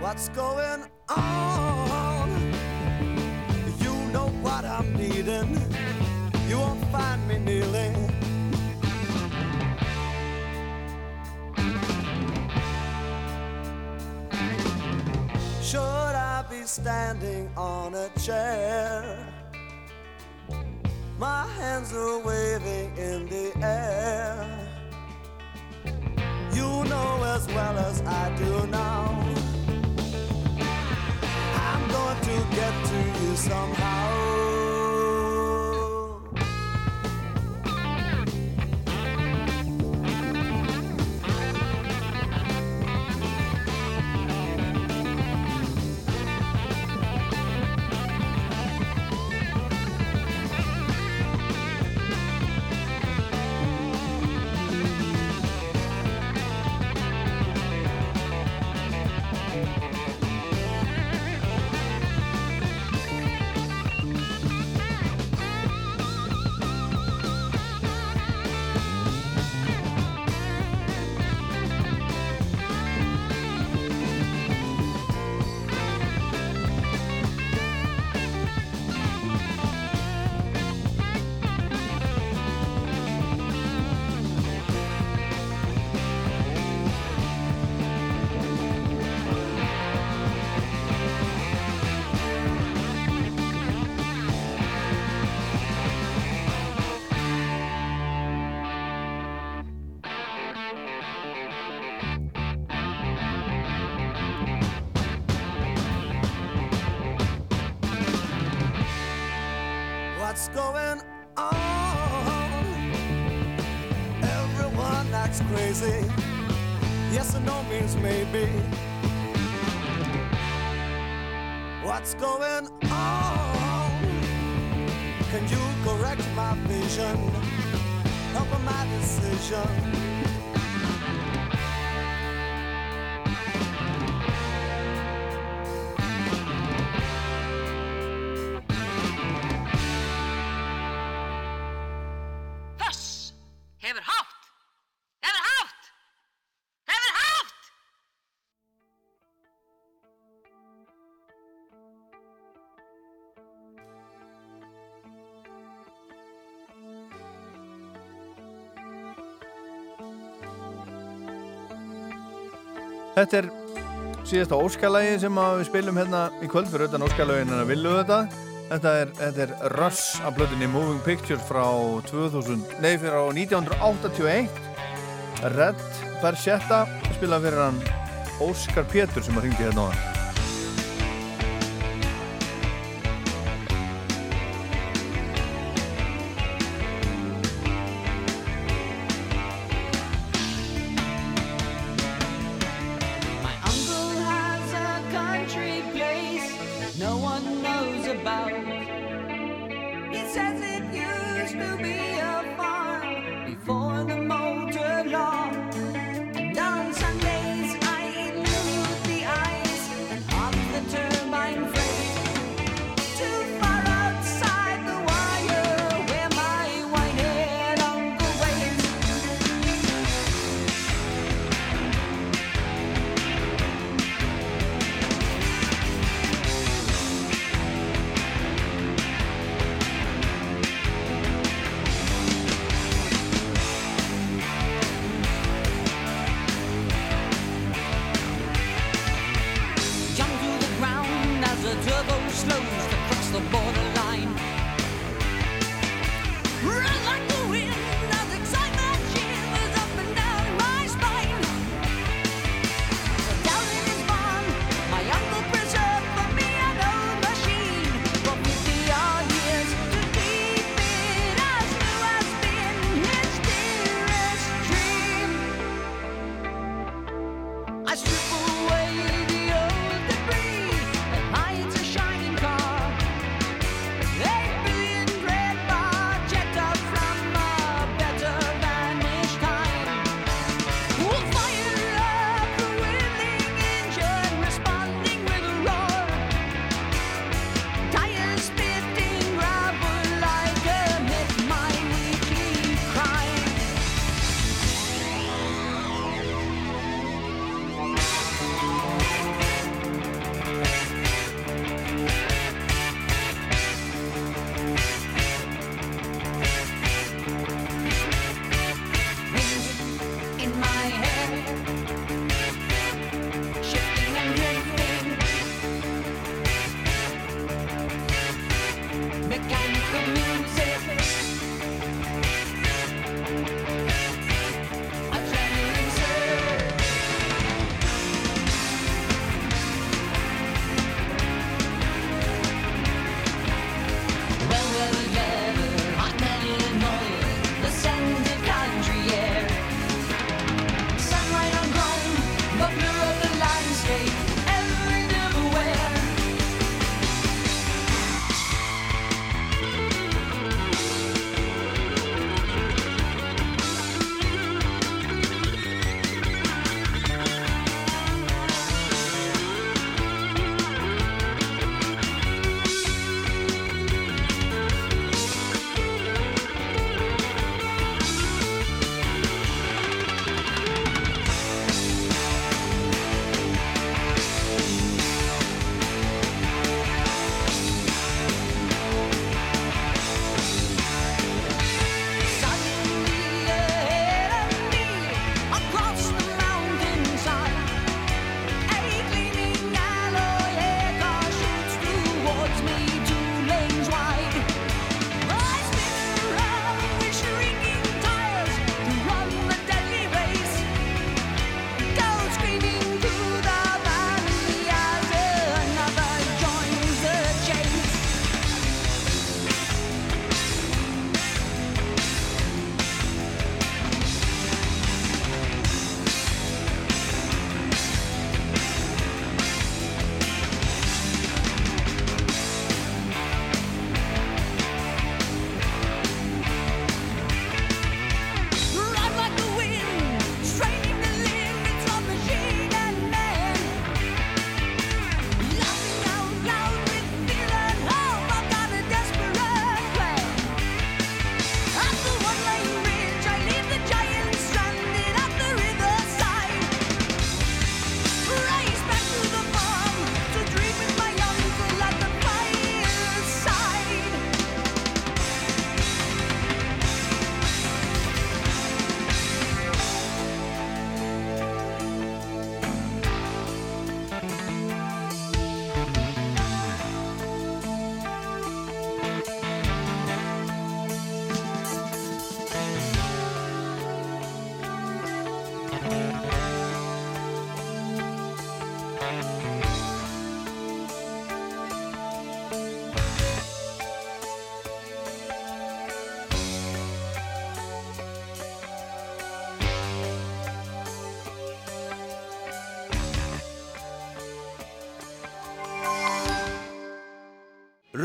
Speaker 26: What's going on? You know what I'm needing. Find me kneeling. Should I be standing on a chair? My hands are waving in the air. You know as well as I do now. I'm going to get to you somehow.
Speaker 2: Þetta er síðasta óskalagi sem við spilum hérna í kvöld fyrir utan óskalagin en að villu þetta. Þetta er, þetta er Russ af blöðinni Moving Pictures frá 2000, nei fyrir á 1981 Red Berchetta spila fyrir hann Óskar Pétur sem að ringi hérna á hann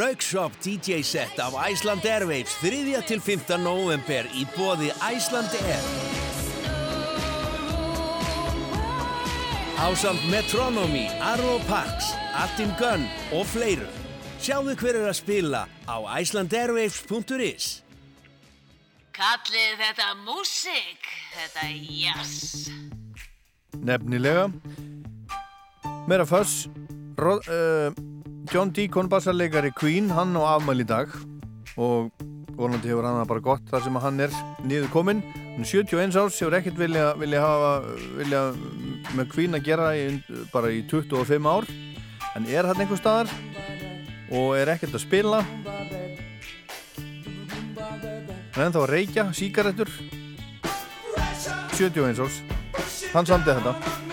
Speaker 32: Workshop DJ set af Iceland Airwaves 3. til 5. november í bóði Iceland Air. Ásamt Metronomy, Arlo Parks, Attin Gunn og fleiru. Sjáðu hver er að spila á icelandairwaves.is.
Speaker 1: Kallið þetta músík, þetta jazz.
Speaker 2: Nefnilega Meira föss Rod, uh, John Deacon bassarleikari Queen, hann á afmæli í dag. Og vonandi hefur hann það bara gott þar sem hann er niður kominn hann er 71 árs, hefur ekkert vilja, vilja hafa vilja með Queen að gera í, bara í 25 ár. En er hann einhver staðar og er ekkert að spila. Hann er ennþá að reykja síkaretur 71 árs. Hann samdi þetta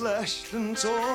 Speaker 33: slashed and torn.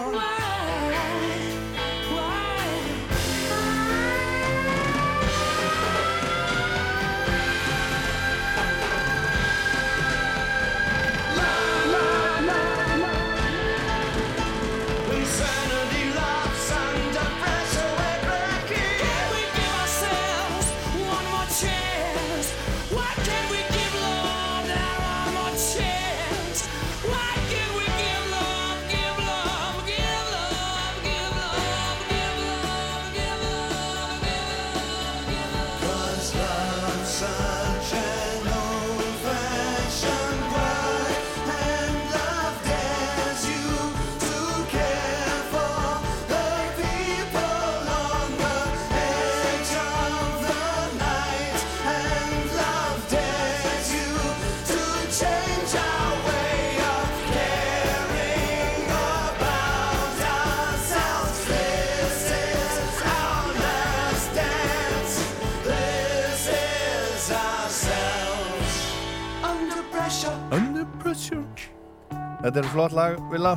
Speaker 2: Þetta er flott lag, Villa.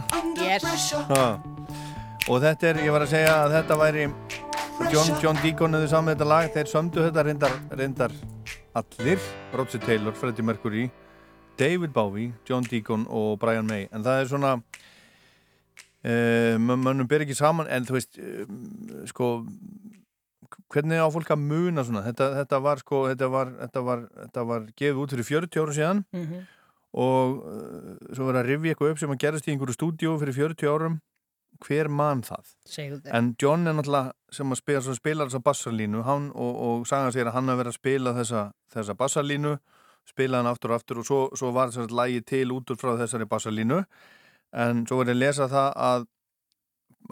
Speaker 4: Yes.
Speaker 2: Og þetta er, ég var að segja að þetta væri John, John Deacon hefði saman þetta lag. Þeir sömdu þetta reyndar, reyndar allir, Roger Taylor, Freddie Mercury David Bowie, John Deacon og Brian May. En það er svona uh, mönnum ber ekki saman. En þú veist uh, sko hvernig á fólk að muna svona? Þetta, þetta var sko þetta var, þetta var, þetta var gefið út fyrir 40 ára síðan.
Speaker 4: Mhm.
Speaker 2: Og uh, svo var að rifja eitthvað upp sem að gerast í einhverju stúdíu fyrir 40 árum. Hver mann það?
Speaker 4: Segðu
Speaker 2: en John er náttúrulega sem að spila, sem spilar þessa bassarlínu hann, og, og sagan sér að hann hafi verið að spila þessa, þessa bassarlínu spila hann aftur og aftur og svo, svo var þess að lægi til út úr frá þessari bassarlínu en svo ég að lesa það að,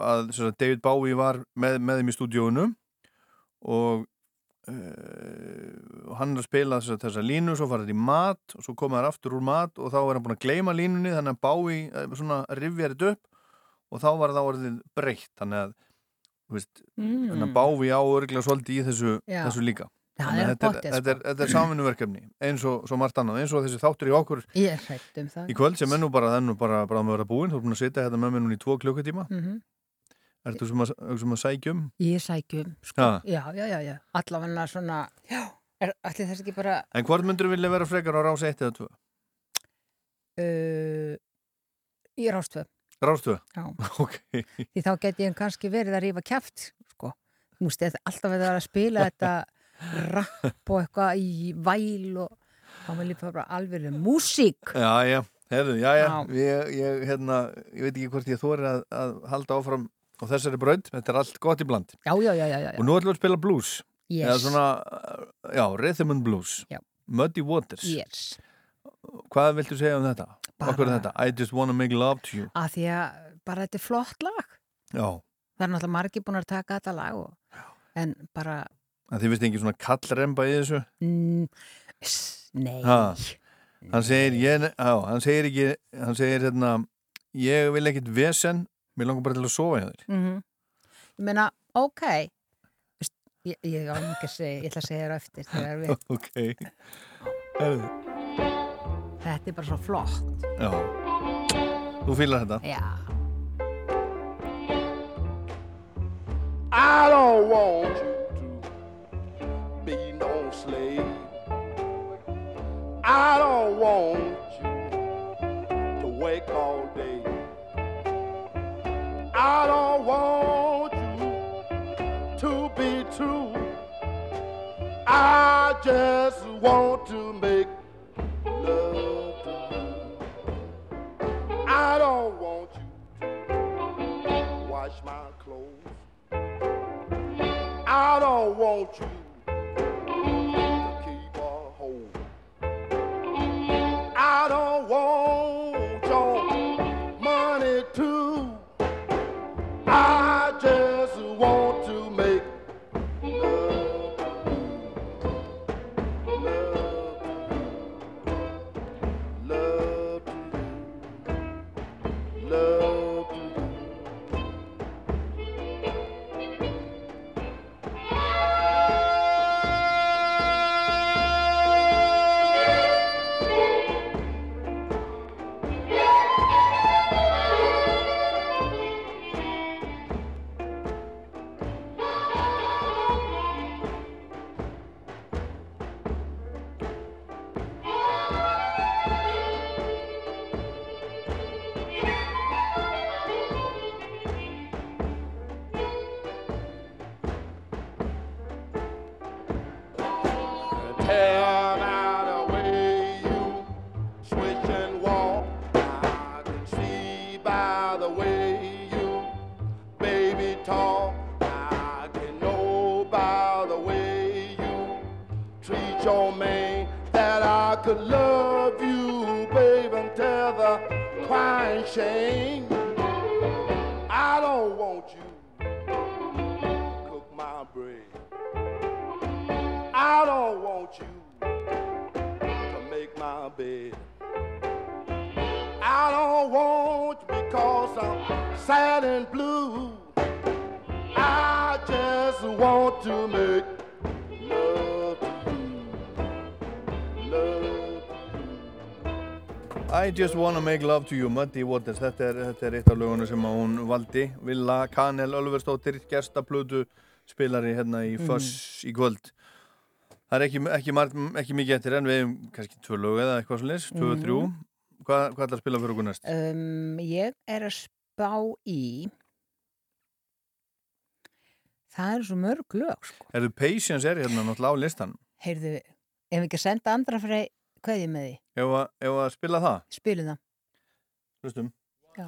Speaker 2: að David Bowie var með, með þeim í stúdíónu og uh, hann er að spila þessa, þessa línu svo farið í mat og svo koma þær aftur úr mat og þá er hann búin að gleyma línunni þannig að Bowie eh, svona rifjar þetta upp og þá var það orðið breytt. Þannig að,
Speaker 4: Mm.
Speaker 2: að Bowie á örglega svolítið í þessu, þessu líka.
Speaker 4: Það er
Speaker 2: þetta, er, þetta, er, þetta er samvinnuverkefni eins og svo margt annað, eins og þessi þáttur í okkur
Speaker 4: um það.
Speaker 2: í kvöld sem er nú bara, það nú bara, bara að vera búinn, þú erum búin að sitja hérna með mér núna í tvo klukkutíma.
Speaker 4: Mhm.
Speaker 2: Ertu sem að, sem að sækjum?
Speaker 4: Ég sækjum, sko,
Speaker 2: Ha.
Speaker 4: já, já, já, já allavega svona, já er allir þess ekki bara
Speaker 2: En hvort myndur vilja vera frekar á rás 1 eða 2?
Speaker 4: uh, ég er ástöð
Speaker 2: Rás 2?
Speaker 4: Já. (laughs)
Speaker 2: Ok.
Speaker 4: því þá get ég kannski verið að rífa kæft sko, þú veist, þetta- alltaf að vera að spila þetta (laughs) rapp og eitthvað í væl og þá vil ég bara alveg músík
Speaker 2: Já, já, herðu, já, já,
Speaker 4: Já.
Speaker 2: Ég, ég, hérna, ég veit ekki hvort ég þóri að, að halda áfram á þessari braut, þetta er allt gott í bland
Speaker 4: já, já, já, já, já.
Speaker 2: Og nú ætlum við að spila blues
Speaker 4: Yes.
Speaker 2: Eða svona, já, rhythm and blues
Speaker 4: Já.
Speaker 2: Muddy Waters
Speaker 4: Yes.
Speaker 2: Hvað viltu segja um þetta?
Speaker 4: Bara-
Speaker 2: Okkur þetta? I just wanna make love to you
Speaker 4: að því að bara þetta er flott lag
Speaker 2: Já,
Speaker 4: það er náttúrulega margir búin að taka þetta lag og, en bara
Speaker 2: en þið finnst ekki svona kallremba í þessu?
Speaker 4: mm, s, nei
Speaker 2: Ha, hann segir, ég, á, hann segir ekki, hann segir hérna, ég vil ekkit vesen, mér langar bara til að sofa hjá þér.
Speaker 4: Mhm. ég meina, ok ég, ég á ekki að segja ég ætla að segja þér á eftir þegar við (laughs)
Speaker 2: ok, herðu,
Speaker 4: þetta er bara svo flott
Speaker 2: já, þú fýlar þetta.
Speaker 4: já
Speaker 34: I don't want you to be no slave. I don't want you to work all day. I don't want you to be true. I just want to make love to you. I don't want you to wash my clothes. I don't want you just
Speaker 2: wanna make love to you, Muddy Waters þetta er, þetta er eitt af lögunum sem hún valdi Villa Kanel Ölverstóttir gestaplötu spilari hérna í Fuss í kvöld það er ekki, ekki, marg, ekki mikið eftir en við hefum kannski tvö lög eða eitthvað svona leys, tvö og þrjú
Speaker 4: Mhm.
Speaker 2: hvað, hvað ætlar að spila fyrir okkur næst?
Speaker 4: um, ég er að spá í það eru svo mörg lög sko.
Speaker 2: Erðu Patience er hérna náttúrulega á listan
Speaker 4: heyrðu, ef við ekki að senda andra fyrir kveðið með því,
Speaker 2: ef að, ef að spila það?
Speaker 4: Spilum það.
Speaker 2: Hlustum.
Speaker 4: Já.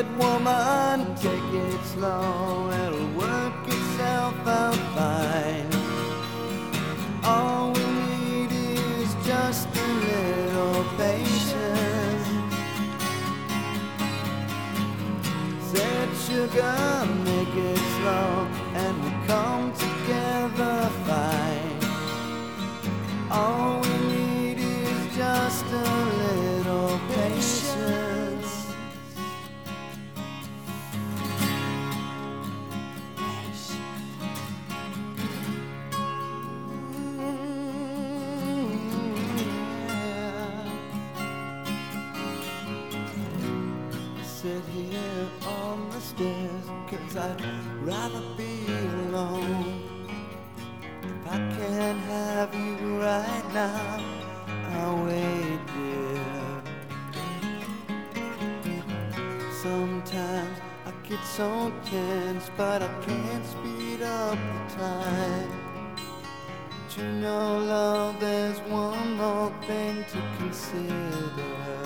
Speaker 26: Said woman, take it slow, it'll work itself out fine. All we need is just a little patience. Said sugar, make it slow, and we'll come together fine. Cause I'd rather be alone. If I can't have you right now, I'll wait there. Sometimes I get so tense, but I can't speed up the time. But you know, love, there's one more thing to consider.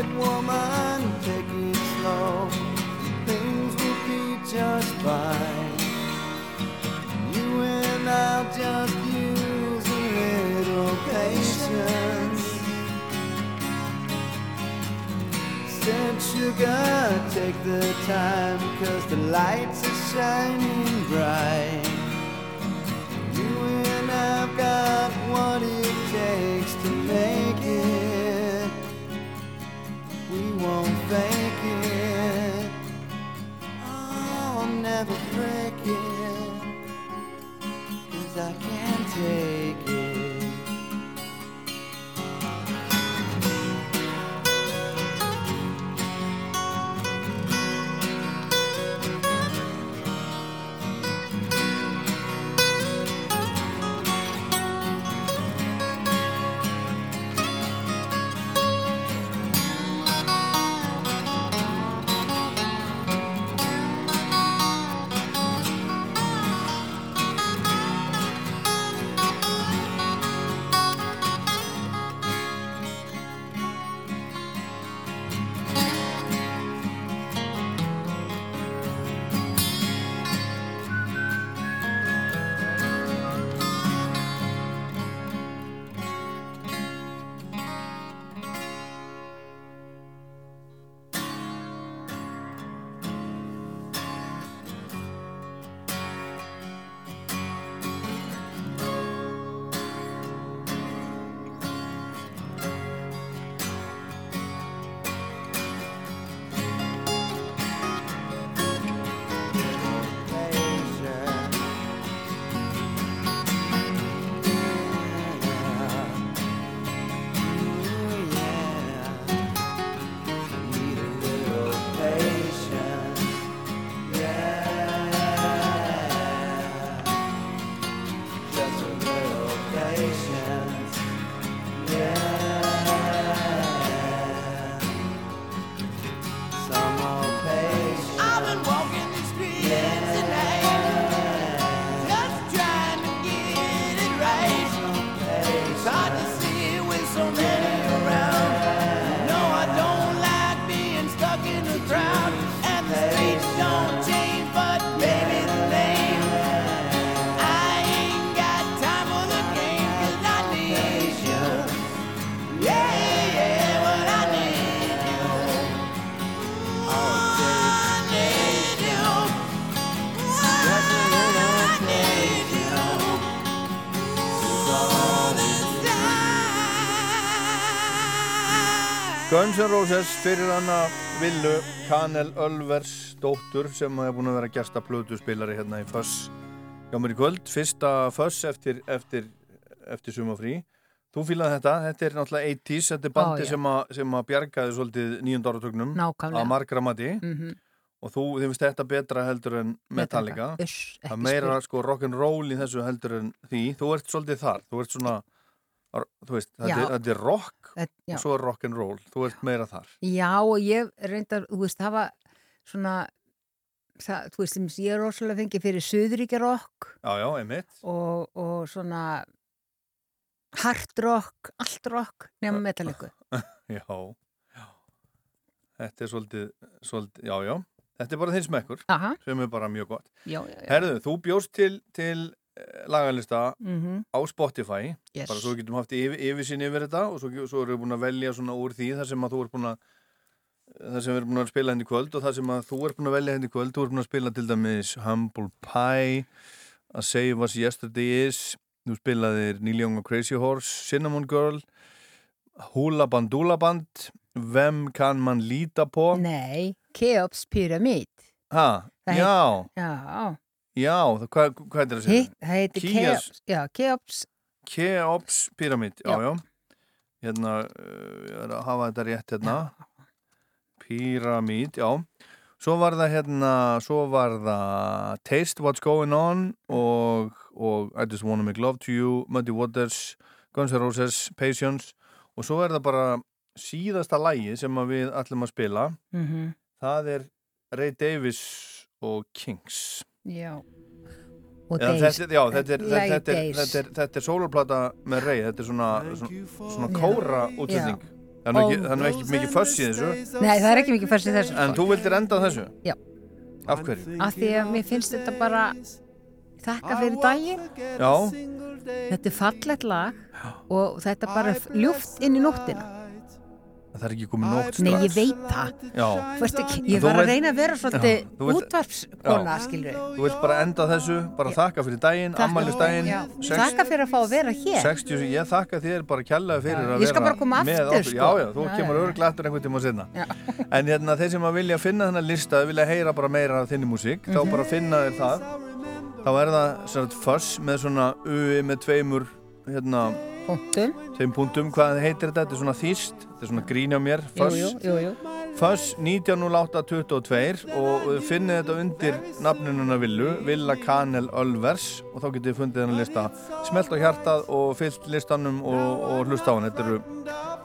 Speaker 26: Said woman, take it slow. Things will be just fine. You and I'll just use a little patience. Said sugar, take the time, cause the lights are shining bright. You and I've got what it takes won't fake it. Oh, I'll never break it. Cause I can't take
Speaker 2: Guns N' Roses fyrir hana Villu Kanel Ölvers dóttur sem hefur búin að vera gesta plötuspilari hérna í Föss. Hjá mér í kvöld, fyrsta Föss eftir, eftir, eftir sumafrí Þú fílaði þetta, þetta er náttúrulega 80s, þetta er bandi
Speaker 4: Ó,
Speaker 2: sem, að, sem að bjargaði svolítið nýjönda áratögnum að margra mati
Speaker 4: Mhm.
Speaker 2: og þú, þið finnst þetta betra heldur en Metallica. Það meira sko rock'n'roll í þessu heldur en því, þú ert svolítið þar. Þú ert svona, þú veist þetta er rock
Speaker 4: Þetta-
Speaker 2: og svo er rock'n'roll, þú ert meira þar.
Speaker 4: Já, og ég reyndar, þú veist, það var svona, það, þú veist, sem ég er rosalega fengið fyrir
Speaker 2: einmitt.
Speaker 4: og, og svona hard rock, allt rock nema metalliku. (laughs)
Speaker 2: já, já. Þetta er svolítið, svolítið já, já, þetta er bara þinn smekkur
Speaker 4: Aha.
Speaker 2: sem er bara mjög gott.
Speaker 4: Já, já, já.
Speaker 2: Herðu, þú bjóst til, til lagalista
Speaker 4: Mhm.
Speaker 2: á Spotify
Speaker 4: Yes.
Speaker 2: bara svo getum haft yfir, yfirsýn yfir þetta og svo, svo erum við búin að velja svona úr því þar sem að þú ert búin að það sem við erum búin að spila henni í kvöld og það sem að þú ert búin að velja henni í kvöld þú ert búin að spila til dæmis Humble Pie A Save Us Yesterday Is þú spilaðir Neil Young og Crazy Horse Cinnamon Girl Hula Bandula Band Vem kann man líta på
Speaker 4: Nei, Keops Pyramid.
Speaker 2: ha, já,
Speaker 4: Já,
Speaker 2: já hvað, hvað er það
Speaker 4: hitt, það heitir
Speaker 2: Keops-
Speaker 4: Keops, Keops,
Speaker 2: Keops Pyramid, já,
Speaker 4: Já.
Speaker 2: Hérna, uh, ég er að hafa þetta rétt hérna. Pyramid, já. Svo var það hérna, svo var það Taste What's Going On og, og I Just Wanna Make Love to You, Muddy Waters, Guns N' Roses, Patience og svo er það bara síðasta lægi sem við ætlum að spila.
Speaker 4: Mhm.
Speaker 2: Það er Ray Davis og Kings.
Speaker 4: Já. Og Days.
Speaker 2: þetta, er- já, þetta er,
Speaker 4: Lagi
Speaker 2: þetta er,
Speaker 4: Days.
Speaker 2: þetta er, þetta er sólarplata með rey, þetta er svona, svona, svona kóra er nú ekki,
Speaker 4: Og-
Speaker 2: það er ekki mikið föss í þessu.
Speaker 4: Nei, það er ekki mikið fyrst í þessu.
Speaker 2: En þú vildir enda þessu?
Speaker 4: Já.
Speaker 2: Af hverju?
Speaker 4: Af því að mér finnst þetta bara þakka fyrir daginn.
Speaker 2: Já,
Speaker 4: Þetta er fallegt lag og þetta er bara ljúft inn í nóttina.
Speaker 2: Það er ekki komið nótt.
Speaker 4: Nei, ég veit það.
Speaker 2: Já.
Speaker 4: Ekki, ég var að reyna að vera svolítið
Speaker 2: Já,
Speaker 4: útvarpskona,
Speaker 2: Já. Þú vilt bara enda þessu, bara þakka fyrir daginn.
Speaker 4: Já, Þakka fyrir að fá að vera hér.
Speaker 2: 60, ég þakka þér bara kjærlega fyrir að
Speaker 4: Ég skal
Speaker 2: vera með
Speaker 4: aftur, sko.
Speaker 2: Já, já, þú
Speaker 4: Já,
Speaker 2: kemur
Speaker 4: já.
Speaker 2: örglættur einhvern tíma sinna.
Speaker 4: Já. (laughs)
Speaker 2: En hérna, þeir sem að vilja finna þennan lista, vilja heyra bara meira af þinni músík, þá
Speaker 4: Mhm.
Speaker 2: bara finna þér það. Þá er það svona fuss með svona ui með tveimur, hérna,
Speaker 4: punktum.
Speaker 2: Tveim punktum, hvað heitir þetta? Þetta er svona þýst, þetta er svona grín á mér. Fuss 190822 og þið finnið þetta undir nafnununa Villu, Villa Kanel Ölvers og þá getið þið fundið hennar lista smelt á hjartað og fyllt listanum og, og hlusta á hann. Þetta eru,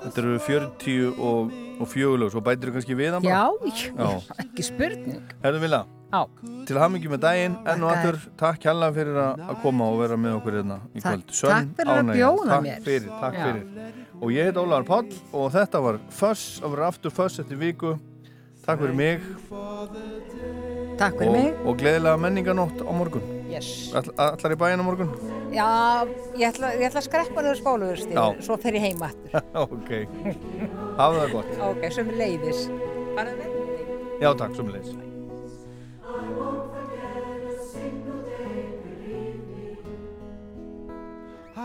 Speaker 2: þetta eru 40 og, og fjögulög, svo bætir þú kannski við hann
Speaker 4: Já, já, (laughs) ekki spurning.
Speaker 2: Herðu Villa,
Speaker 4: Já.
Speaker 2: til hamingi með daginn, enn og aftur, takk hella fyrir að að koma og vera með okkur hérna í
Speaker 4: Takk-
Speaker 2: kvöld. Sönn
Speaker 4: takk fyrir að
Speaker 2: ánægja.
Speaker 4: bjóða
Speaker 2: takk
Speaker 4: mér.
Speaker 2: Fyrir, takk
Speaker 4: Já.
Speaker 2: fyrir. Og ég heit Ólaður Páll og þetta var Fuss, að vera aftur Fuss eftir viku. Takk fyrir mig.
Speaker 4: Takk fyrir
Speaker 2: og,
Speaker 4: mig.
Speaker 2: Og gleðilega menninganótt á morgun.
Speaker 4: Yes.
Speaker 2: All, allar í bæinn á morgun?
Speaker 4: Já, ég ætla, ég ætla að skreppa niður skóluðurstíð,
Speaker 2: Já.
Speaker 4: svo fer ég heim aftur. (laughs)
Speaker 2: ok. Hafa það gott.
Speaker 4: ok, sem leiðis.
Speaker 2: Já, takk, sömulegis.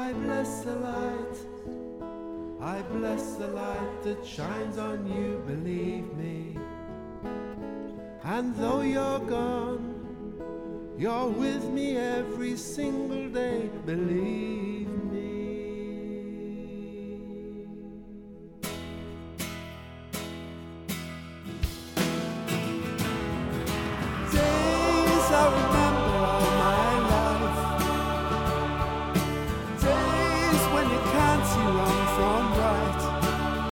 Speaker 26: I bless the light. I bless the light that shines on you, believe me. And though you're gone, you're with me every single day, believe